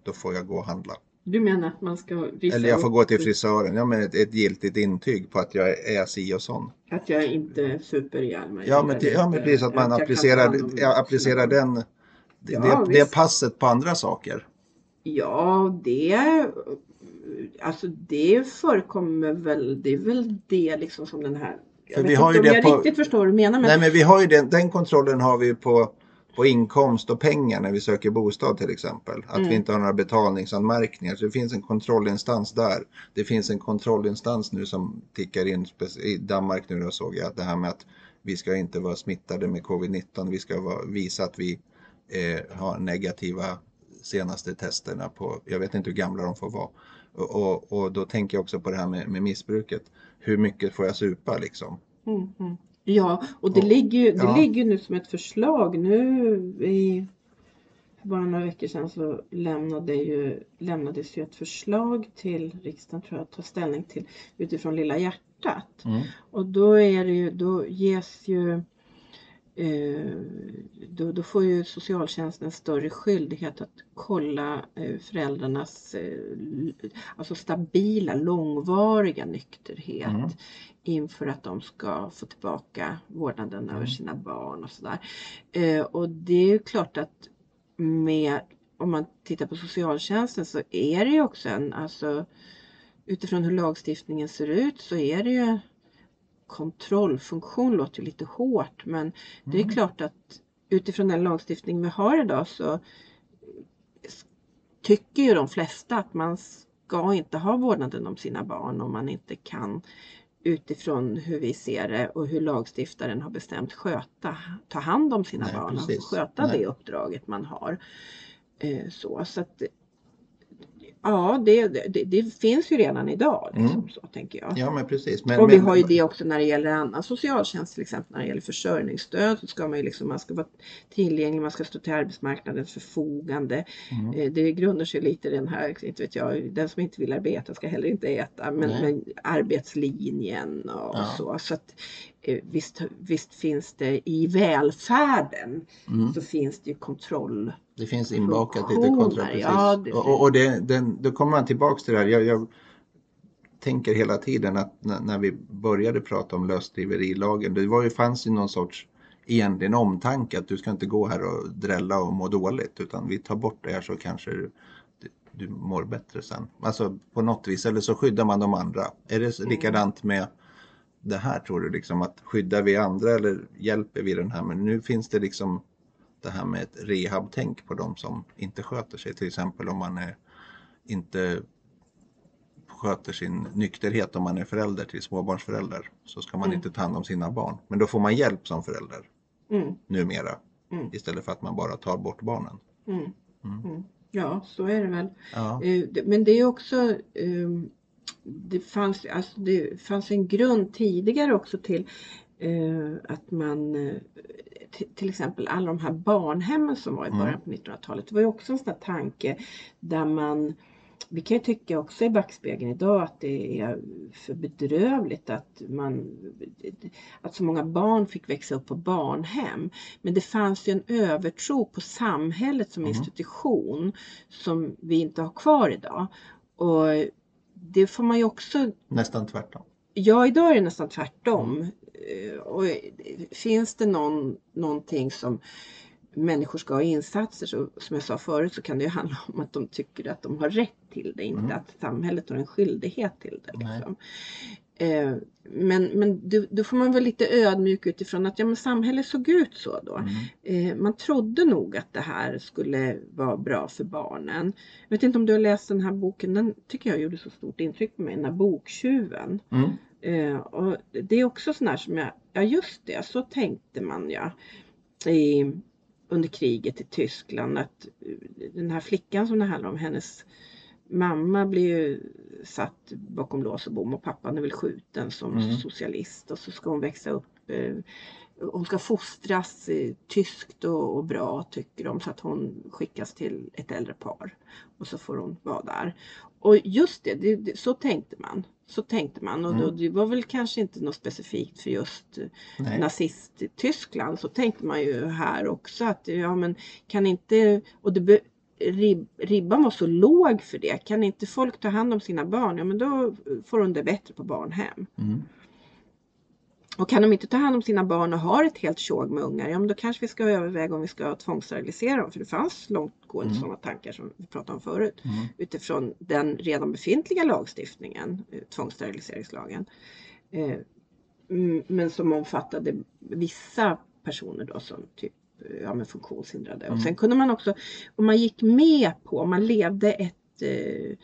Då får jag gå och handla. Du menar att man ska visa Eller jag får gå till frisören, ja men ett, ett giltigt intyg på att jag är si och sån. att jag inte super ihjäl mig? Ja men, eller ja, men precis att man jag ta applicerar, hand om ja, applicerar den, det, Ja, det, det passet på andra saker. Ja, det, alltså det förekommer väl, det är väl det liksom som den här jag För vi har ju det jag på- riktigt förstår vad du menar men Nej men vi har ju den, den kontrollen har vi på, på inkomst och pengar när vi söker bostad till exempel. Att Mm. vi inte har några betalningsanmärkningar. Så det finns en kontrollinstans där. Det finns en kontrollinstans nu som tickar in i Danmark nu då såg jag att det här med att vi ska inte vara smittade med covid-19. Vi ska vara, visa att vi eh, har negativa senaste testerna på, jag vet inte hur gamla de får vara. Och, och, och då tänker jag också på det här med, med missbruket. Hur mycket får jag supa liksom? Mm, mm. Ja, och det, Och- ligger, ju, det ja. ligger nu som ett förslag. Nu i för bara några veckor sedan så lämnade ju, lämnades ju ett förslag till riksdagen tror jag att ta ställning till utifrån Lilla hjärtat. Mm. Och då är det ju, då ges ju då, då får ju socialtjänsten större skyldighet att kolla eh, föräldrarnas eh, alltså stabila, långvariga nykterhet Mm. inför att de ska få tillbaka vårdnaden över Mm. sina barn och sådär. Eh, och det är ju klart att med, om man tittar på socialtjänsten så är det ju också en, alltså utifrån hur lagstiftningen ser ut så är det ju kontrollfunktion, låter ju lite hårt men det är Mm. klart att utifrån den lagstiftning vi har idag så tycker ju de flesta att man ska inte ha vårdnaden om sina barn om man inte kan utifrån hur vi ser det och hur lagstiftaren har bestämt sköta, ta hand om sina Nej, barn och sköta Nej. det uppdraget man har. Eh, så, så att, ja, det, det, det finns ju redan idag. Liksom, Mm. så tänker jag. Ja men precis. Men, Och vi men- har ju det också när det gäller annan socialtjänst, till exempel när det gäller försörjningsstöd så ska man ju liksom, man ska vara tillgänglig, man ska stå till arbetsmarknadens förfogande. Mm. Eh, Det grundar sig lite i den här, inte vet jag, den som inte vill arbeta ska heller inte äta, men, men arbetslinjen och Ja. så. så att, visst, visst finns det i välfärden Mm. så finns det ju kontroll. Det finns inbakat lite kontra precis. ja, det och och, det, den, då kommer man tillbaks till det här. Jag, jag tänker hela tiden att när, när vi började prata om lösdriverilagen, det var ju, fanns ju någon sorts egentligen omtanke att du ska inte gå här och drälla och må dåligt utan vi tar bort det här så kanske du, du mår bättre sen. Alltså på något vis, eller så skyddar man de andra. Är det Mm. likadant med det här tror du liksom att skyddar vi andra eller hjälper vi den här? Men nu finns det liksom det här med ett rehabtänk på de som inte sköter sig. Till exempel om man är, inte sköter sin nykterhet om man är förälder till småbarnsförälder så ska man Mm. inte ta hand om sina barn. Men då får man hjälp som förälder Mm, numera Mm. istället för att man bara tar bort barnen. mm, Mm. mm. Ja, så är det väl. Ja. Eh, Men det är också ehm, det fanns, alltså det fanns en grund tidigare också till eh, att man eh, till exempel alla de här barnhemmen som var i Mm. början på 1900-talet. Det var ju också en sån här tanke där man vi kan ju tycka också i backspegeln idag att det är för bedrövligt att, man, att så många barn fick växa upp på barnhem. Men det fanns ju en övertro på samhället som Mm. institution som vi inte har kvar idag. Och det får man ju också Nästan tvärtom. Ja, idag är det nästan tvärtom. Eh, Och finns det någon, någonting som människor ska ha insatser så som jag sa förut så kan det ju handla om att de tycker att de har rätt till det, inte Mm. att samhället har en skyldighet till det. Liksom. Eh, Men, men då, då får man vara lite ödmjuk utifrån att ja, men samhället såg ut så då. Mm. Eh, Man trodde nog att det här skulle vara bra för barnen. Jag vet inte om du har läst den här boken, den tycker jag gjorde så stort intryck på mig, den här boktjuven. Mm. Eh, och det är också sån här som jag, ja just det, så tänkte man ja. I, under kriget i Tyskland att eh, den här flickan som det handlar om, hennes mamma blir ju satt bakom lås och bom och pappan är väl skjuten som Mm. socialist och så ska hon växa upp eh, hon ska fostras eh, tyskt och, och bra tycker de så att hon skickas till ett äldre par. Och så får hon vara där. Och just det, det, det så tänkte man. Så tänkte man och då, Mm. det var väl kanske inte något specifikt för just eh, Nej. nazist-Tyskland. Så tänkte man ju här också att ja men kan inte, och det rib, ribban var så låg för det. Kan inte folk ta hand om sina barn, ja men då får de det bättre på barnhem. Mm. Och kan de inte ta hand om sina barn och har ett helt tjog med ungar, ja men då kanske vi ska överväga om vi ska tvångssterilisera dem. För det fanns långtgående Mm. sådana tankar som vi pratade om förut. Mm. Utifrån den redan befintliga lagstiftningen, eh, tvångssteriliseringsslagen. Eh, Men som omfattade vissa personer då som typ ja, med funktionshindrade. Mm. Och sen kunde man också, om man gick med på, om man levde ett eh,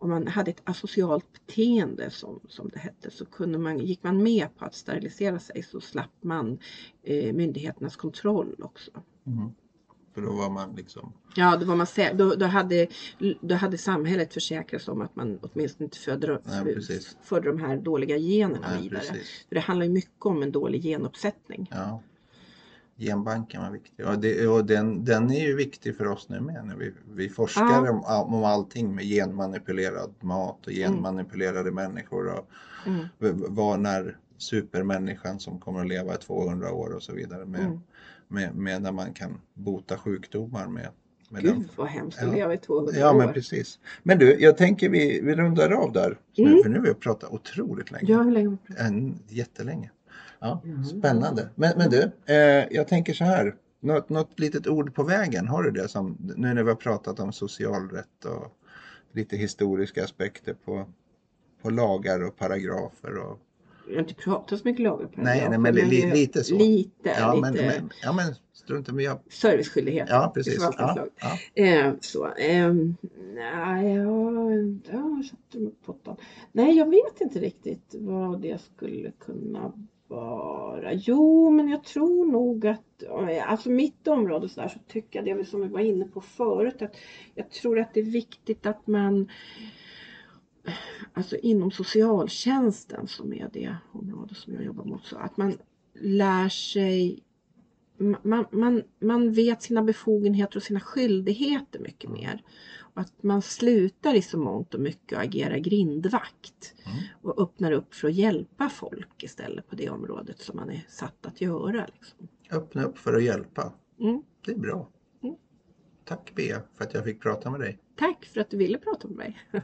om man hade ett asocialt beteende som, som det hette så kunde man, gick man med på att sterilisera sig så slapp man eh, myndigheternas kontroll också. Mm. För då var man liksom... Ja, då, var man, sä- då, då, hade, då hade samhället försäkrat sig om att man åtminstone inte födde, förde de här dåliga generna Nej, vidare. precis. För det handlar ju mycket om en dålig genuppsättning. Ja. Genbanken var viktig. Och, det, och den, den är ju viktig för oss nu med. När vi, vi forskar Ja. om, om allting med genmanipulerad mat och genmanipulerade människor. Och Mm. vad när supermänniskan som kommer att leva i 200 år och så vidare. Med, Mm. med, med när man kan bota sjukdomar med, med Gud den. vad hemskt Ja. leva i 200 Ja men år. precis. Men du, jag tänker vi, vi rundar av där. Mm. Nu, för nu har vi pratat otroligt länge. Ja, hur länge? En, jättelänge. Ja, Mm. Spännande. Men, men du, eh, jag tänker så här. Något, något litet ord på vägen, har du det? Som, nu när vi har pratat om socialrätt och lite historiska aspekter på, på lagar och paragrafer. Och, Jag har inte pratat så mycket lagar på Nej, nej, men li- li- lite så. Lite, ja, lite men, men, ja, men strunt i, jag, serviceskyldighet. Ja, precis. Ja, ja. Eh, så, ehm, nej, jag, jag satte mig på pottan. Nej, jag vet inte riktigt vad det skulle kunna vara. Jo, men jag tror nog att, alltså mitt område så, där, så tycker jag det som vi var inne på förut, att jag tror att det är viktigt att man Alltså inom socialtjänsten som är det område som jag jobbar mot, så att man lär sig man, man, man vet sina befogenheter och sina skyldigheter mycket mer. Att man slutar i så mångt och mycket att agera grindvakt Mm. och öppnar upp för att hjälpa folk istället på det området som man är satt att göra. Liksom. Öppna upp för att hjälpa. Mm. Det är bra. Mm. Tack Bea för att jag fick prata med dig. Tack för att du ville prata med mig.